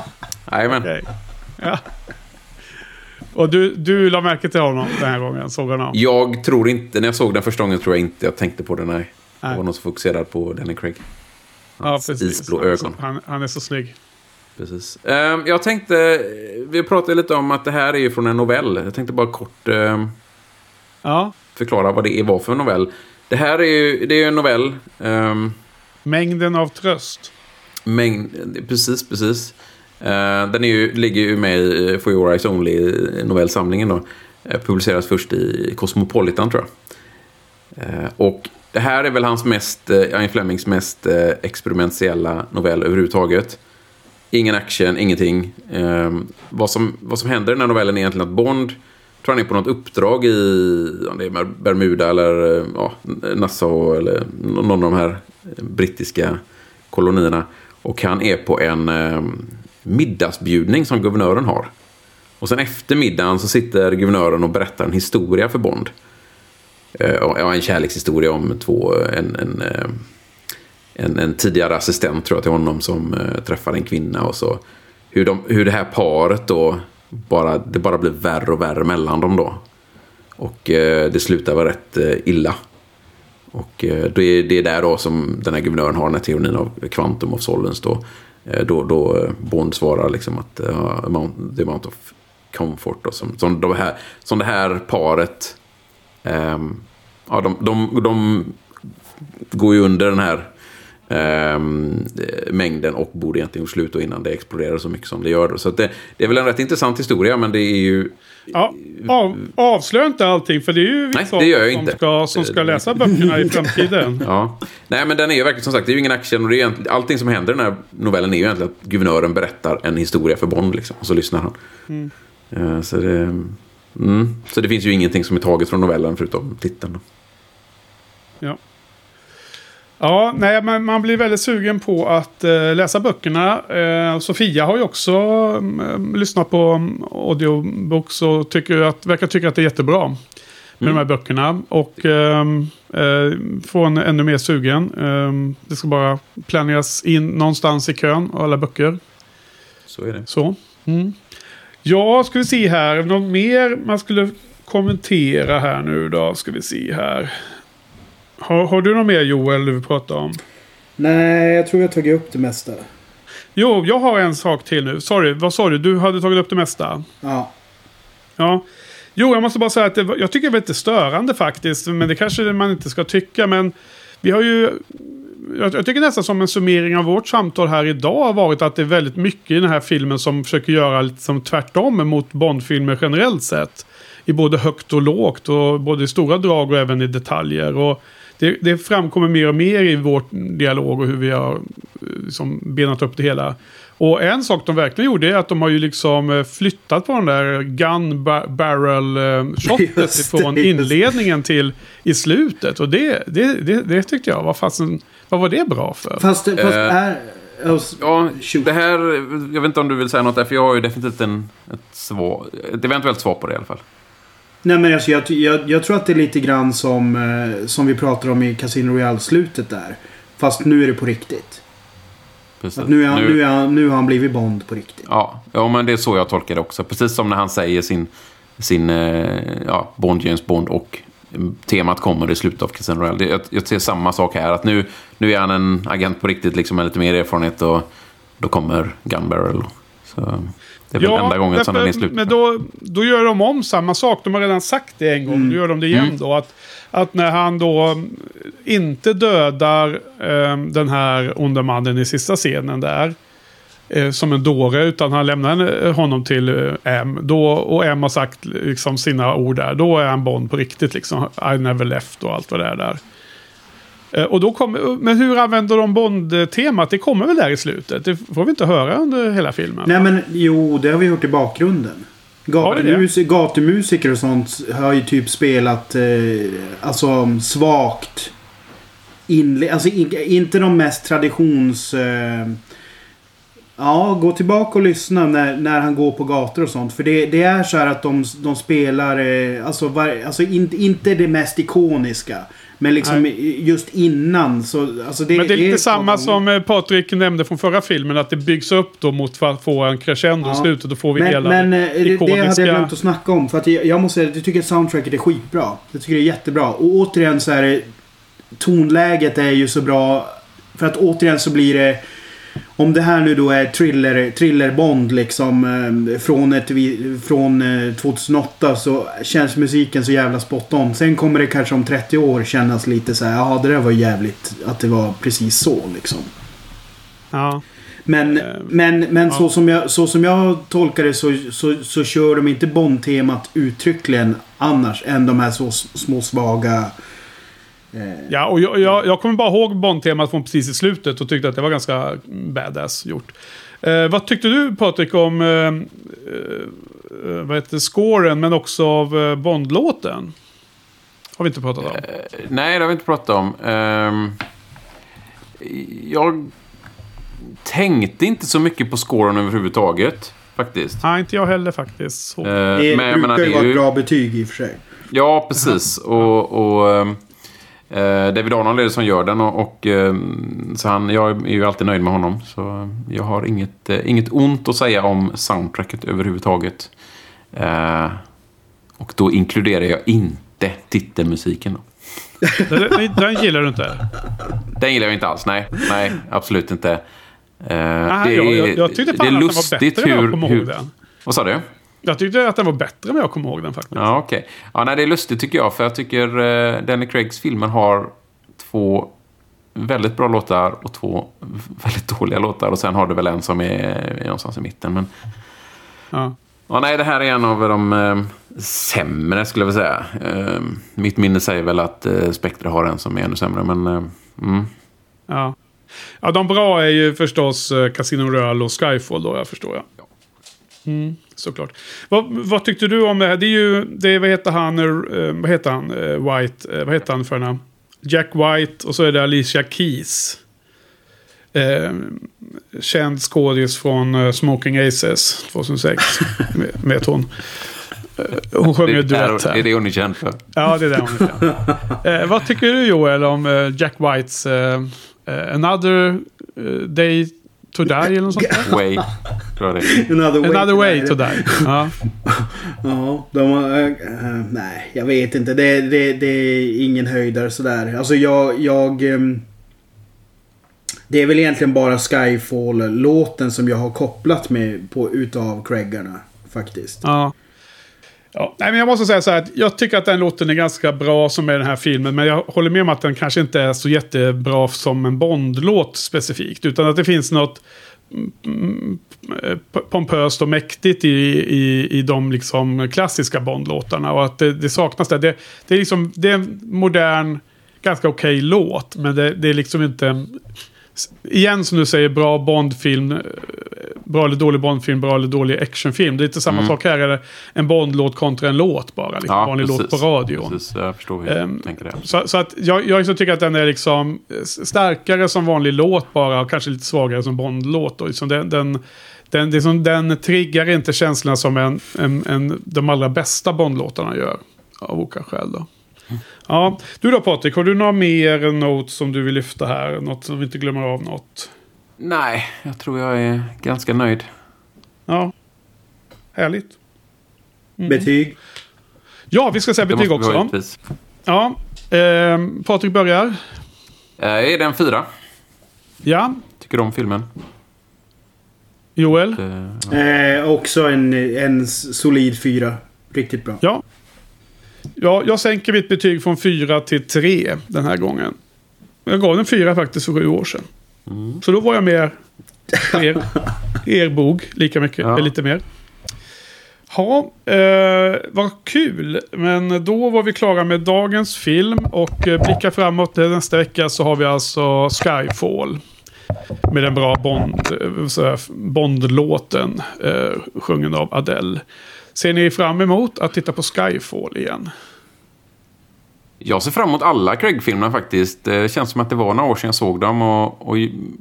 Jajamän. Ja. Och du, du la märke till honom den här gången? Såg honom? Jag tror inte, när jag såg den första gången tror jag inte jag tänkte på det, nej. Jag Nej. var nog så fokuserad på Danny Craig. Ja, precis. isblå ögon. Han, han är så snygg. Precis. Ehm, jag tänkte, vi pratade lite om att det här är ju från en novell. Jag tänkte bara kort ehm, Ja, förklara vad det var för en novell. Det här är ju, det är en novell. ehm, mängden av tröst. mängd, precis, precis. Eh, den är ju, ligger ju med i eh, For Your Eyes Only novellsamlingen då. Eh, publiceras först i Cosmopolitan tror jag. Eh, och det här är väl hans mest, eh, Ian Flemings mest eh, experimentella novell överhuvudtaget. Ingen action, ingenting. Eh, vad, som, vad som händer i den här novellen är egentligen att Bond tror han är på något uppdrag i om det är Bermuda eller ja, Nassau eller någon av de här brittiska kolonierna. Och han är på en eh, middagsbjudning som guvernören har. Och sen efter middagen så sitter guvernören och berättar en historia för Bond. Eh, ja, en kärlekshistoria om två, en, en, eh, en, en tidigare assistent tror jag till honom som eh, träffar en kvinna och så. Hur, de, hur det här paret då, bara, det bara blir värre och värre mellan dem då. Och eh, det slutar väl rätt eh, illa. Och eh, det är det är där då som den här guvernören har den här teorin av quantum of solvence då. Eh, då, då eh, Bond svarar liksom att eh, uh, amount, the amount of comfort då, som, som, de här, som det här paret ehm, ja, de, de, de går ju under den här eh, mängden och borde egentligen gjort slut innan det exploderar så mycket som det gör. Då. Så det, det är väl en rätt intressant historia men det är ju Ja, av, avslöja inte allting för det är ju vissa Nej, det gör jag som, inte. Ska, som ska läsa böckerna i framtiden. Ja. Nej, men den är ju verkligen som sagt, det är ju ingen action. Och det är allting som händer i den här novellen är ju egentligen att guvernören berättar en historia för Bond. Liksom, och så lyssnar han. Eh, så, det, mm, så det finns ju ingenting som är taget från novellen förutom titeln. Då. Ja. Ja, nej, men man blir väldigt sugen på att eh, läsa böckerna. Eh, Sofia har ju också mm, lyssnat på um, audiobooks och tycker att, verkar tycka att det är jättebra. Med de här böckerna. Och ehm, eh, får en ännu mer sugen. Ehm, det ska bara planeras in någonstans i kön av alla böcker. Så är det. Så. Mm. Ja, ska vi se här. Något mer man skulle kommentera här nu då? Ska vi se här. Har, har du något mer Joel du vill prata om? Nej, jag tror jag har tagit upp det mesta. Jo, jag har en sak till nu. Sorry, vad sa du? Du hade tagit upp det mesta. Ja. Ja. Jo, jag måste bara säga att det, jag tycker det är lite störande faktiskt. Men det kanske man inte ska tycka. Men vi har ju... Jag, jag tycker nästan som en summering av vårt samtal här idag har varit att det är väldigt mycket i den här filmen som försöker göra lite som tvärtom mot Bondfilmer generellt sett. I både högt och lågt och både i stora drag och även i detaljer. Och det, det framkommer mer och mer i vår dialog och hur vi har liksom benat upp det hela. Och en sak de verkligen gjorde är att de har ju liksom eh, flyttat på den där gun ba- barrel eh, shotet det, det. inledningen till i slutet. Och det, det, det, det tyckte jag var fasen, vad var det bra för? Fast, fast Eh, är... Ja, det här... Jag vet inte om du vill säga något där, för jag har ju definitivt en, ett, svar, ett eventuellt svar på det i alla fall. Nej men alltså, jag, jag, jag tror att det är lite grann som, eh, som vi pratar om i Casino Royale-slutet där. Fast nu är det på riktigt. Precis. Att nu, är han, nu... är han, nu har han blivit Bond på riktigt. Ja, ja, men det är så jag tolkar det också. Precis som när han säger sin, sin eh, ja, Bond, James Bond och temat kommer i slutet av Casino Royale. Jag, jag ser samma sak här. Att nu, nu är han en agent på riktigt liksom, med lite mer erfarenhet och, då kommer Gun Barrel. Så det är väl enda gången som den är slut. Men då, då gör de om samma sak. De har redan sagt det en gång. Mm. Nu gör de det igen då. Att, att när han då inte dödar eh, den här onda mannen i sista scenen där. Eh, som en dåre. Utan han lämnar eh, honom till eh, M. Då, och M har sagt liksom, sina ord där. Då är han Bond på riktigt. Liksom. I never left och allt vad det är där. Eh, Och då kommer, men hur använder de Bond-temat? Det kommer väl där i slutet? Det får vi inte höra under hela filmen. Nej men jo, det har vi hört i bakgrunden. Gatumusiker och sånt har ju typ spelat eh, alltså svagt. Inle- alltså in- inte de mest traditions... Eh, ja, gå tillbaka och lyssna när, när han går på gator och sånt. För det, det är så här att de, de spelar... Eh, alltså var, alltså in, inte det mest ikoniska. Men liksom just innan så... Alltså det, Men det är lite samma så- som eh, Patrik nämnde från förra filmen. Att det byggs upp då mot för att få en crescendo i Ja. slutet. Då får vi Men, hela men eh, det, det hade jag ikoniska... glömt att snacka om. För att jag, jag måste säga att jag tycker att soundtracket är skitbra. Jag tycker det är jättebra. Och återigen så är det... Tonläget är ju så bra. För att återigen så blir det... Om det här nu då är thriller, thriller-Bond liksom eh, från, ett, från eh, 2008 så känns musiken så jävla spot on. Sen kommer det kanske om 30 år kännas lite så här, ja det där var jävligt att det var precis så liksom. Ja. Men, Eh, men, men ja. så, som jag, så som jag tolkar det så, så, så kör de inte Bond-temat uttryckligen annars än de här så små svaga... Eh, Ja, och jag, jag, jag kommer bara ihåg Bond-temat från precis i slutet och tyckte att det var ganska badass gjort. Eh, vad tyckte du Patrik om eh, eh, vad heter, scoren men också av eh, Bond-låten? Har vi inte pratat om. Nej, det har vi inte pratat om. Ehm, jag tänkte inte så mycket på scoren överhuvudtaget. Faktiskt. Nej, inte jag heller faktiskt. Så. Eh, det men brukar det ju vara ett bra betyg i och för sig. Ja, precis. Och, och ehm, eh, David Arnold är det som gör den. Och, och, ehm, så han, jag är ju alltid nöjd med honom. Så jag har inget, eh, inget ont att säga om soundtracket överhuvudtaget. Eh, och då inkluderar jag inte titelmusiken. Då. Den, den, gillar du inte? Den gillar jag inte alls. Nej, nej absolut inte. Eh, Ah, det, jag, är, jag, jag tyckte det fan är att den var bättre hur... jag kommer ihåg den. vad sa du? Jag tyckte att den var bättre när jag kommer ihåg den faktiskt. Ja, okej. Ja, nej, det är lustigt tycker jag. För jag tycker uh, Danny Craigs filmer har två väldigt bra låtar och två väldigt dåliga låtar. Och sen har du väl en som är, är någonstans i mitten. Men Ja. ja, nej, det här är en av de eh, sämre skulle jag vilja säga. Eh, mitt minne säger väl att uh, Spectre har en som är ännu sämre. Men eh, mm. Ja. ja, de bra är ju förstås uh, Casino Royale och Skyfall då, jag förstår jag. Mm, såklart. Vad, vad tyckte du om det här? Det är ju, det är, vad heter han, eh, vad heter han, eh, White, eh, vad heter han för namn? Jack White och så är det Alicia Keys. Eh, känd skådis från Smoking Aces 2006. Vet- hon. Hon sjunger duett är, här. det är det hon är känd för. Ja, det är det hon är. eh, Vad tycker du Joel om Jack Whites eh, Another Day to Die eller något sånt där? Way, tror jag det är. Another way, Another way to die. Ja. Ja, de har... eh, nej, jag vet inte. Det, det, det är ingen höjdare sådär. Alltså jag... jag ehm, det är väl egentligen bara Skyfall-låten som jag har kopplat med på, utav Craigarna. Faktiskt. Ja. Ja, nej, men jag måste säga så här att jag tycker att den låten är ganska bra som är den här filmen. Men jag håller med om att den kanske inte är så jättebra som en Bond-låt specifikt. Utan att det finns något mm, mm, pompöst och mäktigt i, i, i de liksom klassiska Bond-låtarna. Och att det, det saknas där. Det, det, är liksom, det är en modern, ganska okej låt. Men det, det är liksom inte en- Igen som du säger, bra Bondfilm. eh, Bra eller dålig Bondfilm, bra eller dålig actionfilm. Det är inte samma sak här. Är det en Bondlåt kontra en låt bara. Liksom, Ja, vanlig låt på precis. radion. Precis, jag förstår hur Ehm, du tänker det. Så, så att jag, jag liksom tycker att den är liksom starkare som vanlig låt bara och kanske lite svagare som Bondlåt. Och liksom den, den, den, det är som, den triggar inte känslorna som en, en, en, de allra bästa Bondlåtarna gör. Av olika skäl då. Ja, du då Patrik, har du några mer notes som du vill lyfta här? Något som vi inte glömmer av något? Nej, jag tror jag är ganska nöjd. Ja, härligt. Betyg? Ja, vi ska säga Det betyg också. Ja, ehm, Patrik börjar. Eh, är det en fyra? Ja, Tycker du om filmen? Joel? Eh, Eh, också en, en solid fyra. Riktigt bra. Ja. Ja. Jag sänker mitt betyg från 4 till 3 den här gången. Jag gav den 4 faktiskt för sju år sedan. Så då var jag mer er, er bog lika mycket, Ja. eller lite mer. Ja, eh, vad kul. Men då var vi klara med dagens film och eh, blickar framåt. Nästa vecka så har vi alltså Skyfall. Med den bra Bond, eh, Bond-låten eh, sjungen av Adele. Ser ni fram emot att titta på Skyfall igen? Jag ser fram emot alla Craig-filmerna faktiskt. Det känns som att det var några år sedan jag såg dem. Och, och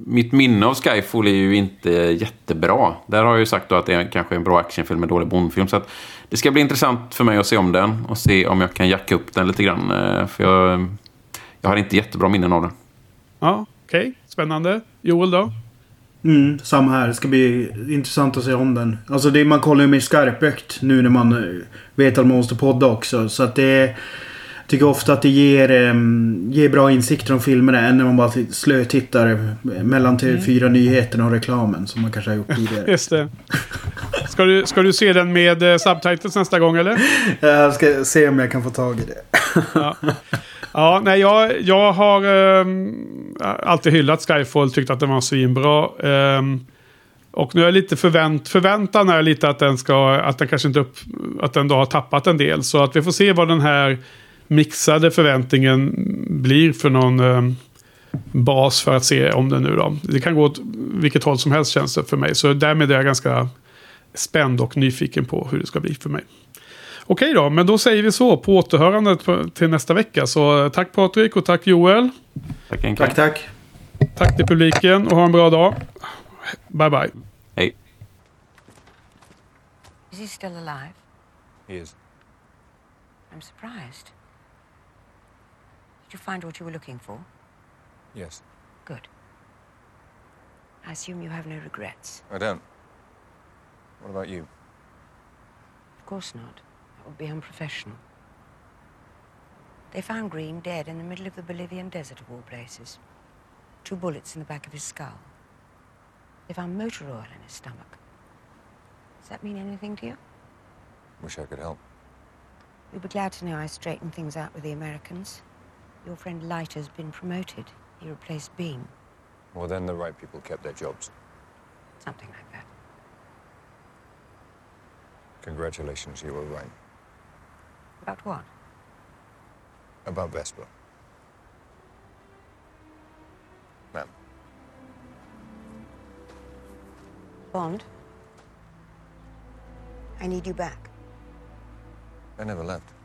mitt minne av Skyfall är ju inte jättebra. Där har jag ju sagt att det är kanske en bra actionfilm, en dålig Bondfilm. Så det ska bli intressant för mig att se om den. Och se om jag kan jacka upp den lite grann. eh, För jag, jag har inte jättebra minnen av den. Ja, okej. Spännande. Joel då? Mm, samma här. Det ska bli intressant att se om den. Alltså det, man kollar ju mer skarpögt nu när man eh, vet att man måste podda också. Så att det... Jag tycker ofta att det ger, em, ger bra insikter om filmerna än när man bara slötittar mellan TV4 nyheterna och reklamen som man kanske har gjort tidigare. Just det. Ska du, ska du se den med eh, subtitles nästa gång eller? Jag ska se om jag kan få tag i det. Ja, ja nej, jag, jag har um, alltid hyllat Skyfall, tyckt att den var svinbra. Um, och nu är jag lite förvänt, förväntan är lite att den ska, att den kanske inte upp, att den då har tappat en del. Så att vi får se vad den här mixade förväntningen blir för någon um, bas för att se om den nu då. Det kan gå åt vilket håll som helst känns det för mig. Så därmed är jag ganska spänd och nyfiken på hur det ska bli för mig. Okej då, men då säger vi så på återhörande på- till nästa vecka. Så eh, tack Patrik och tack Joel. Tack Henke. Tack, tack. Tack till publiken och ha en bra dag. Bye bye. Hej. Is he still alive? He is. I'm surprised. Did you find what you were looking for? Yes. Good. I assume you have no regrets. I don't. What about you? Of course not. Would be unprofessional. They found Green dead in the middle of the Bolivian desert, of all places. Two bullets in the back of his skull. They found motor oil in his stomach. Does that mean anything to you? Wish I could help. You'll be glad to know I straightened things out with the Americans. Your friend Leiter's been promoted. He replaced Bean. Well, then the right people kept their jobs. Something like that. Congratulations, you were right. About what? About Vesper. Ma'am, Bond? I need you back. I never left.